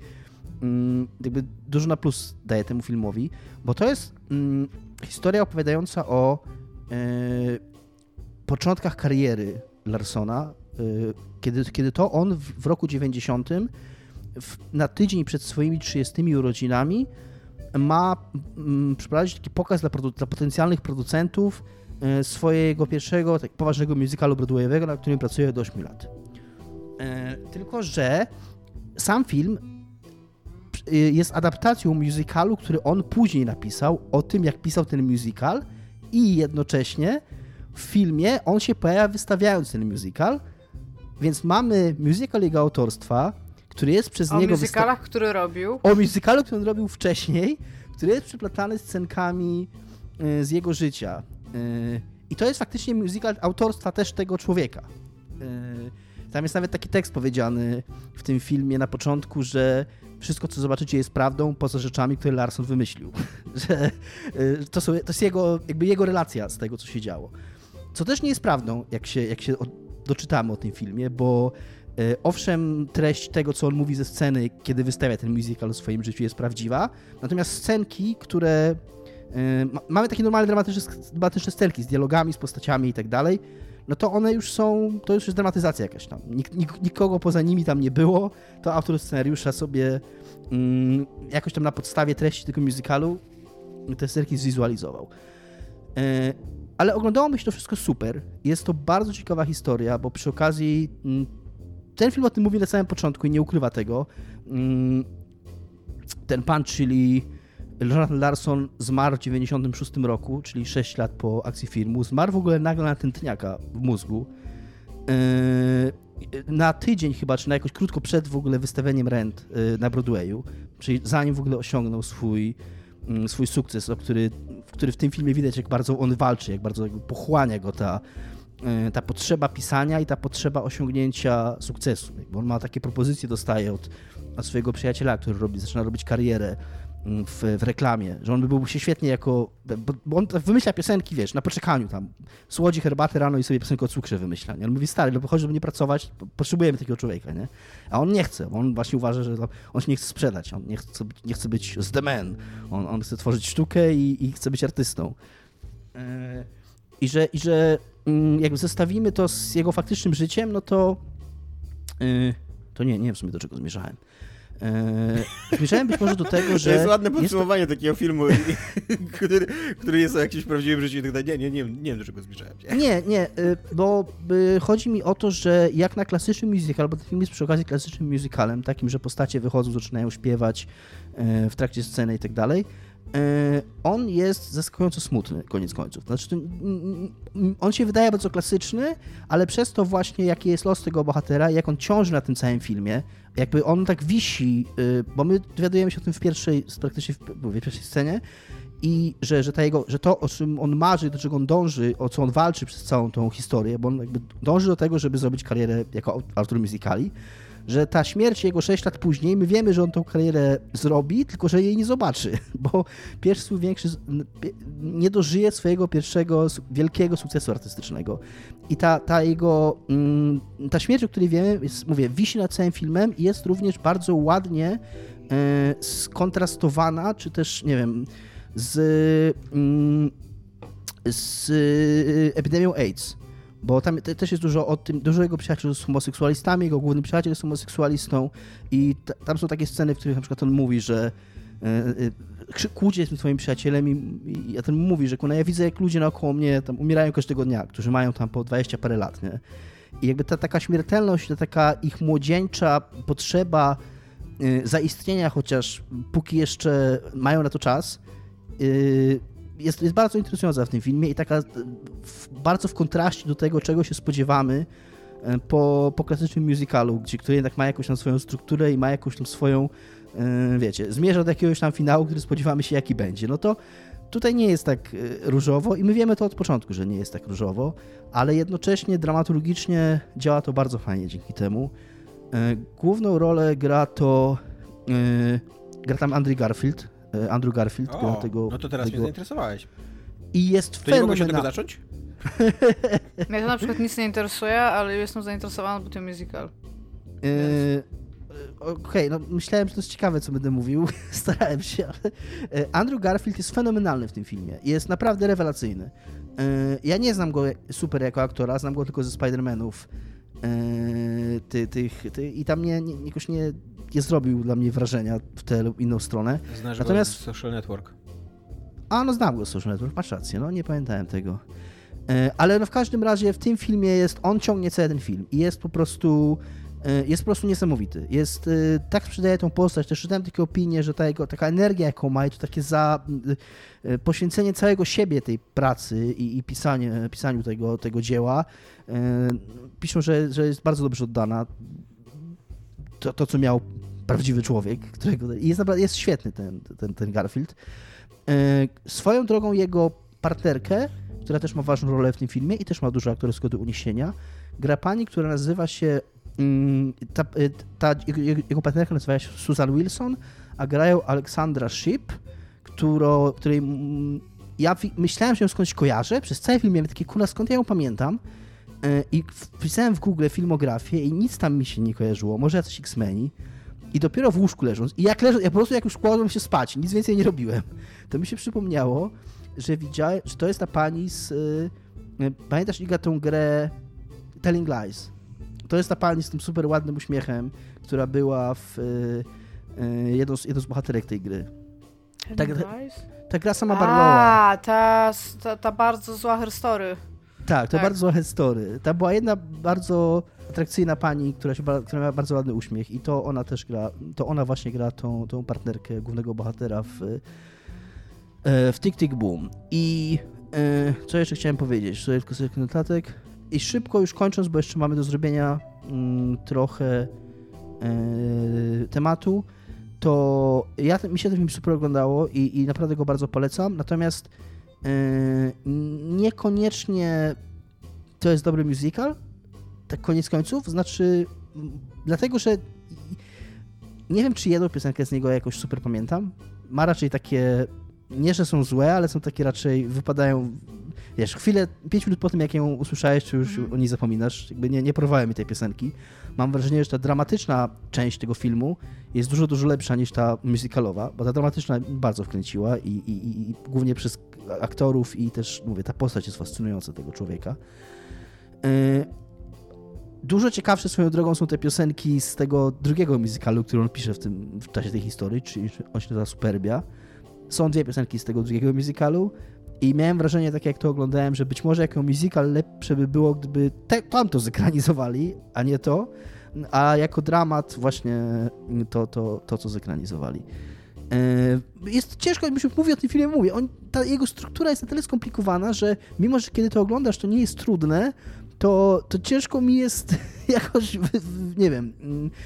mm, jakby dużo na plus daje temu filmowi, bo to jest mm, historia opowiadająca o e, początkach kariery Larsona, kiedy, kiedy to on w, roku 90 w, na tydzień przed swoimi 30 urodzinami ma mm, przeprowadzić taki pokaz dla, dla potencjalnych producentów e, swojego pierwszego tak poważnego musicalu broadwayowego, na którym pracuje od 8 lat. E, tylko, że sam film e, jest adaptacją musicalu, który on później napisał, o tym jak pisał ten musical i jednocześnie w filmie on się pojawia wystawiając ten musical, więc mamy musical jego autorstwa, który jest przez o niego... O musicalach, który robił. O musicalu, który on robił wcześniej, który jest przeplatany scenkami e, z jego życia. I to jest faktycznie musical autorstwa też tego człowieka. Tam jest nawet taki tekst powiedziany w tym filmie na początku, że wszystko, co zobaczycie, jest prawdą, poza rzeczami, które Larson wymyślił. że to, są, to jest jego, jakby jego relacja z tego, co się działo. Co też nie jest prawdą, jak się, jak się doczytamy o tym filmie, bo y, owszem, treść tego, co on mówi ze sceny, kiedy wystawia ten musical w swoim życiu, jest prawdziwa, natomiast scenki, które. Y, mamy takie normalne dramatyczne, dramatyczne scenki z dialogami, z postaciami i tak dalej no to one już są, to już jest dramatyzacja jakaś tam. Nik, nik, nikogo poza nimi tam nie było, to autor scenariusza sobie mm, jakoś tam na podstawie treści tego musicalu te serki zwizualizował. E, ale oglądało mi się to wszystko super. Jest to bardzo ciekawa historia, bo przy okazji mm, ten film o tym mówi na samym początku i nie ukrywa tego. Mm, ten pan, czyli Jonathan Larson zmarł w 96 roku, czyli 6 lat po akcji filmu. Zmarł w ogóle nagle na tętniaka w mózgu. Yy, na tydzień chyba, czy na jakoś krótko przed w ogóle wystawieniem Rent yy, na Broadwayu, czyli zanim w ogóle osiągnął swój, swój sukces, o który, który w tym filmie widać, jak bardzo on walczy, jak bardzo pochłania go ta, ta potrzeba pisania i ta potrzeba osiągnięcia sukcesu. Bo on ma takie propozycje, dostaje od, od swojego przyjaciela, który robi, zaczyna robić karierę w, w, reklamie, że on by byłby się świetnie jako, bo on wymyśla piosenki, wiesz, na poczekaniu tam, słodzi herbatę rano i sobie piosenkę o cukrze wymyśla, nie? On mówi, stary, no chodzi, żeby nie pracować, potrzebujemy takiego człowieka, nie? A on nie chce, bo on właśnie uważa, że on się nie chce sprzedać, on nie chce, nie chce być z the man, on, on chce tworzyć sztukę i, i chce być artystą. E, I że, i że mm, jak zestawimy to z jego faktycznym życiem, no to e, to nie, nie wiem w sumie do czego zmierzałem. Eee, zmierzałem być może do tego, że... To jest ładne podsumowanie jest takiego filmu, który, który jest o jakimś prawdziwym życiu i tak dalej. Nie, nie, nie, nie wiem, do czego zmierzałem. Nie, nie, nie y, bo y, chodzi mi o to, że jak na klasyczny musical, bo ten film jest przy okazji klasycznym musicalem, takim, że postacie wychodzą, zaczynają śpiewać y, w trakcie sceny i tak dalej, E, on jest zaskakująco smutny, koniec końców. Znaczy, on się wydaje bardzo klasyczny, ale przez to właśnie, jaki jest los tego bohatera, jak on ciąży na tym całym filmie, jakby on tak wisi, y, bo my dowiadujemy się o tym w pierwszej, praktycznie w, w pierwszej scenie, i że, że, ta jego, że to, o czym on marzy, do czego on dąży, o co on walczy przez całą tą historię, bo on jakby dąży do tego, żeby zrobić karierę jako autor musicali, że ta śmierć jego 6 lat później, my wiemy, że on tą karierę zrobi, tylko że jej nie zobaczy, bo pierwszy swój większy, nie dożyje swojego pierwszego wielkiego sukcesu artystycznego. I ta, ta jego, mm, ta śmierć, o której wiemy, jest, mówię, wisi nad całym filmem i jest również bardzo ładnie e, skontrastowana, czy też, nie wiem, z, mm, z epidemią AIDS bo tam też jest dużo o tym, dużo jego przyjaciół z homoseksualistami, jego główny przyjaciel jest homoseksualistą i tam są takie sceny, w których na przykład on mówi, że, e, e, kłócie z tym przyjacielem i, i, ten mówi, że ja widzę, jak ludzie naokoło mnie tam umierają każdego dnia, którzy mają tam po 20 parę lat, nie? I jakby ta taka śmiertelność, ta taka ich młodzieńcza potrzeba y, zaistnienia, chociaż póki jeszcze mają na to czas, jest, jest bardzo interesująca w tym filmie i taka w, bardzo w kontraście do tego, czego się spodziewamy y, po, po klasycznym musicalu, gdzie, który jednak ma jakąś tam swoją strukturę i ma jakąś tam swoją, wiecie, zmierza do jakiegoś tam finału, który spodziewamy się jaki będzie. No to Tutaj nie jest tak e, różowo i my wiemy to od początku, że nie jest tak różowo, ale jednocześnie dramaturgicznie działa to bardzo fajnie dzięki temu. E, główną rolę gra to e, gra tam Andrew Garfield. Andrew Garfield o, tego. No to teraz tego... mnie zainteresowałeś. I jest fenomenalny. To nie mogę się od tego zacząć? Mnie to na przykład nic nie interesuje, ale jestem zainteresowany, bo to musical. Yy, okej, okay, no myślałem, że to jest ciekawe, co będę mówił. Starałem się, ale e, Andrew Garfield jest fenomenalny w tym filmie. Jest naprawdę rewelacyjny. E, ja nie znam go super jako aktora, znam go tylko ze Spider-Manów. E, ty, tych, ty, I tam nie, nie, jakoś nie, nie zrobił dla mnie wrażenia w tę lub inną stronę. Znasz Natomiast... go Social Network. A, no znam go Social Network, masz rację, no nie pamiętałem tego. Ale no w każdym razie w tym filmie jest, on ciągnie cały ten film i jest po prostu jest po prostu niesamowity. Jest, e, tak sprzedaje tą postać, też czytałem takie opinie, że ta jego, taka energia, jaką ma i to takie za, e, poświęcenie całego siebie tej pracy i, i pisanie, pisaniu tego, tego dzieła, piszą, że, że jest bardzo dobrze oddana. To, to co miał prawdziwy człowiek, którego jest, jest świetny ten, ten, ten Garfield. Swoją drogą jego partnerkę, która też ma ważną rolę w tym filmie i też ma dużo aktorskiego uniesienia, gra pani, która nazywa się ta, y, ta, jego partnerka nazywa się Susan Wilson, a grają Aleksandra Ship, którą, której mm, ja myślałem, że ją skądś kojarzę, przez cały film miałem takie, kula, skąd ja ją pamiętam y, i wpisałem w Google filmografię i nic tam mi się nie kojarzyło, może jacyś X-Meni. I dopiero w łóżku leżąc, i jak leżę, ja po prostu jak już kładłem się spać, nic więcej nie robiłem, to mi się przypomniało, że widziałem, że to jest ta pani z... Y, pamiętasz, Iga, tą grę Telling Lies? To jest ta pani z tym super ładnym uśmiechem, która była w y, y, jedną, z, jedną z bohaterek tej gry. Ta, ta, ta gra sama Barlowa. A, ta, ta, ta bardzo zła herstory. Tak, to tak. bardzo zła herstory. Ta była jedna bardzo atrakcyjna pani, która, się, która miała bardzo ładny uśmiech i to ona też gra, to ona właśnie gra tą, tą partnerkę głównego bohatera w, y, w Tick Tick Boom. I co jeszcze chciałem powiedzieć? Tutaj tylko sobie notatek. I szybko już kończąc, bo jeszcze mamy do zrobienia mm, trochę e, tematu, to ja, mi się ten film super oglądało i, i naprawdę go bardzo polecam, natomiast e, niekoniecznie to jest dobry musical, tak koniec końców, znaczy dlatego, że nie wiem, czy jedną piosenkę z niego jakoś super pamiętam. Ma raczej takie, nie że są złe, ale są takie raczej, wypadają wiesz, chwilę, pięć minut po tym, jak ją usłyszałeś, czy już mm. o niej zapominasz, jakby nie, nie porwałem mi tej piosenki. Mam wrażenie, że ta dramatyczna część tego filmu jest dużo, dużo lepsza niż ta musicalowa, bo ta dramatyczna bardzo wkręciła i, i, i głównie przez aktorów i też, mówię, ta postać jest fascynująca tego człowieka. Yy, dużo ciekawsze swoją drogą są te piosenki z tego drugiego musicalu, który on pisze w, tym, w czasie tej historii, czyli on się nazywa Superbia. Są dwie piosenki z tego drugiego musicalu. I miałem wrażenie, tak jak to oglądałem, że być może jako musical lepsze by było, gdyby te, tam to zekranizowali, a nie to, a jako dramat właśnie to, to, to co zekranizowali. E, jest ciężko, jakbyśmy mówił o tym filmie, mówię, on, ta jego struktura jest na tyle skomplikowana, że mimo, że kiedy to oglądasz, to nie jest trudne, to, to ciężko mi jest jakoś, nie wiem,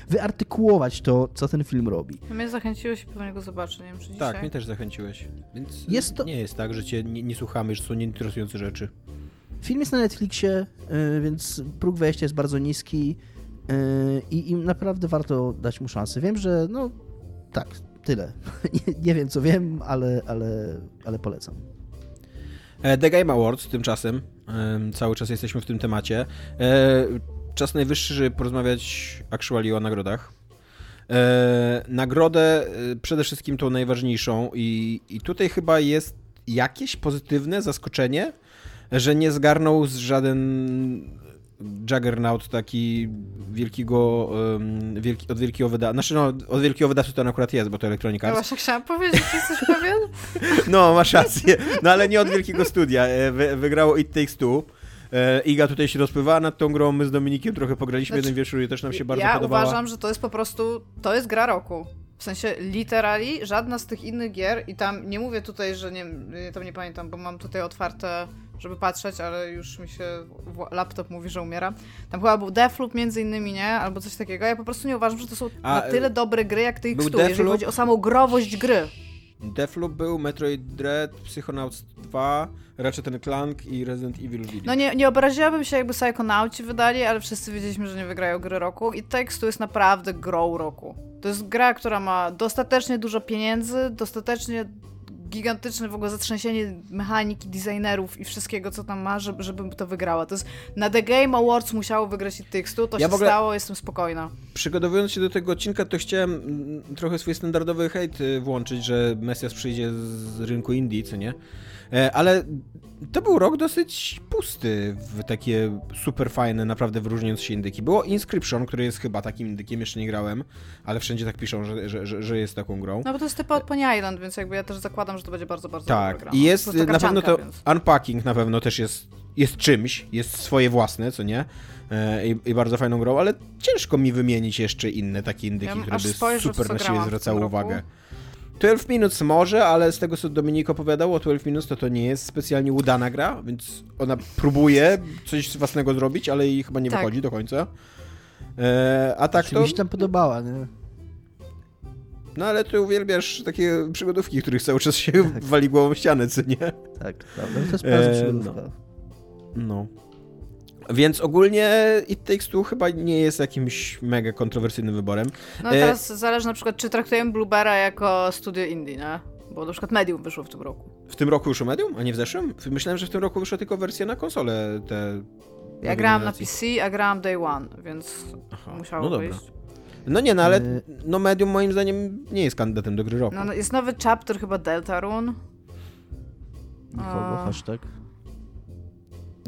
wyartykułować to, co ten film robi. No mnie zachęciłeś pewnie go zobaczyć, nie wiem, czy dzisiaj... Tak, mnie też zachęciłeś. Więc jest to... nie jest tak, że cię nie, nie słuchamy, że są nieinteresujące rzeczy. Film jest na Netflixie, y, więc próg wejścia jest bardzo niski y, i, i naprawdę warto dać mu szansę. Wiem, że no tak, tyle. nie, nie wiem, co wiem, ale, ale, ale polecam. E, The Game Awards tymczasem, cały czas jesteśmy w tym temacie. E, czas najwyższy, żeby porozmawiać actually o nagrodach. E, nagrodę przede wszystkim tą najważniejszą i, i tutaj chyba jest jakieś pozytywne zaskoczenie, że nie zgarnął żaden Juggernaut taki wielkiego, um, wielki, od wielkiego wydawcy, znaczy no, od wielkiego wydawcy to akurat jest, bo to Electronic Arts. Ja właśnie chciałam powiedzieć, że jesteś pewien? No, masz rację, no ale nie od wielkiego studia. E, wy, wygrało It Takes Two. E, Iga tutaj się rozpływała nad tą grą, my z Dominikiem trochę pograliśmy znaczy, jeden wieczór i też nam się bardzo ja podobała. Ja uważam, że to jest po prostu, to jest gra roku. W sensie literali żadna z tych innych gier i tam nie mówię tutaj, że nie, tam nie pamiętam, bo mam tutaj otwarte, żeby patrzeć, ale już mi się laptop mówi, że umiera. Tam chyba był Deathloop między innymi, nie? Albo coś takiego. Ja po prostu nie uważam, że to są A, na tyle dobre gry, jak tych X2, jeżeli chodzi o samą growość gry. Deathloop był, Metroid Dread, Psychonauts 2, Ratchet Clank i Resident Evil Village. No nie, nie obraziłabym się jakby Psychonauci wydali, ale wszyscy wiedzieliśmy, że nie wygrają gry roku i tekstu jest naprawdę grą roku. To jest gra, która ma dostatecznie dużo pieniędzy, dostatecznie gigantyczne w ogóle zatrzęsienie mechaniki, designerów i wszystkiego, co tam ma, żeby, żeby to wygrała. To jest, na The Game Awards musiało wygrać tekstu, to ja się stało, jestem spokojna. Przygotowując się do tego odcinka, to chciałem mm, trochę swój standardowy hejt y, włączyć, że Messias przyjdzie z rynku Indii, co nie? E, ale to był rok dosyć pusty w takie super fajne, naprawdę wyróżniające się indyki. Było Inscription, który jest chyba takim indykiem, jeszcze nie grałem, ale wszędzie tak piszą, że, że, że, że jest taką grą. No bo to jest typa od Pony Island, więc jakby ja też zakładam, że to będzie bardzo, bardzo Tak, gra. i jest na pewno to więc. Unpacking na pewno też jest, jest czymś, jest swoje własne, co nie? E, I, I, bardzo fajną grą, ale ciężko mi wymienić jeszcze inne takie indyki, ja które by super na siebie zwracały uwagę. Roku. 12 Minutes może, ale z tego co Dominik opowiadał o 12 Minutes, to to nie jest specjalnie udana gra, więc ona próbuje coś własnego zrobić, ale jej chyba nie tak. wychodzi do końca. E, a tak to... Mi się tam podobała, nie? No ale ty uwielbiasz takie przygodówki, których cały czas się tak. wali głową ścianę, co nie? Tak, prawda. To jest bardzo e, przygodówka. No. no. Więc ogólnie It Takes Two chyba nie jest jakimś mega kontrowersyjnym wyborem. No teraz e... zależy na przykład, czy traktujemy Bluebera jako studio indie, nie? Bo na przykład Medium wyszło w tym roku. W tym roku wyszło Medium, a nie w zeszłym? Myślałem, że w tym roku wyszła tylko wersja na konsolę te... Ja grałam na PC, a grałam Day One, więc Aha, musiało no dobra. wyjść. No nie, no ale y- no Medium moim zdaniem nie jest kandydatem do gry roku. No, no jest nowy chapter chyba Deltarune. Nikogo, hashtag.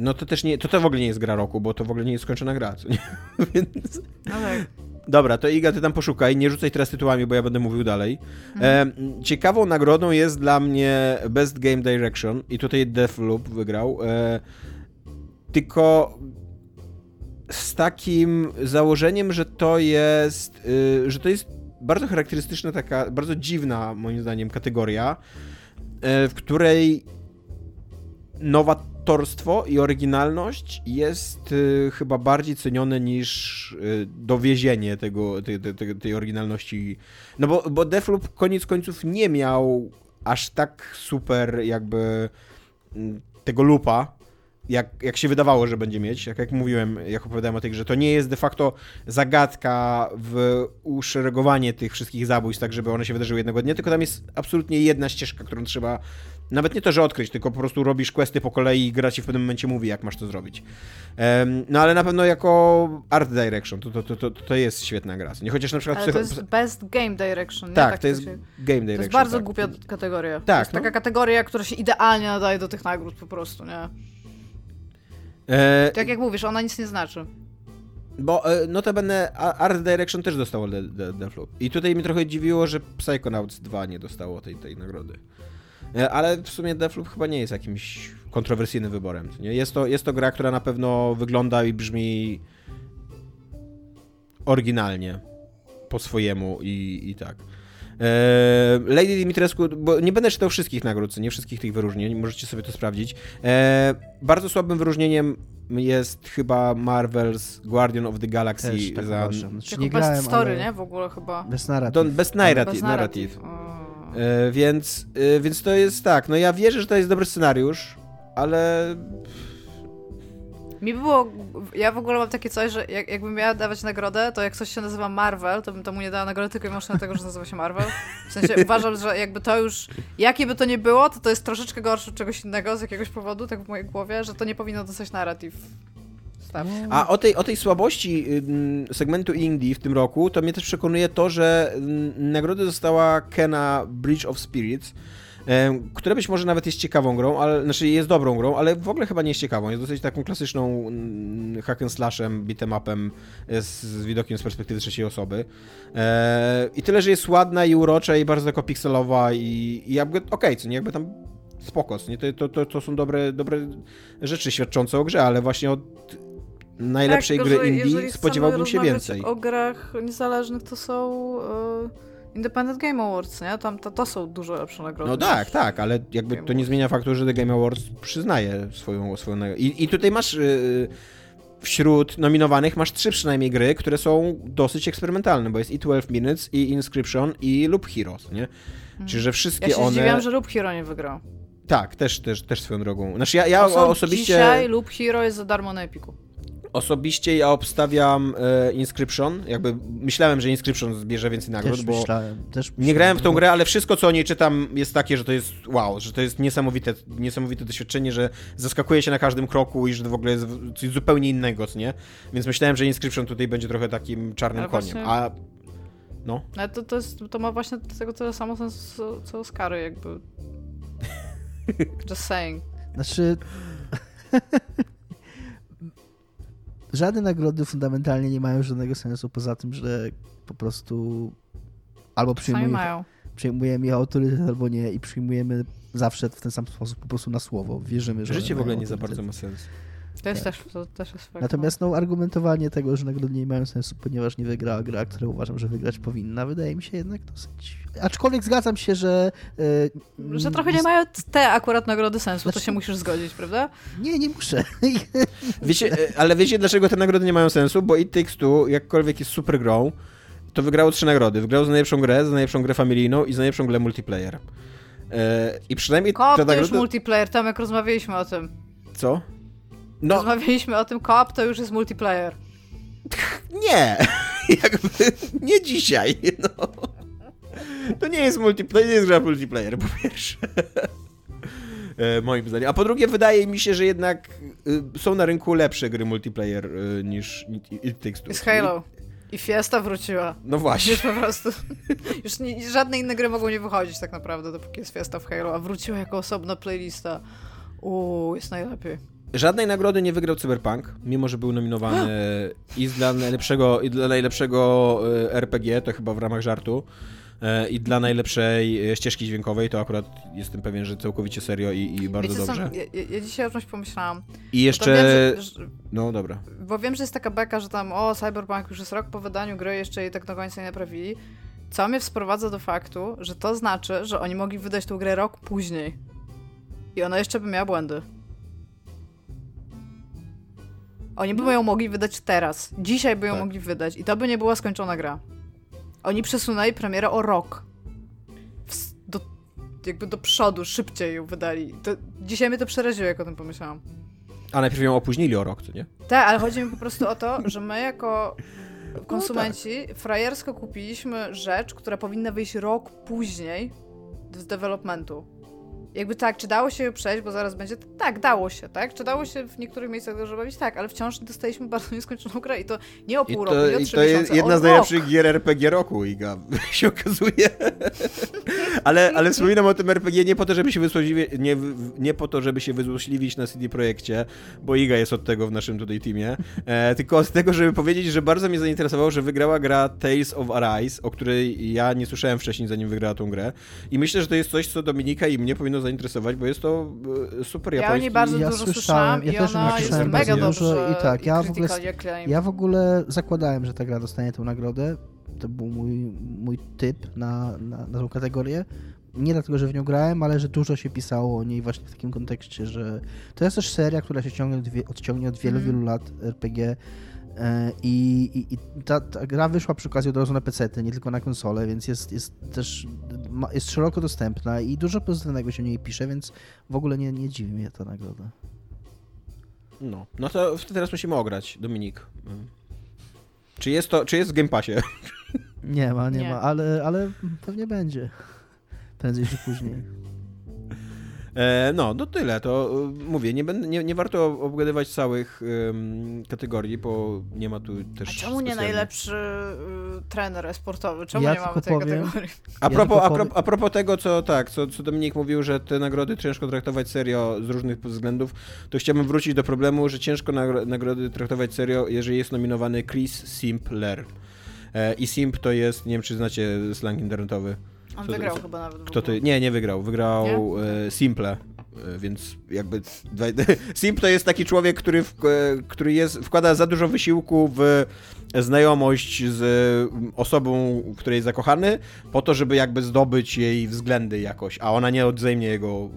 No to też nie, to, to w ogóle nie jest gra roku, bo to w ogóle nie jest skończona gra, co nie? Więc... No tak. Dobra, to Iga, ty tam poszukaj, nie rzucaj teraz tytułami, bo ja będę mówił dalej. Mhm. E, ciekawą nagrodą jest dla mnie Best Game Direction i tutaj Deathloop wygrał. E, tylko z takim założeniem, że to jest, y, że to jest bardzo charakterystyczna taka, bardzo dziwna moim zdaniem kategoria, y, w której nowatorstwo i oryginalność jest y, chyba bardziej cenione niż y, dowiezienie tego, tej, tej, tej oryginalności. No bo, bo Deathloop koniec końców nie miał aż tak super jakby mm, tego lupa, jak, jak się wydawało, że będzie mieć. Jak, jak mówiłem, jak opowiadałem o tej grze, to nie jest de facto zagadka w uszeregowanie tych wszystkich zabójstw, tak żeby one się wydarzyły jednego dnia, tylko tam jest absolutnie jedna ścieżka, którą trzeba nawet nie to, że odkryć, tylko po prostu robisz questy po kolei i gra ci w pewnym momencie mówi, jak masz to zrobić. Um, no ale na pewno jako art direction to, to, to, to, to jest świetna gra. Nie chociaż na przykład... Ale to jest best game direction, nie? Tak, tak to jest się... game direction. To jest bardzo tak. głupia kategoria. Tak. To jest no. taka kategoria, która się idealnie nadaje do tych nagród po prostu, nie? E... Tak jak mówisz, ona nic nie znaczy. Bo e, notabene Art Direction też dostało Deathloop. I tutaj mi trochę dziwiło, że Psychonauts 2 nie dostało tej, tej nagrody. E, ale w sumie Deathloop chyba nie jest jakimś kontrowersyjnym wyborem. Nie? Jest, to, jest to gra, która na pewno wygląda i brzmi oryginalnie po swojemu i, i tak. E, Lady Dimitrescu, bo nie będę czytał wszystkich nagród, nie wszystkich tych wyróżnień, możecie sobie to sprawdzić. E, bardzo słabym wyróżnieniem jest chyba Marvel's Guardian of the Galaxy Też, tak za... Znaczy, nie grałem, story, ale... nie? W ogóle chyba. Bez narrative. Bez narrative. Bez narrative. E, więc, e, więc to jest tak, no ja wierzę, że to jest dobry scenariusz, ale... Mi było, ja w ogóle mam takie coś, że jak, jakbym miała dawać nagrodę, to jak coś się nazywa Marvel, to bym temu nie dała nagrody tylko i wyłącznie dlatego, że nazywa się Marvel. W sensie uważam, że jakby to już, jakie by to nie było, to to jest troszeczkę gorsze od czegoś innego z jakiegoś powodu, tak w mojej głowie, że to nie powinno dostać a o tej, o tej słabości segmentu indie w tym roku, to mnie też przekonuje to, że nagrodę dostała Kena Bridge of Spirits, która być może nawet jest ciekawą grą, ale, znaczy jest dobrą grą, ale w ogóle chyba nie jest ciekawą. Jest dosyć taką klasyczną mm, hack and slashem, beat'em upem z, z widokiem z perspektywy trzeciej osoby. E, I tyle, że jest ładna i urocza i bardzo jako pikselowa i, i jakby okej, okay, co nie, jakby tam spoko, nie? To, to, to, to są dobre, dobre rzeczy świadczące o grze, ale właśnie od najlepszej tak, gry indie spodziewałbym się więcej. o grach niezależnych to są... Yy Independent Game Awards, nie? Tam to, to są dużo lepsze nagrody. No tak, tak, ale jakby Game to nie zmienia faktu, że The Game Awards przyznaje swoją, swoją. I, I tutaj masz yy, wśród nominowanych masz trzy przynajmniej gry, które są dosyć eksperymentalne, bo jest i 12 Minutes, i Inscription, i Loop Heroes, nie? Hmm. Czyli, że wszystkie ja się one... zdziwiam, że Loop Hero nie wygrał. Tak, też, też, też swoją drogą. Znaczy ja, ja osobiście... Dzisiaj Loop Hero jest za darmo na Epiku. Osobiście ja obstawiam e, Inscription. Jakby myślałem, że Inscription zbierze więcej nagród, też bo myślałem, też nie grałem w tą grę, ale wszystko co o niej czytam jest takie, że to jest wow, że to jest niesamowite, niesamowite doświadczenie, że zaskakuje się na każdym kroku i że to w ogóle jest coś zupełnie innego, co nie? Więc myślałem, że Inscription tutaj będzie trochę takim czarnym ale koniem. Właśnie... A no. Ale to, to, jest, to ma właśnie tego tyle samo sens co, co Oscary, jakby. Just saying. Znaczy. żadne nagrody fundamentalnie nie mają żadnego sensu poza tym, że po prostu albo przyjmujemy, przyjmujemy je autorytet, albo nie i przyjmujemy zawsze w ten sam sposób po prostu na słowo. Wierzymy, że Życie w ogóle nie za bardzo ma sens. To jest też, to też jest fakt. Natomiast no, argumentowanie tego, że nagrody nie mają sensu, ponieważ nie wygrała gra, która uważam, że wygrać powinna, wydaje mi się jednak dosyć... Aczkolwiek zgadzam się, że... Yy, że trochę nie mają te akurat nagrody sensu, znaczy... to się musisz zgodzić, prawda? Nie, nie muszę. Wiecie, e, ale wiecie, dlaczego te nagrody nie mają sensu? Bo It Takes Two, jakkolwiek jest super grą, to wygrało trzy nagrody. Wygrało za najlepszą grę, za najlepszą grę familijną i za najlepszą grę multiplayer. Yy, I przynajmniej... Kop, to nagrody... już multiplayer, tam jak rozmawialiśmy o tym. Co? No. Rozmawialiśmy o tym, koop to już jest multiplayer. Nie, jakby nie dzisiaj, no. To nie jest multiplayer, nie jest gra multiplayer, po pierwsze. E, moim zdaniem. A po drugie, wydaje mi się, że jednak y, są na rynku lepsze gry multiplayer y, niż It Takes Two. Jest Halo. I Fiesta wróciła. No właśnie. Już po prostu. Już nie, żadne inne gry mogą nie wychodzić tak naprawdę, dopóki jest Fiesta w Halo, a wróciła jako osobna playlista. Uuu, jest najlepiej. Żadnej nagrody nie wygrał Cyberpunk, mimo że był nominowany i dla najlepszego, i dla najlepszego e, RPG, to chyba w ramach żartu, e, i dla najlepszej ścieżki dźwiękowej, to akurat jestem pewien, że całkowicie serio i, i bardzo Wiecie, dobrze. ja, ja, dzisiaj o czymś pomyślałam. I jeszcze... Wiem, że, no dobra. Bo wiem, że jest taka beka, że tam o, Cyberpunk już jest rok po wydaniu gry, jeszcze jej tak do końca nie naprawili. Co mnie sprowadza do faktu, że to znaczy, że oni mogli wydać tę grę rok później. I ona jeszcze by miała błędy. Oni by ją mogli wydać teraz. Dzisiaj by ją tak. mogli wydać i to by nie była skończona gra. Oni przesunęli premierę o rok. Do, jakby do przodu, szybciej ją wydali. To, dzisiaj mnie to przeraziło, jak o tym pomyślałam. A najpierw ją opóźnili o rok, co nie? Tak, ale chodzi mi po prostu o to, że my jako konsumenci no tak. frajersko kupiliśmy rzecz, która powinna wyjść rok później z developmentu jakby tak, czy dało się przejść, bo zaraz będzie, tak, dało się, tak? Czy dało się w niektórych miejscach dobrze bawić? Tak, ale wciąż dostaliśmy bardzo nieskończoną grę i to nie o pół to, roku, nie o trzy to miesiące, jest jedna z najlepszych gier RPG roku, Iga, się okazuje. ale, ale wspominam o tym RPG nie po to, żeby się nie, nie po to, żeby się wyzłośliwić na CD Projekcie, bo Iga jest od tego w naszym tutaj teamie, e, tylko od tego, żeby powiedzieć, że bardzo mnie zainteresowało, że wygrała gra Tales of Arise, o której ja nie słyszałem wcześniej, zanim wygrała tą grę i myślę, że to jest coś, co Dominika i mnie powinno zainteresować, bo jest to e, super japoński... Ja o niej bardzo ja dużo słyszałem ja i też ona jest mega dobrze i tak, ja w, ogóle, ja w ogóle zakładałem, że ta gra dostanie tę nagrodę. To był mój, mój typ na, na, na tą kategorię. Nie dlatego, że w nią grałem, ale że dużo się pisało o niej właśnie w takim kontekście, że to jest też seria, która się ciągnie, odciągnie od wielu, mm. wielu lat RPG I, i, i ta, ta, gra wyszła przy okazji od razu na PC, nie tylko na konsolę, więc jest, jest też jest szeroko dostępna i dużo pozytywnego się o niej pisze, więc w ogóle nie, nie dziwi mnie ta nagroda. No, no to teraz musimy ograć, Dominik. Czy jest to, czy jest w Game Passie? Nie ma, nie, nie. ma, ale, ale pewnie będzie. Prędzej czy później. E, no, to tyle. To e, mówię, nie, będę, nie, nie warto obgadywać całych um, kategorii, bo nie ma tu też. A czemu nie najlepszy y, trener sportowy? Czemu ja nie mamy tej powiem, kategorii? A, propos, ja a, pro, a propos tego, co tak, co, co Dominik mówił, że te nagrody ciężko traktować serio z różnych względów, to chciałbym wrócić do problemu, że ciężko nagrody traktować serio, jeżeli jest nominowany Chris Simpler. E, I Simp to jest, nie wiem czy znacie slang internetowy. On co, wygrał chyba nawet. Kto ty? Nie, nie wygrał. Wygrał nie? E, Simple. E, więc jakby Simp to jest taki człowiek, który, w, e, który jest, wkłada za dużo wysiłku w znajomość z osobą, w której jest zakochany, po to, żeby jakby zdobyć jej względy jakoś, a ona nie odwzajemnie jego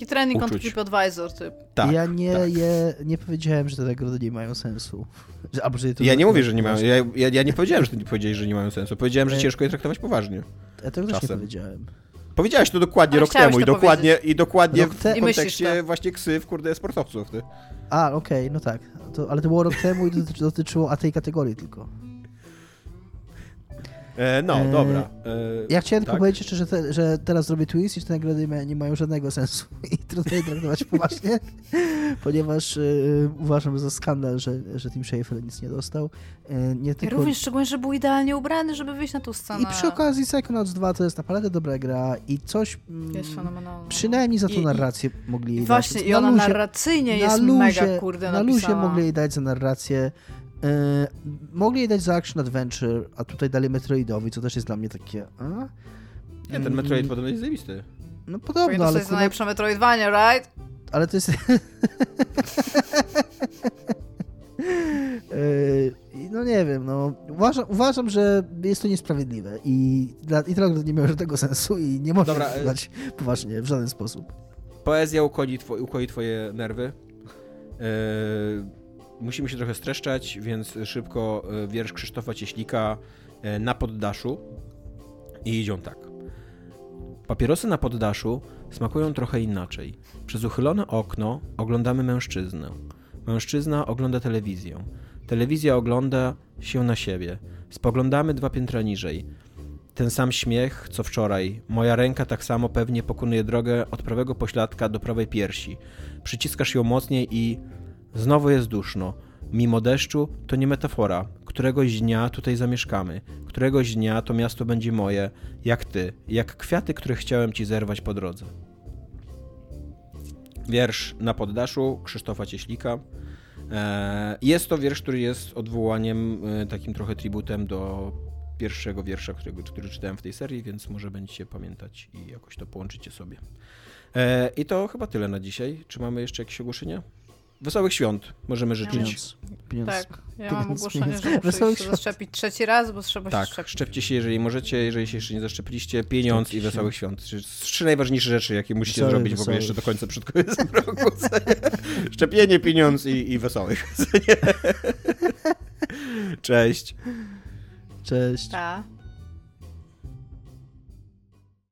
Taki trening on Keep Advisor typ. Tak, ja nie, tak. Je, nie powiedziałem, że te nagrody nie mają sensu. Że, albo, że to ja nie mówię, że nie mają. Ja, ja, ja, nie powiedziałem, że ty nie powiedziałeś, że nie mają sensu. Powiedziałem, że ciężko je traktować poważnie. Ja tego też nie powiedziałem. Powiedziałeś to dokładnie Ale rok temu i dokładnie, i dokładnie w te... kontekście właśnie ksy w kurde sportowców. Ty. A, okej, okay, no tak. To, ale to było rok temu i dotyczy, dotyczyło a tej kategorii tylko. E, no, e, dobra. E, ja chciałem tak? tylko powiedzieć jeszcze, że, te, że teraz zrobię twist i że te nagrody nie mają żadnego sensu i trudno je traktować poważnie, ponieważ e, uważam za skandal, że, że Tim Schafer nic nie dostał. E, nie tylko... Również szczególnie, że był idealnie ubrany, żeby wyjść na tą scenę. I przy okazji Psychonauts 2 to jest naprawdę dobra gra i coś... Mm, jest fenomenalne. Przynajmniej za tą narrację I, mogli jej właśnie, dać. Właśnie, i ona luzie, narracyjnie jest luzie, mega, kurde, Na luzie mogli jej dać za narrację. E, mogli dać za Action Adventure, a tutaj dali Metroidowi, co też jest dla mnie takie... A? Nie, ten Metroid mm. podobno jest zajebisty. No podobno, ale... To jest najlepsza Metroidvania, right? Ale to jest... E, no nie wiem, no uważam, uważam, że jest to niesprawiedliwe i, dla, i to nie miało żadnego sensu i nie można Dobra, dać e, poważnie w żaden sposób. Poezja ukoi, two, ukoi twoje nerwy. Yy, musimy się trochę streszczać, więc szybko e, wiersz Krzysztofa Cieślika e, na poddaszu. I idą tak. Papierosy na poddaszu smakują trochę inaczej. Przez uchylone okno oglądamy mężczyznę. Mężczyzna ogląda telewizję. Telewizja ogląda się na siebie. Spoglądamy dwa piętra niżej. Ten sam śmiech, co wczoraj. Moja ręka tak samo pewnie pokonuje drogę od prawego pośladka do prawej piersi. Przyciskasz ją mocniej i Znowu jest duszno. Mimo deszczu to nie metafora. Któregoś dnia tutaj zamieszkamy. Któregoś dnia to miasto będzie moje, jak ty, jak kwiaty, które chciałem ci zerwać po drodze. Wiersz na poddaszu Krzysztofa Cieślika. E, jest to wiersz, który jest odwołaniem, e, takim trochę tributem do pierwszego wiersza, którego, który czytałem w tej serii, więc może będziecie pamiętać i jakoś to połączycie sobie. E, I to chyba tyle na dzisiaj. Czy mamy jeszcze jakieś ogłoszenia? Wesołych świąt możemy życzyć. Pieniądz. Pieniądz. Tak, ja mam ogłoszenie, że muszę się zaszczepić trzeci raz, bo trzeba tak, się szczepić. szczepcie się, jeżeli możecie, jeżeli się jeszcze nie zaszczepiliście. Pieniądz szczepcie i wesołych się. świąt. Trzy najważniejsze rzeczy, jakie musicie Wesoły, zrobić w ogóle jeszcze do końca przed końcem roku. Szczepienie, pieniądz i, i wesołych. Cześć. Cześć. Pa.